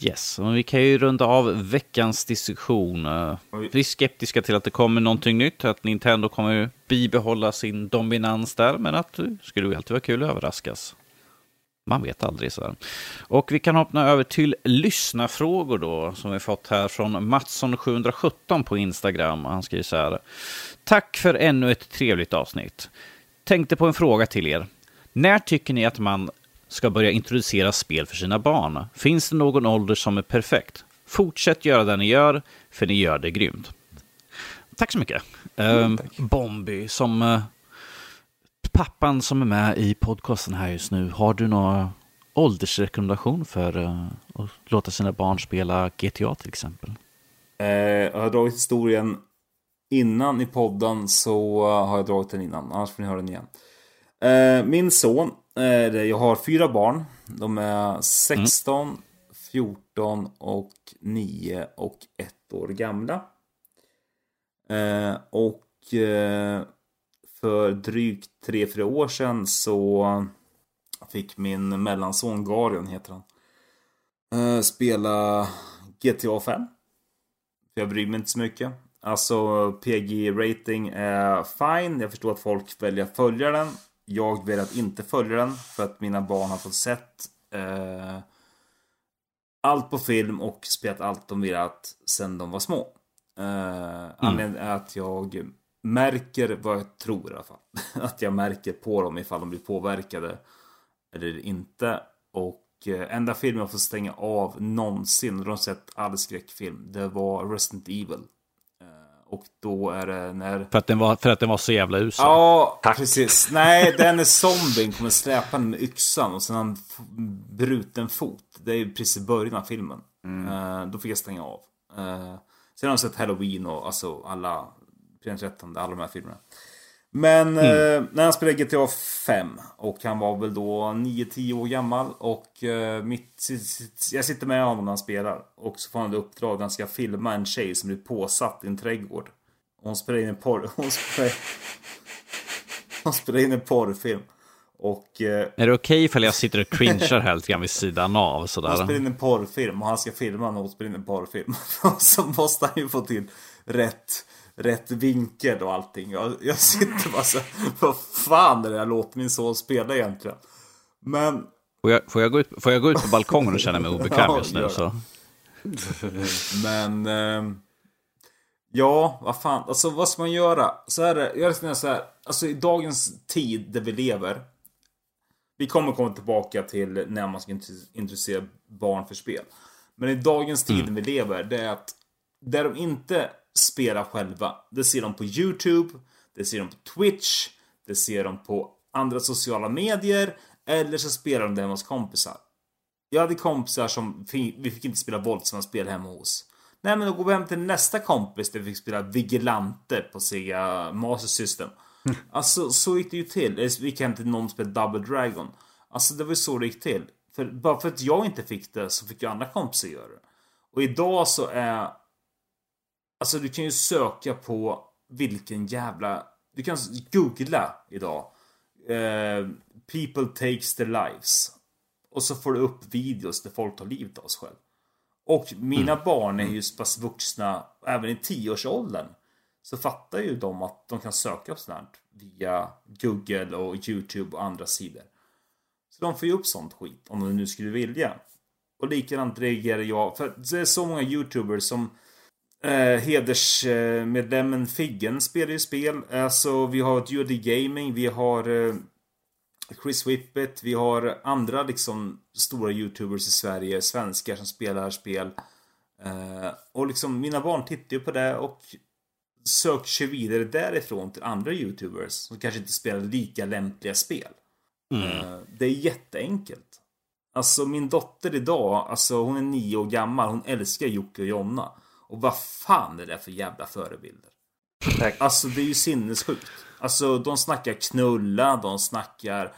Yes, men vi kan ju runda av veckans diskussion. Vi är skeptiska till att det kommer någonting nytt, att Nintendo kommer bibehålla sin dominans där, men att det skulle ju alltid vara kul att överraskas. Man vet aldrig så här. Och vi kan hoppa över till lyssnafrågor då, som vi fått här från Mattsson717 på Instagram. Han skriver så här. Tack för ännu ett trevligt avsnitt. Tänkte på en fråga till er. När tycker ni att man ska börja introducera spel för sina barn? Finns det någon ålder som är perfekt? Fortsätt göra det ni gör, för ni gör det grymt. Tack så mycket. Mm, tack. Bombi, som uh, pappan som är med i podcasten här just nu, har du några åldersrekommendation för uh, att låta sina barn spela GTA till exempel? Uh, jag har dragit historien innan i podden så har jag dragit den innan, annars får ni höra den igen. Eh, min son eh, jag har fyra barn. De är 16, mm. 14 och 9 och 1 år gamla. Eh, och för drygt 3-4 år sedan så fick min mellanson Garion, heter han, spela GTA 5. Jag bryr mig inte så mycket. Alltså PG-rating är fine. Jag förstår att folk väljer att följa den jag väljer att inte följa den för att mina barn har fått sett eh, allt på film och spelat allt de velat sen de var små. Eh, mm. Anledningen är att jag märker vad jag tror i alla fall. <laughs> att jag märker på dem ifall de blir påverkade eller inte. Och eh, enda film jag får stänga av någonsin, och de har sett all skräckfilm, det var Resident Evil. Och då är det när... För att den var, för att den var så jävla usel? Ja, Tack. precis. Nej, den är zombien kommer släpande med yxan och sen har han bruten fot. Det är precis i början av filmen. Mm. Uh, då fick jag stänga av. Uh, sen har jag sett Halloween och alltså alla, 13, alla de här filmerna. Men mm. eh, när han spelade GTA 5 och han var väl då 9-10 år gammal och eh, mitt, jag sitter med honom när han spelar och så får han ett uppdrag att han ska filma en tjej som blir påsatt i en trädgård. Och hon spelar in en porr... <laughs> Hon spelar, hon spelar in en porrfilm. Och, eh, är det okej okay ifall jag sitter och cringear här lite grann vid sidan av? Sådär? Han spelar in en porrfilm och han ska filma när hon spelar in en porrfilm. <laughs> så måste han ju få till rätt rätt vinkel och allting. Jag, jag sitter bara så <laughs> vad fan är det jag låter min son spela egentligen? Men... Får jag, får jag, gå, ut, får jag gå ut på balkongen och känna mig <laughs> obekväm just nu? Så? Men... Eh, ja, vad fan. Alltså vad ska man göra? Så här, jag resonerar så här. Alltså i dagens tid där vi lever. Vi kommer komma tillbaka till när man ska introducera barn för spel. Men i dagens tid mm. vi lever, det är att där de inte spela själva. Det ser de på YouTube, det ser de på Twitch, det ser de på andra sociala medier eller så spelar de det hemma hos kompisar. Jag hade kompisar som vi fick inte spela våldsamma spel hemma hos. Nej men då går vi hem till nästa kompis där vi fick spela Vigilante på Sega Master System. Mm. <laughs> Alltså så gick det ju till. Vi gick hem till någon som spelade Double Dragon. Alltså det var ju så det gick till. För bara för att jag inte fick det så fick ju andra kompisar göra det. Och idag så är Alltså du kan ju söka på vilken jävla... Du kan googla idag. Eh, People takes their lives. Och så får du upp videos där folk tar livet av sig själv. Och mina mm. barn är ju så pass vuxna, även i tioårsåldern. Så fattar ju de att de kan söka på sånt här via Google och YouTube och andra sidor. Så de får ju upp sånt skit om de nu skulle vilja. Och likadant reagerar jag, för det är så många YouTubers som eh, hedersmedlemmen Figgen spelar ju spel. Alltså vi har Judy Gaming, vi har eh, Chris Whippet, vi har andra liksom stora YouTubers i Sverige, svenskar som spelar spel. Eh, och liksom mina barn tittar ju på det och söker sig vidare därifrån till andra YouTubers som kanske inte spelar lika lämpliga spel. Mm. Eh, det är jätteenkelt. Alltså min dotter idag, alltså hon är nio år gammal, hon älskar Jocke och Jonna. Och vad fan är det för jävla förebilder? Alltså det är ju sinnessjukt. Alltså de snackar knulla, de snackar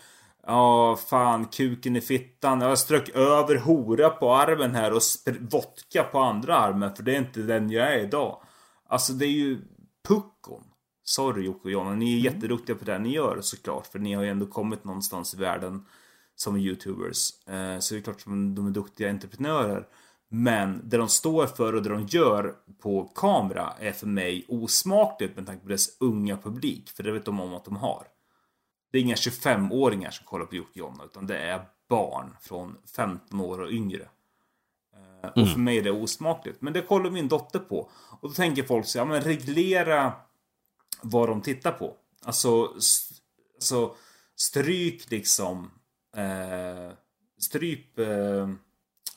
Ja, fan, kuken i fittan. Jag strök över hora på armen här och vodka på andra armen för det är inte den jag är idag. Alltså det är ju puckon. Sorry Jocke och Jonna, ni är mm. jätteduktiga på det ni gör såklart. För ni har ju ändå kommit någonstans i världen som YouTubers. Eh, så det är klart att de är duktiga entreprenörer. Men det de står för och det de gör på kamera är för mig osmakligt med tanke på deras unga publik. För det vet de om att de har. Det är inga 25-åringar som kollar på Jocke och Jonna utan det är barn från 15 år och yngre. Mm. Och för mig är det osmakligt. Men det kollar min dotter på. Och då tänker folk så ja men reglera vad de tittar på. Alltså, alltså stryk liksom eh, stryp eh,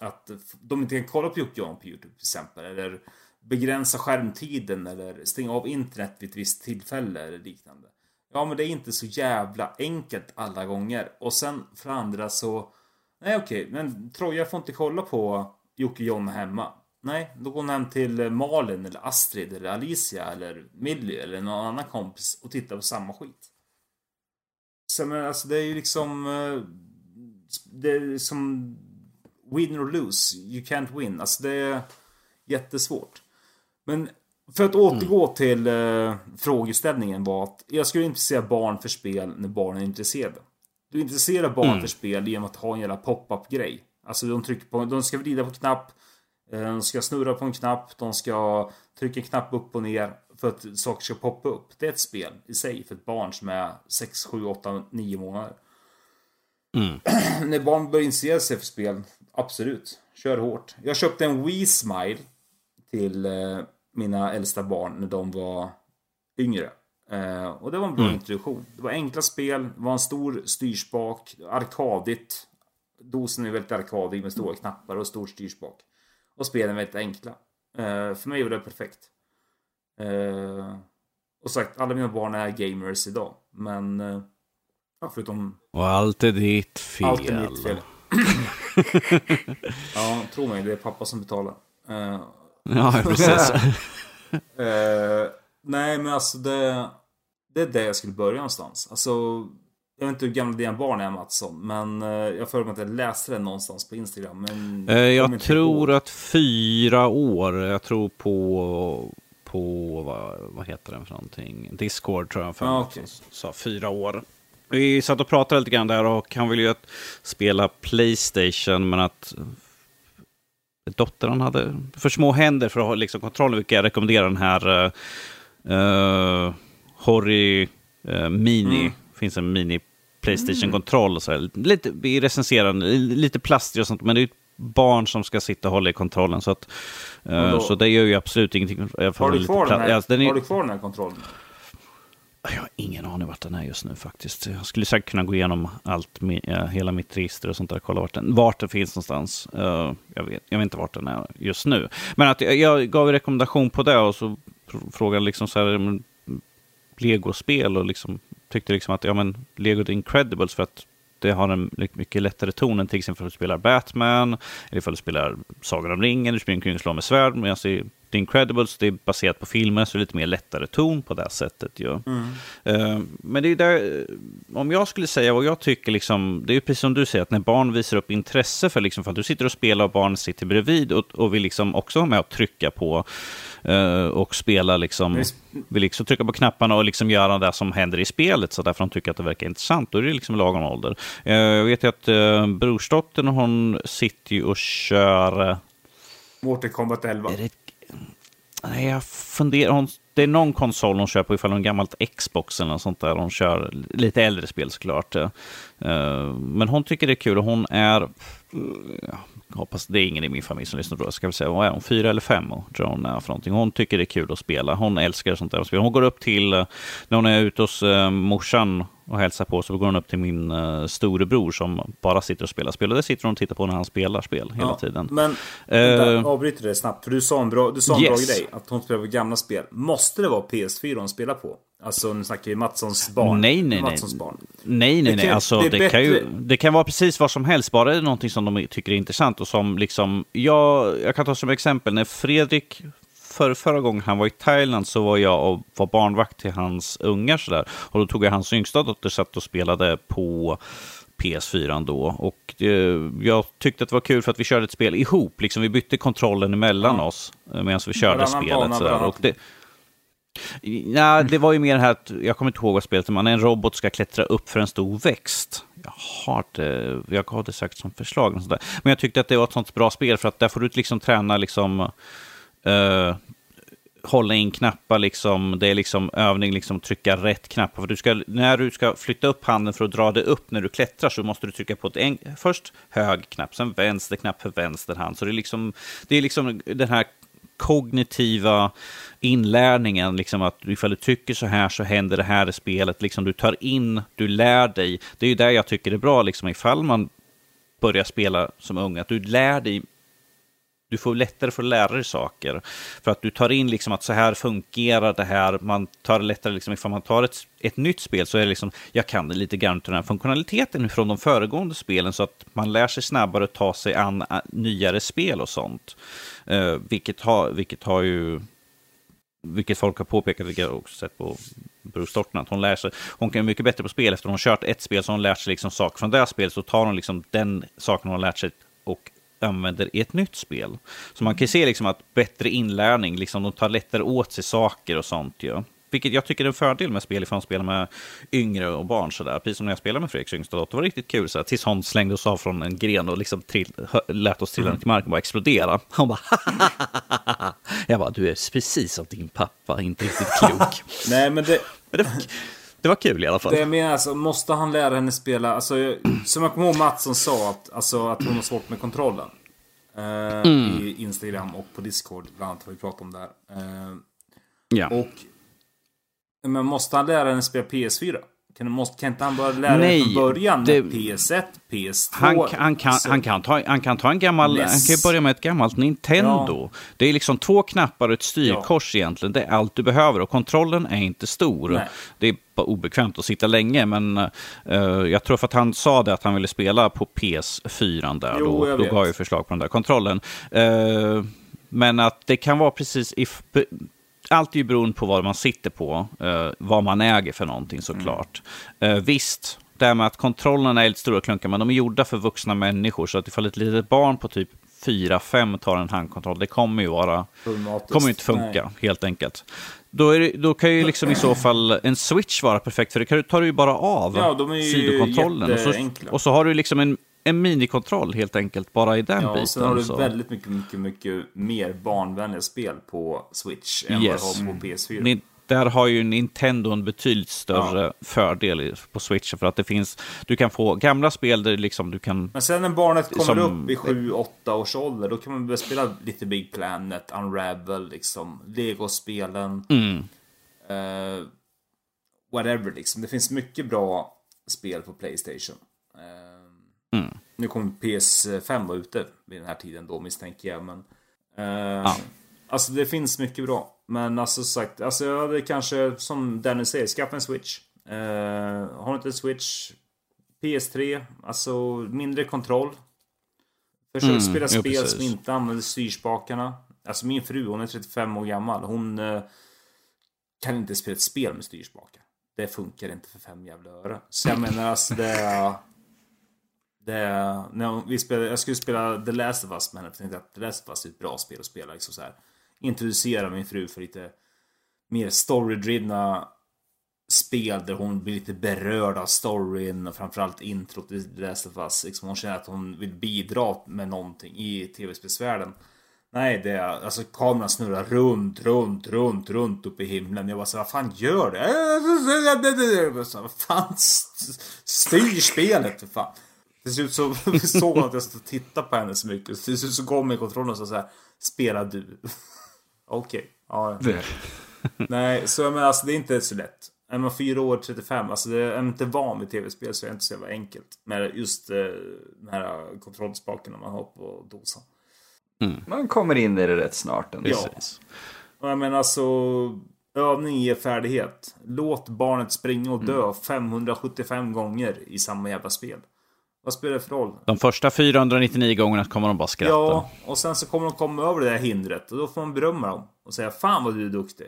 att de inte kan kolla på Jocke på YouTube till exempel. Eller begränsa skärmtiden eller stänga av internet vid ett visst tillfälle eller liknande. Ja, men det är inte så jävla enkelt alla gånger. Och sen för andra så... Nej, okej, men Troja får inte kolla på Jocke John hemma. Nej, då går hon hem till Malin eller Astrid eller Alicia eller Milly eller någon annan kompis och tittar på samma skit. Så men alltså det är ju liksom... Eh, det är som win or lose. You can't win. Alltså det är jättesvårt. Men för att återgå mm. till eh, frågeställningen var att jag skulle intressera barn för spel när barnen är intresserade. Du intresserar barn mm. för spel genom att ha en jävla pop-up grej. Alltså de trycker på, de ska vrida på knapp, eh, de ska snurra på en knapp, de ska trycka en knapp upp och ner för att saker ska poppa upp. Det är ett spel i sig för ett barn som är 6, 7, 8, 9 månader. Mm. <clears throat> när barn börjar intressera sig för spel, absolut. Kör hårt. Jag köpte en Wii Smile till eh, mina äldsta barn när de var yngre. Eh, och det var en bra mm. introduktion. Det var enkla spel, det var en stor styrspak, arkadigt. Dosen är väldigt arkadig med stora knappar och stor styrspak. Och spelen är väldigt enkla. Eh, för mig var det perfekt. Och sagt, alla mina barn är gamers idag. Men... Ja, förutom... Och allt är ditt fel. Allt är mitt fel. <laughs> ja, tro mig, det är pappa som betalar. Uh, ja, <laughs> precis. uh, nej, men alltså det, det är det jag skulle börja någonstans. Alltså, jag vet inte hur gamla dina barn är Mattsson, men uh, jag för mig att jag läste det någonstans på Instagram. Men jag tror på. att fyra år, jag tror på på, vad, vad heter den för någonting? Discord tror jag för ah, okay. sa fyra år. Vi satt och pratade lite grann där och han ville ju att spela Playstation men att dottern hade för små händer för att ha liksom kontroll. Vilket jag rekommenderar den här uh, Horry uh, Mini. Mm. finns en mini Playstation-kontroll. Så Lite, vi recenserar lite plastig och sånt, men det är ett barn som ska sitta och hålla i kontrollen. Så, att, uh, så det gör ju absolut ingenting. Har du, kvar den här, alltså, är, har du kvar den här kontrollen? Jag har ingen aning vart den är just nu faktiskt. Jag skulle säkert kunna gå igenom allt, eh, hela mitt register och sånt där. Kolla vart den, vart den finns någonstans. Eh, jag, vet, jag vet inte vart den är just nu. Men att jag, jag gav rekommendation på det och så frågade liksom så här, Lego-spel och liksom tyckte liksom att ja, men Lego The Incredibles för att det har en mycket lättare ton än till exempel om du spelar Batman, eller ifall du spelar Sagan om ringen, du springer omkring och slår med svärd, medan i The Incredibles, det är baserat på filmer, så det är lite mer lättare ton på det sättet. Ja. Mm. Uh, men det är där, om jag skulle säga vad jag tycker, liksom, det är precis som du säger, att när barn visar upp intresse för, liksom, för att du sitter och spelar och barn sitter bredvid och, och vill liksom också vara med och trycka på uh, och spela, liksom, vill liksom trycka på knapparna och liksom göra det som händer i spelet, så därför de tycker att det verkar intressant. Då är det liksom lagom ålder. Uh, jag vet ju att brorsdottern, hon sitter ju och kör Mortal Kombat 11. Är det... Nej, jag funderar. Hon... Det är någon konsol hon kör på, ifall hon gammalt Xbox eller något sånt där. Hon kör lite äldre spel såklart. Uh, men hon tycker det är kul och hon är... Uh, hoppas det är ingen i min familj som lyssnar på det. Ska vi säga, vad är hon? Fyra eller fem? Tror hon är för någonting. Hon tycker det är kul att spela. Hon älskar sånt där spel. Hon går upp till, när hon är ute hos uh, morsan och hälsar på så går hon upp till min uh, storebror som bara sitter och spelar spel. Och det sitter hon och tittar på när han spelar spel hela ja, tiden. Men uh, avbryter det snabbt. För du sa en bra, du sa en yes. bra grej. Att hon spelar på gamla spel. Måste det vara PS4 hon spelar på? Alltså nu snackar vi Mattssons barn. Nej, nej, Matssons nej. Barn. Nej, nej, nej. Alltså, det, det kan ju, det kan vara precis vad som helst. Bara det är någonting som de tycker är intressant och som liksom... Jag, jag kan ta som exempel när Fredrik för, förra gången han var i Thailand så var jag och var barnvakt till hans ungar sådär. Och då tog jag hans yngsta dotter satt och spelade på PS4 då. Och eh, jag tyckte att det var kul för att vi körde ett spel ihop. Liksom vi bytte kontrollen emellan mm. oss eh, medan vi körde varannan spelet. Bana, sådär. Och det, Ja, det var ju mer här att, jag kommer inte ihåg vad spelet man en robot ska klättra upp för en stor växt. Jag har det, jag har det sagt som förslag. Och sådär. Men jag tyckte att det var ett sånt bra spel för att där får du liksom träna liksom uh, hålla in knappar, liksom, det är liksom övning, liksom trycka rätt knappar. För du ska, när du ska flytta upp handen för att dra det upp när du klättrar så måste du trycka på ett en, först hög knapp, sen vänster knapp för vänster hand. Så det är liksom, det är liksom den här kognitiva inlärningen, liksom att ifall du tycker så här så händer det här i spelet. Liksom du tar in, du lär dig. Det är ju där jag tycker det är bra, liksom ifall man börjar spela som ung, att du lär dig du får lättare för att lära dig saker. För att du tar in liksom att så här fungerar det här. Man tar det lättare, liksom, ifall man tar ett, ett nytt spel så är det liksom, jag kan det lite grann till den här funktionaliteten från de föregående spelen så att man lär sig snabbare att ta sig an nyare spel och sånt. Uh, vilket, har, vilket har ju vilket folk har påpekat, vilket jag också sett på Bruce Storten, att hon lär sig, hon kan mycket bättre på spel efter hon kört ett spel, så hon lärt sig liksom saker från det spelet, så tar hon liksom den saken hon har lärt sig och använder i ett nytt spel. Så man kan se liksom att bättre inlärning, liksom de tar lättare åt sig saker och sånt. Ja. Vilket jag tycker är en fördel med spel ifall man spelar med yngre och barn. Sådär. Precis som när jag spelade med Fredriks yngsta dotter. Det var riktigt kul. Sådär. Tills hon slängde oss av från en gren och liksom trill, lät oss trilla mm. ner till marken och bara explodera. <laughs> Hon bara Jag bara, du är precis som din pappa, inte riktigt klok. Nej, men det... <laughs> Men det det var kul i alla fall. Det jag menar alltså, måste han lära henne spela? Alltså, som jag kommer ihåg Mattsson sa att, alltså, att hon har svårt med kontrollen. Eh, mm. I Instagram och på Discord bland annat har vi pratat om det här. Eh, ja. Och men måste han lära henne spela PS4? Kan, måste, kan inte han bara lära Nej, från början? Det, PS1, PS2? Han, han, kan, han, kan ta, han kan ta en gammal... NES. Han kan börja med ett gammalt Nintendo. Ja. Det är liksom två knappar och ett styrkors ja. egentligen. Det är allt du behöver. Och kontrollen är inte stor. Nej. Det är bara obekvämt att sitta länge. Men uh, jag tror för att han sa det att han ville spela på PS4 där. Jo, då, då gav jag förslag på den där kontrollen. Uh, men att det kan vara precis... If, allt är ju beroende på vad man sitter på, eh, vad man äger för någonting såklart. Mm. Eh, visst, det här med att kontrollerna är lite stora klunkar, men de är gjorda för vuxna människor. Så att ifall ett litet barn på typ 4-5 tar en handkontroll, det kommer ju vara... kommer ju inte funka, Nej. helt enkelt. Då, det, då, kan ju liksom i så fall en switch vara perfekt, för det tar du ju bara av ja, de är ju sidokontrollen. Och så, och så har du liksom en en minikontroll helt enkelt, bara i den ja, biten. Och sen har du så. väldigt mycket, mycket, mycket mer barnvänliga spel på Switch än yes. vad du har på PS4. Ni, där har ju Nintendo en betydligt större ja. fördel på Switch. För att det finns, du kan få gamla spel där liksom du kan... Men sen när barnet kommer som, upp i 7-8 års ålder, då kan man börja spela lite Big Planet, Unravel, liksom, Lego-spelen. Mm. Uh, whatever liksom. Det finns mycket bra spel på Playstation. Uh, Mm. Nu kommer PS5 vara ute vid den här tiden då misstänker jag. Men, eh, ja. Alltså det finns mycket bra. Men alltså sagt, alltså jag hade kanske som Dennis säger, skaffa en Switch. Eh, har inte en Switch, PS3, alltså mindre kontroll. Försök mm, spela spel som inte använder styrspakarna. Alltså min fru, hon är 35 år gammal. Hon uh, kan inte spela ett spel med styrspakar. Det funkar inte för fem jävla öre. Så jag menar alltså det. Det när vi spelade, jag skulle spela The Last of Us med henne. För jag tänkte att The Last of Us är ett bra spel att spela. Liksom så här. Introducera min fru för lite mer storydrivna spel där hon blir lite berörd av storyn och framförallt introt i The Last of Us. Liksom hon känner att hon vill bidra med någonting i tv-spelsvärlden. Nej, det är alltså kameran snurrar runt, runt, runt, runt upp i himlen. Jag bara så vad fan gör det? <laughs> Vad fan styr spelet för fan. Till slut <laughs> så såg hon att jag stod och tittade på henne så mycket. Till slut så gav mig kontrollen och sa så här, spela du. <laughs> Okej, okay. ja. <laughs> Nej, så menar alltså det är inte så lätt. Är man fyra år, 35, alltså det är inte van vid tv-spel så är det inte så jävla enkelt. Med just eh, den här kontrollspaken man har på dosan. Mm. Man kommer in i det rätt snart ändå. Ja. Och jag menar alltså, övning ger färdighet. Låt barnet springa och dö mm. 575 gånger i samma jävla spel. Vad spelar det för roll? De första 499 gångerna kommer de bara skratta. Ja, och sen så kommer de komma över det där hindret. Och då får man berömma dem. Och säga fan vad du är duktig.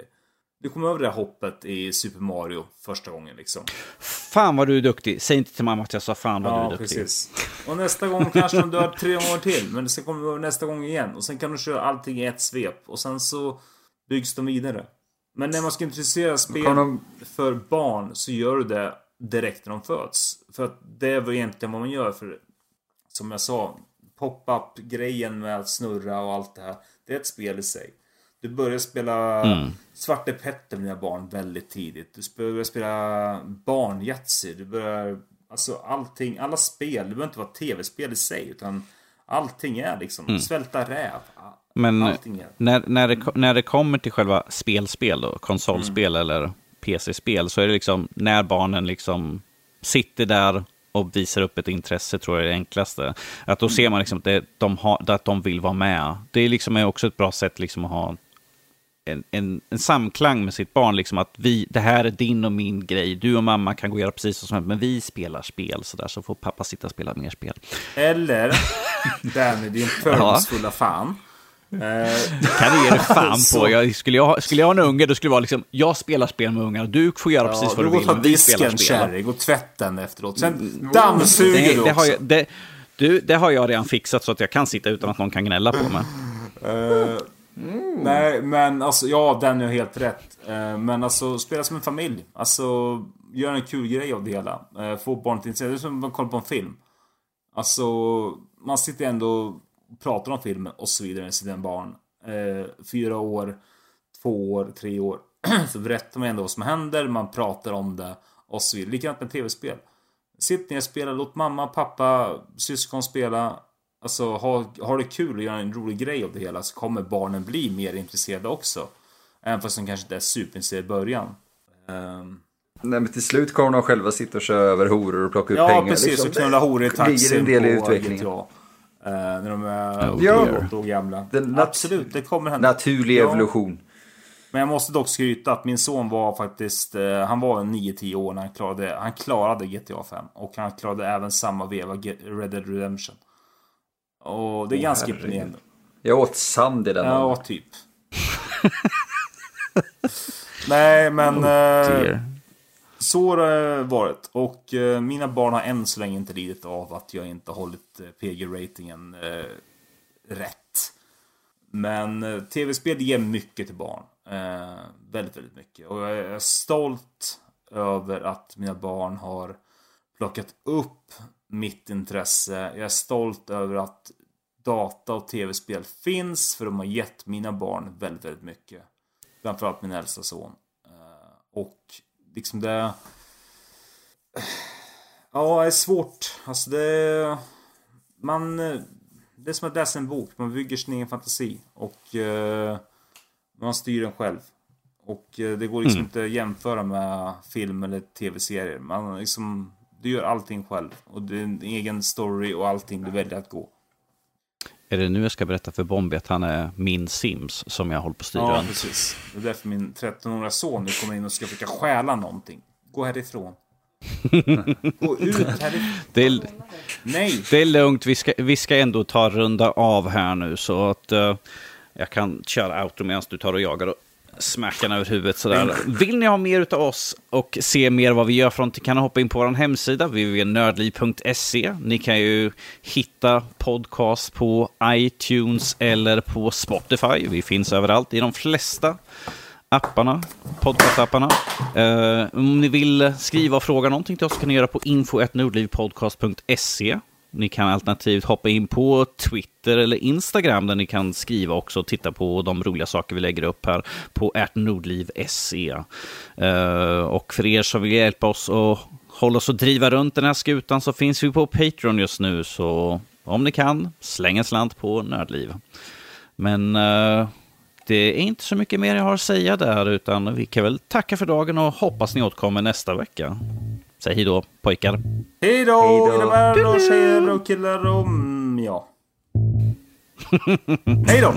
Du kom över det här hoppet i Super Mario första gången liksom. Fan vad du är duktig. Säg inte till mamma att jag sa fan vad ja, du är duktig. Precis. Och nästa gång kanske de dör tre gånger till. Men sen kommer du nästa gång igen. Och sen kan du köra allting i ett svep. Och sen så byggs de vidare. Men när man ska introducera spel de... för barn så gör du det direkt när de föds. För att det är väl egentligen vad man gör. För som jag sa, pop-up grejen med att snurra och allt det här. Det är ett spel i sig. Du börjar spela mm. Svarte Petter med dina barn väldigt tidigt. Du börjar spela barnjatsi. Du börjar... Alltså allting, alla spel. Det behöver inte vara tv-spel i sig. Utan allting är liksom mm. svälta räv. Men när, när, det, när det kommer till själva spelspel då, konsolspel mm. eller PC-spel, så är det liksom när barnen liksom sitter där och visar upp ett intresse tror jag är det enklaste. Att då ser man liksom att, det, de, har, att de vill vara med. Det är liksom också ett bra sätt liksom att ha en, en, en, samklang med sitt barn. Liksom att vi, det här är din och min grej. Du och mamma kan gå och göra precis som helst, men vi spelar spel. Så, där, så får pappa sitta och spela mer spel. Eller, <laughs> Danny, din fördomsfulla fan. Eh, kan du ge dig fan <laughs> på. Jag, skulle, jag, skulle jag ha en unge, då skulle det vara liksom, jag spelar spel med ungar, du får göra ja, precis vad du vill, men vi spelar spel. Kärring, och tvätten efteråt. Sen mm. dammsuger det, du också. Det har, jag, det, du, det har jag redan fixat så att jag kan sitta utan att någon kan gnälla på mig. Uh, Mm. Nej, men alltså ja, den är helt rätt. Eh, men alltså, spela som en familj. Alltså, gör en kul grej av det hela. Få barnet intresserade. Det är som att kolla på en film. Alltså, man sitter ändå och pratar om filmen och så vidare med sina barn. Eh, fyra år, två år, tre år. <clears throat> så berättar man ändå vad som händer, man pratar om det och så vidare. Likadant med tv-spel. Sitt ner och spela, låt mamma, pappa, syskon spela. Alltså ha, ha det kul och göra en rolig grej av det hela så kommer barnen bli mer intresserade också. Även fast de kanske inte är superintresserade i början. Um... Nej men till slut kommer de själva sitta och köra över horor och plocka upp ja, pengar. Ja precis, liksom. och knulla horor i taxin en del i utvecklingen. GTA. Uh, när de är oh, ja, och gamla. Absolut, det kommer hända. Naturlig ja. evolution. Men jag måste dock skryta att min son var faktiskt, uh, han var 9-10 år när han klarade, han klarade GTA 5. Och han klarade även samma veva Red Dead Redemption. Och det är oh, ganska imponerande. Jag åt sand i den. Ja, typ. <laughs> Nej, men... Oh, eh, så har det varit. Och eh, mina barn har än så länge inte lidit av att jag inte har hållit eh, PG-ratingen eh, rätt. Men eh, tv-spel ger mycket till barn. Eh, väldigt, väldigt mycket. Och jag är stolt över att mina barn har plockat upp mitt intresse. Jag är stolt över att data och tv-spel finns för de har gett mina barn väldigt, väldigt mycket. Framförallt min äldsta son. Eh, och liksom det... Ja, det är svårt. Alltså det... Man... Det är som att läsa en bok. Man bygger sin egen fantasi. Och eh, man styr den själv. Och eh, det går liksom mm. inte att jämföra med film eller tv-serier. Man liksom du gör allting själv. Och det är en egen story och allting du väljer att gå. Är det nu jag ska berätta för Bombi att han är min Sims som jag håller på att styra? Ja, precis. Det är därför min 13-åriga son nu kommer in och ska försöka stjäla någonting. Gå härifrån. <laughs> Gå ut härifrån. Det är, Nej. Det är lugnt. Vi ska, vi ska ändå ta runda av här nu. Så att... Uh, Jag kan köra auto medan du tar och jagar och smackarna över huvudet sådär. Vill ni ha mer av oss och se mer vad vi gör från kan ni hoppa in på vår hemsida www.nördliv.se. Ni kan ju hitta podcast på iTunes eller på Spotify. Vi finns överallt i de flesta apparna, podcastapparna. Uh, om ni vill skriva och fråga någonting till oss kan ni göra på info.nordlivpodcast.se. Ni kan alternativt hoppa in på Twitter eller Instagram där ni kan skriva också och titta på de roliga saker vi lägger upp här på ertnordliv.se. Eh, och för er som vill hjälpa oss och hålla oss och driva runt den här skutan så finns vi på Patreon just nu. Så om ni kan, släng en slant på Nördliv. Men eh, det är inte så mycket mer jag har att säga där, utan vi kan väl tacka för dagen och hoppas ni återkommer nästa vecka. Säg hej då, pojkar. Hej då, grabbar och tjejer och killar och ja. <laughs> hej då!